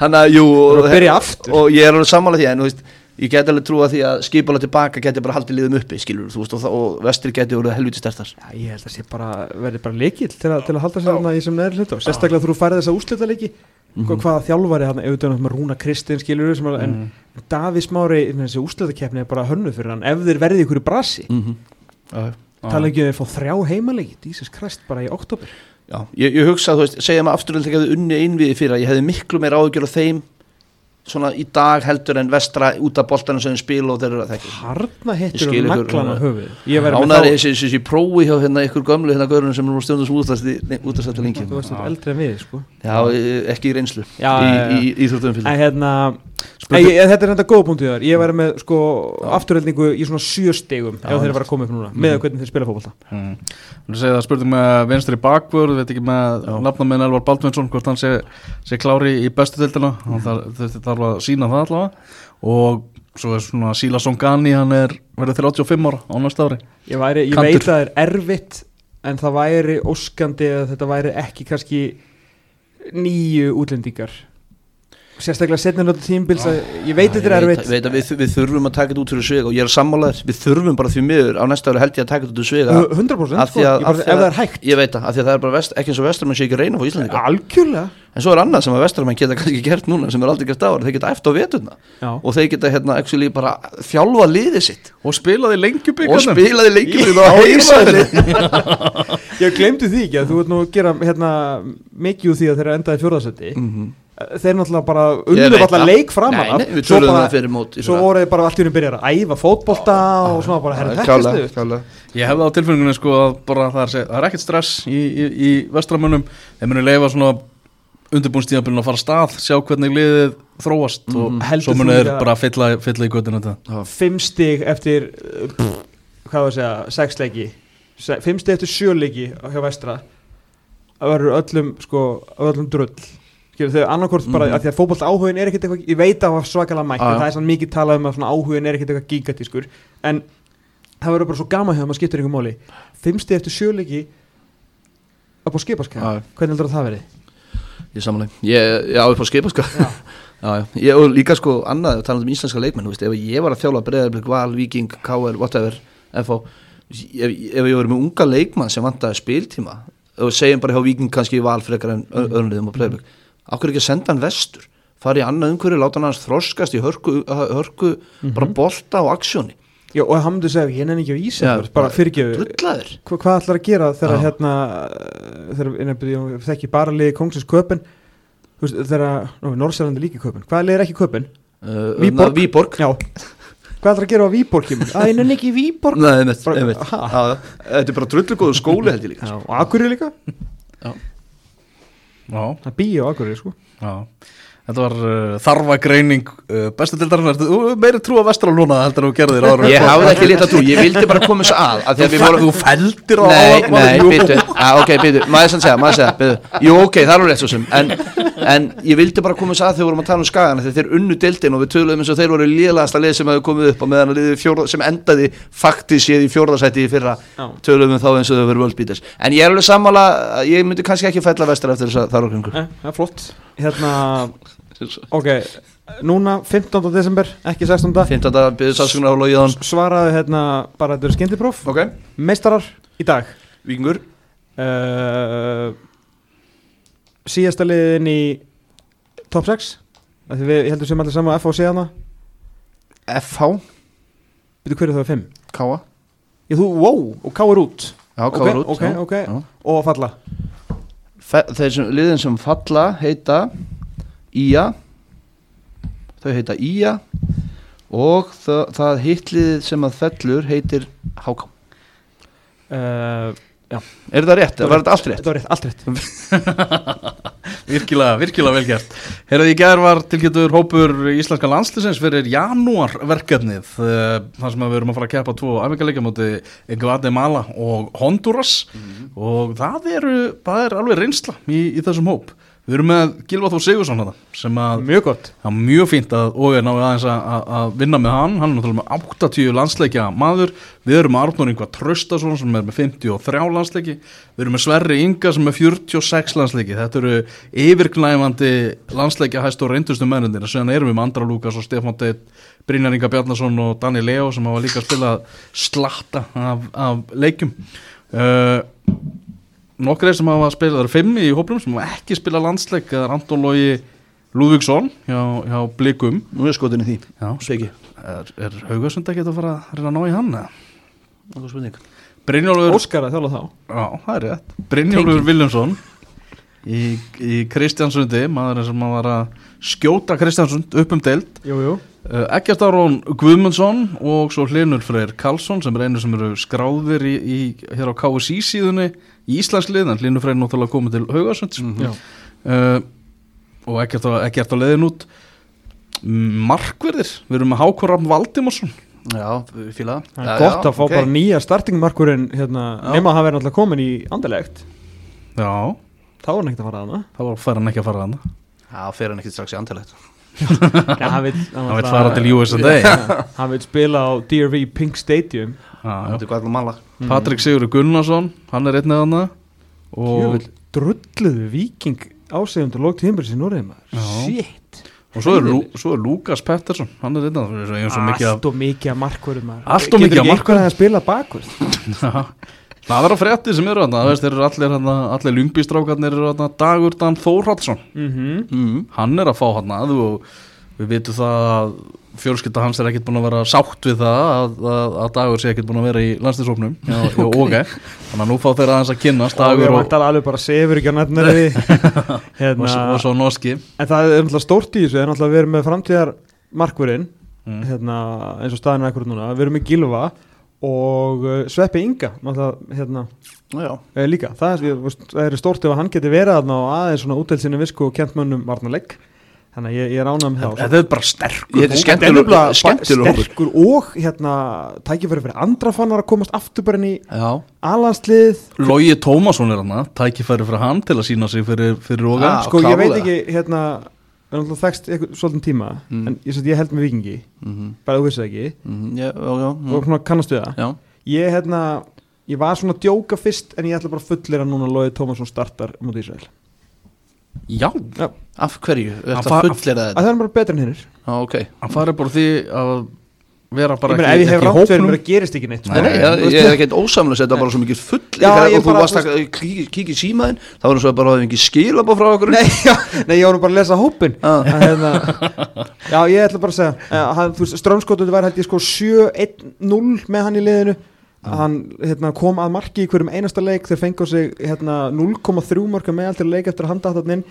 Speaker 4: Hann að jú og,
Speaker 3: að byrja aftur.
Speaker 4: og ég er alveg sammála því en þú veist ég get alveg trúið því að skipalega tilbaka geti bara haldið liðum uppi skilur þú veist og, það- og vestri geti voruð helviti stertar
Speaker 3: Já, ég held að sé bara, verði bara leikil til, að- til að halda sér hérna í sem neðri hlutu sérstaklega þú færði þessa úslita leiki
Speaker 4: Mhm.
Speaker 3: hvaða þjálfari hann, auðvitað með Rúna Kristinn skilur sem, mm. en Davís Mári þessi úslita keppni er bara hönnu fyrir hann ef þeir verði ykkur í brasi
Speaker 4: mm -hmm. já,
Speaker 3: tala ekki um að þeir fá þrjá heimaleiki Jesus Christ bara í oktober
Speaker 4: já. Ég, ég hugsa svona í dag heldur en vestra út af boltanum sem spila og þeir eru að þekki.
Speaker 3: Harna hittur um
Speaker 4: ykkur,
Speaker 3: naglan á
Speaker 4: uh,
Speaker 3: höfuð ég verði með
Speaker 4: Ánæri
Speaker 3: þá
Speaker 4: þessi, prófi hjá hérna ykkur gömlu hérna gaurunum sem eru stjórnum sem útastætti lengi.
Speaker 3: Þú veist þetta eldri en við sko.
Speaker 4: Já, e- ekki í reynslu
Speaker 3: Já,
Speaker 4: í,
Speaker 3: já, já. Hérna Ei, ég, þetta er þetta góða punktu þar ég væri með sko afturheldningu í svona sjö stegum ef þeir eru að koma upp núna með hvernig þeir spila fókbalta
Speaker 2: Mm. Það spurning með venstri bakvörð, veit ekki með nafna með Elvar Baldvinsson, hvort hann sé, sé klári í bestu tildina, hann þarf, þarf, að sína það allavega. Og svo er svona Síla Songani, hann er verið 35 ára á næsta ári.
Speaker 3: ég, væri, ég veit að það er erfitt en það væri óskandi að þetta væri ekki kannski nýju útlendingar sérstaklega setna náttúrulega tímbils að ég veit þetta er erfitt.
Speaker 4: veit að við, við þurfum að taka þetta út fyrir svega og ég er sammálaður, við þurfum bara því miður á næsta ári held ég að taka þetta út fyrir svega
Speaker 3: 100%
Speaker 4: Af
Speaker 3: sko,
Speaker 4: því að-
Speaker 3: ég bara, ef
Speaker 4: að-
Speaker 3: það er hægt.
Speaker 4: Ég veit það, af því að það er bara vest, ekki eins og vesturmenn sé ekki að reyna á Íslandika
Speaker 3: algjörlega.
Speaker 4: En svo er annað sem að vesturmenn geta kannski gert núna sem er aldrei gert ára, þeir geta eftir á veturna.
Speaker 3: Já.
Speaker 4: og þeir geta hérna actually bara þjálfa liðið sitt.
Speaker 2: Og spilaði
Speaker 4: og
Speaker 2: lengjubíkarnum.
Speaker 4: spilaði leikjum á heimaðli
Speaker 3: ég glemdi því ekki að þú ert nú að gera hérna, mikið úr því að þeir endaði fjórðasetti þeir náttúrulega bara
Speaker 4: Mhm. Ég
Speaker 3: unnu
Speaker 4: veit
Speaker 3: allar
Speaker 4: það.
Speaker 3: leik fram
Speaker 4: Nei,
Speaker 3: að
Speaker 4: nei, við töluðum það fyrir mót í
Speaker 3: svo
Speaker 4: fyrra.
Speaker 3: voru þeir bara allt í unni byrjar að æfa fótbolta og svona bara, herri, er
Speaker 4: klálega
Speaker 2: Ég hefði á tilfengunni sko að bara það er, það er ekkert stress í, í, í vestramönnum, þeir munu leifa svona undirbúnstíðanbyrjun að fara stað, sjá hvernig liðið þróast og
Speaker 3: Heldur
Speaker 2: svo munu þeir
Speaker 3: að-
Speaker 2: bara fylla, fylla í göttinu þetta.
Speaker 3: fimm stig eftir pff, hvað var að segja, sex leiki fimm stig eftir sjö leiki hjá vestra það verður öllum sko, öllum drull Þau annarkort bara
Speaker 4: Mhm.
Speaker 3: að því að fótbolta áhugin er ekkert eitthvað, ég veit að það var svakalega mætt
Speaker 4: já.
Speaker 3: það er svona mikið talað um að svona áhugin er ekkert eitthvað gigatískur en það verður bara svo gaman hjá það maður skiptir einhver máli fimm stig eftir sjö leiki upp á skipaskæða,
Speaker 4: Já.
Speaker 3: hvernig heldur það verið?
Speaker 4: Ég samanlega, ég, já, upp á skipa Já, já, ég, og líka sko annað, talað um íslenska leikmenn, veist, ef ég var að þjála Breiðarblik, Val, Viking, KR, whatever FH, ef, ef ég verið með unga leikmann sem vantaði spiltíma og segjum bara hjá Viking kannski Val frekar en mm. öðrum liðum ákveður ekki að senda hann vestur? Fara í annað umhverju, láta hann hans þroskast í hörku, hörku bara bolta og aksjóni.
Speaker 3: Já, og hann myndi segja, ég nenni ekki á
Speaker 4: Já,
Speaker 3: bara
Speaker 4: drullaður
Speaker 3: Hva, hvað ætlar að gera þegar hérna uh, þegar, þekki bara liði kongsins köpun þú veist, þegar, ná, Norrsjælandi líki köpun hvaða lið er ekki köpun?
Speaker 4: uh,
Speaker 3: Víborg.
Speaker 4: Víborg.
Speaker 3: Já, hvað ætlar að gera á Víborg kemur? Að ég nenni ekki Víborg.
Speaker 4: Nei, einmitt, einmitt. Þetta er bara drullugóður skóli held ég líka
Speaker 3: Já, og Akureyri líka,
Speaker 2: Já,
Speaker 3: það er bíó á Akureyri sko
Speaker 2: já. Þetta var uh, þarfagreining uh, bestu dildarinn, þú meiri trú á vestral núna heldur en þú gerðir ára.
Speaker 4: Ég hafði ekki litla trú, ég vildi bara koma þessu að, að því að við vorum
Speaker 2: Þú feldir á
Speaker 4: Nei,
Speaker 2: ávarpinu,
Speaker 4: nei, býtu, ah, ok, býtu, maður sann segja, maður segja, býtu Jú, ok, það er alveg rétt svo sem. En, en ég vildi bara koma þessu að þegar við vorum að tala um skagana þegar þeir unnu deildin og við töluðum eins og þeir voru liðlegasta lið sem hefur komið upp og meðan að liðið fjórða, sem endaði faktis séð í fjórðasætti í fyrra töluðum við þá eins og þau verið völdbíters en ég er alveg sammála, ég myndi kannski ekki fella vestar eftir þess að
Speaker 3: ok, núna 15. desember, ekki 16.
Speaker 4: 15. byggðið sáskunar á logiðan
Speaker 3: svaraðu hérna bara þetta er skyndipróf
Speaker 4: Ok,
Speaker 3: meistarar í dag
Speaker 4: vikingur
Speaker 3: uh, síðasta liðin í top 6 Af því við ég heldur sem allir saman að F og C hana
Speaker 4: FH,
Speaker 3: Býtu hverju það er 5
Speaker 4: Káa
Speaker 3: Ég þú, wow, og K er út
Speaker 4: Já, Káa er út
Speaker 3: ok,
Speaker 4: já,
Speaker 3: ok.
Speaker 4: já.
Speaker 3: Og falla
Speaker 4: Fe- þeir sem, liðin sem falla heita Ía. Þau heita Ía. Og það, það hitliðið sem að fellur heitir Háká.
Speaker 3: Uh,
Speaker 4: er það rétt? Var þetta allt rétt?
Speaker 3: Þetta var rétt, allt rétt.
Speaker 2: Virkilega, virkilega vel gert. Herðu, í gær var tilgjötur hópur íslenska landslýsins fyrir janúar verkefnið eh, þar sem við erum að fara að keppa tvo æfingarleika móti Guatemala og Honduras. Og það, eru, það er alveg reynsla í, í þessum hóp Við erum með Gilva Þór Sigursson þarna, sem að
Speaker 3: Mjög gott.
Speaker 2: Er mjög fínt að og er náðu aðeins að, að, að vinna með hann. Hann er náttúrulega með 80 landsleikja maður. Við erum með Arnur Ingvar Traustason sem er með 53 landsleiki. Við erum með Sverri Inga sem er með 46 landsleiki. Þetta eru yfirgnæfandi landsleikja hæst og reyndustu mennundir og séðan erum við með Andra Lukas og Stefán Deitt Brynjar Inga Bjarnason og Dani Leo sem hafa líka spilað slatta af, af leikjum. Uh, Nokkrir sem hafa spilað, það eru fimm í hóplum sem hafa ekki spilað landsleik, það er Anton Lógi Lúðvíksson hjá, hjá Blikum.
Speaker 4: Nú er skotin í því
Speaker 2: Já,
Speaker 4: Sveiki
Speaker 2: er, er Haugarsund ekki að fara að reyna að ná í hann? eða?
Speaker 4: Náttúrulega spurning.
Speaker 2: Brynjólfur,
Speaker 3: Óskar að þjála þá.
Speaker 2: Já, það er rétt. Brynjólfur Viljámsson í, í Kristjánsundi, maður sem að var að skjóta Kristjánsund upp um deild.
Speaker 3: Jú, jú.
Speaker 2: Uh, Ekkert Aron Guðmundsson og svo Hlinur Freyr Karlsson sem er einu sem eru skráðir í, í, hér á KSI síðunni í Íslandslið, en Hlinur Freyr náttúrulega komið til Haugarsund
Speaker 3: Já.
Speaker 2: uh, og ekkert á, ekkert á leiðin út. Markverðir, við erum með Hákon Rafn Valdimarsson.
Speaker 4: Já, við fíla
Speaker 3: Það er gott að fá bara nýja startingmarkurinn hérna,
Speaker 4: Já.
Speaker 3: nema að hafa verið náttúrulega komin í andilegt
Speaker 2: Já,
Speaker 3: þá var hann ekkert að fara að hana
Speaker 2: það var fær hann ekki að fara hann
Speaker 4: Já, fer hann ekkert strax í andilegt
Speaker 3: Já, hann vil,
Speaker 2: fara til USA
Speaker 3: Hann vil spila á DRV Pink Stadium.
Speaker 4: Mala
Speaker 2: Patrik Sigur Gunnarsson, hann er einnið hann og,
Speaker 3: drulluðu viking ásegjandur lók tímbrís í
Speaker 2: Já.
Speaker 3: Shit.
Speaker 2: Og svo er, svo er Lukas Pettersson hann er einnið hann og
Speaker 3: Allt og mikið að markverðum maður.
Speaker 2: Allt of mikið markvörðum.
Speaker 3: einhvern að spila
Speaker 2: af Það er á frétti sem eru þarna, þeir eru allir, allir lungbístrákarnir eru þarna, Dagur Dan Þórhaldsson,
Speaker 3: Mhm.
Speaker 4: mm.
Speaker 2: hann er að fá hann að og við vitum það að fjölskylda hans er ekkert búin að vera sátt við það að, að, að Dagur sé ekkert búin að vera í landslýsóknum hjá, hjá OK, þannig að nú fá þeir aðeins að kynnast
Speaker 3: Og
Speaker 2: Dagur
Speaker 3: ég
Speaker 2: og,
Speaker 3: vantar alveg bara sefur ekki að nefna því
Speaker 2: og,
Speaker 3: hérna,
Speaker 2: og, og svo Norski.
Speaker 3: En það er náttúrulega stórt í þessu Það er náttúrulega að við erum með framtíðar markverðin
Speaker 2: Mm.
Speaker 3: hérna, eins og staðinu ekkur núna. Við erum með Gilva og uh, Sveppi Inga hérna, eh, líka. Það, er- það er stórt ef að hann geti verið þarna og aðeins svona útelt sinni visku og kent mönnum varnalegg Þannig að ég, ég er ánægð með það
Speaker 2: Þetta er bara sterkur
Speaker 4: er
Speaker 3: Þetta er
Speaker 4: hópur.
Speaker 3: sterkur og hérna tækifæri fyrir andra fannar að komast aftur bara inn í alanslið
Speaker 2: Logi Tómasson er hann tækifæri fyrir hann til að sína sig fyrir, fyrir Óga
Speaker 4: Ah,
Speaker 3: sko ég veit ekki hérna við erum alltaf þekst eitthvað svolítið tíma
Speaker 4: Mm.
Speaker 3: en ég, ég held með vikingi
Speaker 4: Mhm,
Speaker 3: bara þú vissið ekki.
Speaker 4: Mhm, Já, já, já. Mm.
Speaker 3: og svona kannastu það.
Speaker 4: Já,
Speaker 3: ég hérna ég var svona að djóka fyrst en ég ætla bara að fullir að núna Lóði Tómasson startar mútið Ísrael.
Speaker 2: Já,
Speaker 4: af hverju?
Speaker 2: Hann
Speaker 4: Þetta
Speaker 2: far-
Speaker 4: fullir
Speaker 3: að
Speaker 4: þetta?
Speaker 3: það er bara betur en hinnir
Speaker 4: Já, ok.
Speaker 2: Hann farið bara því að vera bara ekki,
Speaker 3: ef ég hef rátt
Speaker 2: hópnum.
Speaker 3: mér að gerist ekki neitt
Speaker 4: Nei, nei,
Speaker 3: sko.
Speaker 4: ég, er ekkert ósamlega þetta bara svo mikið full og þú
Speaker 3: bara-
Speaker 4: varst að kíkja kík í símaðin þá var það svo bara að ekki skilabá frá okkur
Speaker 3: Nei, já, nei, ég var nú bara að lesa hópin
Speaker 4: Já.
Speaker 3: að, hérna, Já, ég ætla bara að segja uh, hann, Þú veist, strömskotuð var held ég sko 7-1-0 með hann í liðinu Hann hérna, kom að marki í hverjum einasta leik Þeir fengi á sig hérna, 0,3 marka meðal til að leika eftir að handa þarna inn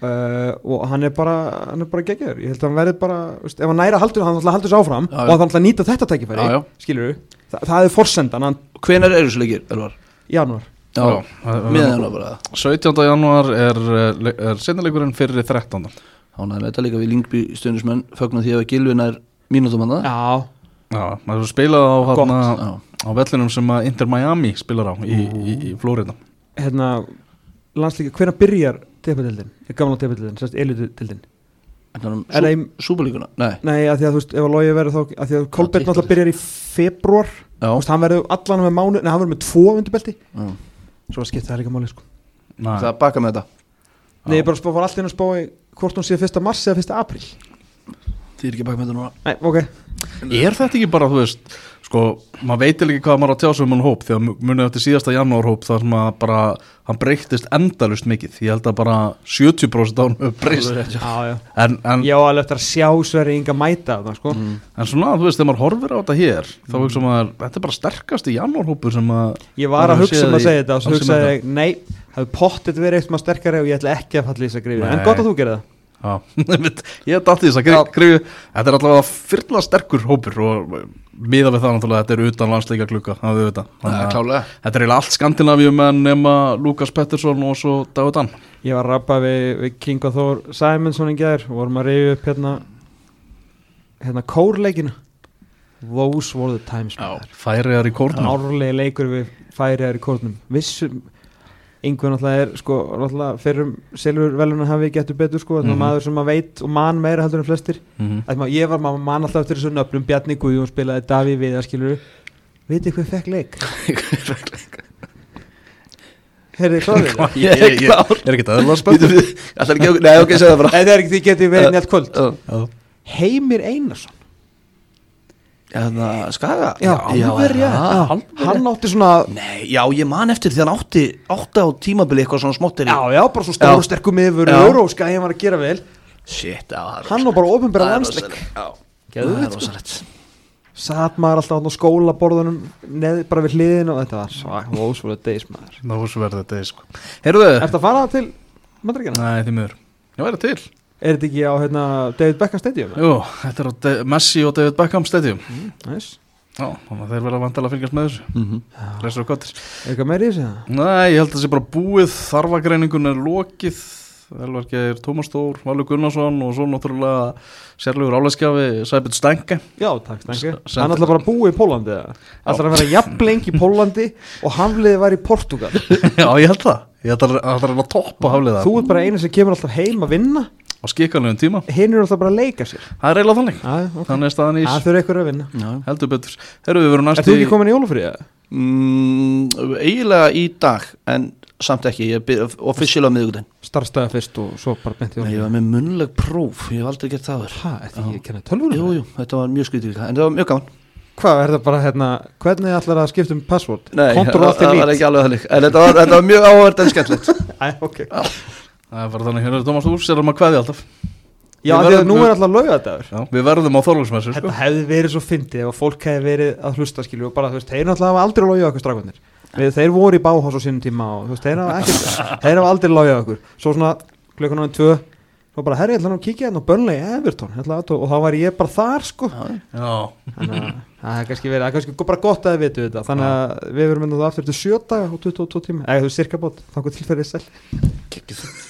Speaker 3: Uh, og hann er bara hann er bara geggjör, ég held að hann verði bara veist, ef hann næra haldur, hann ætla að haldur sig áfram
Speaker 4: Já,
Speaker 3: og hann ætla að nýta þetta tækifæri
Speaker 4: Já, já.
Speaker 3: skilur Þa, það er forsendan, hann
Speaker 4: Hvenær eru þessu leikir, Elvar?
Speaker 3: í janúar.
Speaker 2: Já,
Speaker 4: Miðan það bara.
Speaker 2: 17. janúar er, eh, er sennileikurinn fyrir 13.
Speaker 4: Ánægði með þetta líka við Lingby stundismenn fögnu því að Gilvin er mínútum hann
Speaker 3: Já,
Speaker 2: Já, maður spilað á, hana, á vellinum sem að Inter Miami spilar á í, í, í Flórida
Speaker 3: hérna landslíka, hvernig byrjar tepatildin, gamla tepatildin, sérst elitildin
Speaker 4: Er það
Speaker 3: Er í-
Speaker 4: súbulíkuna? Nei
Speaker 3: Nei, að því að þú veist, ef að logi verður þá að því að
Speaker 4: titlar.
Speaker 3: náttúrulega byrjar í februar þú veist, hann verður allan með mánu, nei, hann verður með tvo undirbelti
Speaker 4: Já.
Speaker 3: svo skiptir það líka máli, sko
Speaker 2: Nei,
Speaker 4: Það baka með þetta
Speaker 3: Nei, ég bara spá, var allir að spá í hvort hún sé 1. mars eða 1. apríl
Speaker 4: Þið er ekki baka með þetta núna
Speaker 3: Nei, ok
Speaker 2: Er þetta ekki bara, þú veist sko, maður veit ekki hvað maður á að tjá sig um hóp því að munið eftir síðasta janúar hóp þar sem að bara, hann breyktist endalust mikið, ég held að bara 70% á hann hefur breyst.
Speaker 3: Já, já. Alveg eftir að sjá Sverri Inga mæta það, sko.
Speaker 4: Mm.
Speaker 2: en svona, þú veist, þegar maður horfir á þetta hér þá hugsa maður, þetta er bara sterkasti janúar hópur sem að
Speaker 3: Ég var að
Speaker 2: maður
Speaker 3: hugsa
Speaker 2: séð
Speaker 3: um að
Speaker 2: í
Speaker 3: segja þetta og svo hugsaði nei, það hefur pottet verið eitt maður sterkari og ég ætla ekki að falla í þess að greiði En
Speaker 2: Nei.
Speaker 3: gott að þú gerir það
Speaker 2: Já, einmitt. ég dætti þess að greiðu Þetta er allavega fyrla sterkur hópur og miða við það náttúrulega þetta er utan landsleika klukka þetta.
Speaker 4: Það er
Speaker 2: er eiginlega allt Skandinavíum en nema Lukas Pettersson og svo David Dan
Speaker 3: Ég var að rappa við, við King og Þór Simonsson í gær og vorum að reyja upp hérna hérna kórleikina. Those were the times.
Speaker 2: Færiðar í kórnum.
Speaker 3: Árlegi leikur við færiðar í kórnum. Vissum einhvern náttúrulega er sko náttúrulega fyrrum Silfur veluna hafi getur betur sko mm
Speaker 2: Mhm.
Speaker 3: maður sem maður veit og man meira heldur en flestir
Speaker 2: Mhm.
Speaker 3: Ætli, maður, ég var maður man alltaf eftir þessu nöfnum Bjarni Guðjón spilaði Daví Viðar skilur Vitið hvað fekk leik? Heyrði kláðið það?
Speaker 2: Ég ég- ég- ég er ekki
Speaker 4: við Ætlar ekki að Nei, ok, segðu það bara
Speaker 3: það er ekki því getið verið njátt kvöld. Heimir Einarsson
Speaker 4: Hérna, Skaga
Speaker 3: Já, alveg rétt.
Speaker 4: já,
Speaker 3: Já, Hann átti svona
Speaker 4: Nei, já, ég man eftir því hann átti átti á tímabili eitthvað svona smottir
Speaker 3: Já, já, bara svo stóru
Speaker 4: Já.
Speaker 3: sterkum yfir
Speaker 4: Já.
Speaker 3: og skæðin var að gera vel
Speaker 4: Shit, já, það er
Speaker 3: Hann var bara ofinbæra
Speaker 4: er
Speaker 3: landsleik.
Speaker 4: Já, það er
Speaker 3: sko.
Speaker 4: rosalegt
Speaker 3: Satt maður alltaf á skólaborðunum neð, bara við hliðin og þetta var svak Vós voru deys maður
Speaker 2: verður þetta sko. Heyrðu
Speaker 3: Ertu að fara til Madrigana?
Speaker 2: Nei, því miður Ég væri til
Speaker 3: Er þetta ekki á hérna, David Beckham Stadium?
Speaker 2: Jú, þetta er á De Messi og David Beckham stadium.
Speaker 3: Næs
Speaker 2: Já, þannig að þeir verða vantilega að fylgjast með þessu.
Speaker 4: Mhm.
Speaker 2: Lesur og gottir
Speaker 3: Er eitthvað meiri í þessu? eða?
Speaker 2: Nei, ég held að það sé bara búið. Þarfagreiningun er lokið. Elvar Geir Tómas Þór, Valur Gunnarsson og svo náttúrulega sérlegur álæskjafi Sæbjörn Stenge
Speaker 3: Já, takk, stanki
Speaker 2: S-
Speaker 3: Hann ætla bara að búa í Pólandi eða? Ætla að vera jafn lengi í Pólandi og Hafliði var í Portugal
Speaker 2: Já, ég held það. Ég held að það er að toppa hafliða
Speaker 3: Þú ert bara einu sem kemur alltaf heim að vinna
Speaker 2: á skikanlegum tíma.
Speaker 3: Hinn eru alltaf bara að leika sér.
Speaker 2: Það er eiginlega þannig.
Speaker 3: Já, ok.
Speaker 2: Þannig er staðan í
Speaker 3: Það þurfa ykkur að vinna.
Speaker 4: Já.
Speaker 2: heldur betur. Verum
Speaker 3: Er þú ekki komin í jólufríða?
Speaker 4: Mm, eiginlega í dag en samt ekki, ég byrja official á miðugudaginn
Speaker 3: Starfstæða fyrst og svo bara beint í
Speaker 4: Nei, ég var með munnleg próf, ég hef aldrei gert það þér
Speaker 3: Hæ, þetta
Speaker 4: þetta var mjög skrítið líka, en það var mjög gaman.
Speaker 3: Hvað er það bara hérna, hvernig ætlar að skipta um password?
Speaker 4: Nei,
Speaker 3: Control
Speaker 4: það,
Speaker 3: Alt
Speaker 4: það var
Speaker 3: Delete.
Speaker 4: ekki alveg þannig. En þetta var, þetta var mjög áhverð en skemmtilegt
Speaker 2: Það er bara þannig, hérna er Tómas Þór, sér að kveði alltaf.
Speaker 3: Já,
Speaker 2: Við
Speaker 3: því að nú er alltaf laugadagur
Speaker 2: Já, við verðum á Þorlóksmessu sko.
Speaker 3: Þetta hefði verið svo fyndið ef að fólk hefði verið að hlusta skilju og bara, þú veist, þeir náttúrulega hafa aldrei logið okkur strákunir Við, þeir voru í báhás á sínum tíma og þú veist, þeir hafa ekkert, þeir hafa aldrei logið okkur. Svo svona, klukkan á enn tvö Svo bara, herri, ég ætla nú að kíkja hérna á Burnley Everton? Ég ætla og þá var ég bara þar, sko.
Speaker 2: Já,
Speaker 3: Þannig að það er kannski verið, það er kannski bara gott að þið vitu þetta. Þannig að við verum ennþá aftur til sjö daga og 22 tíma. Eða þú veist, cirka bót, þannig tilferðið sæl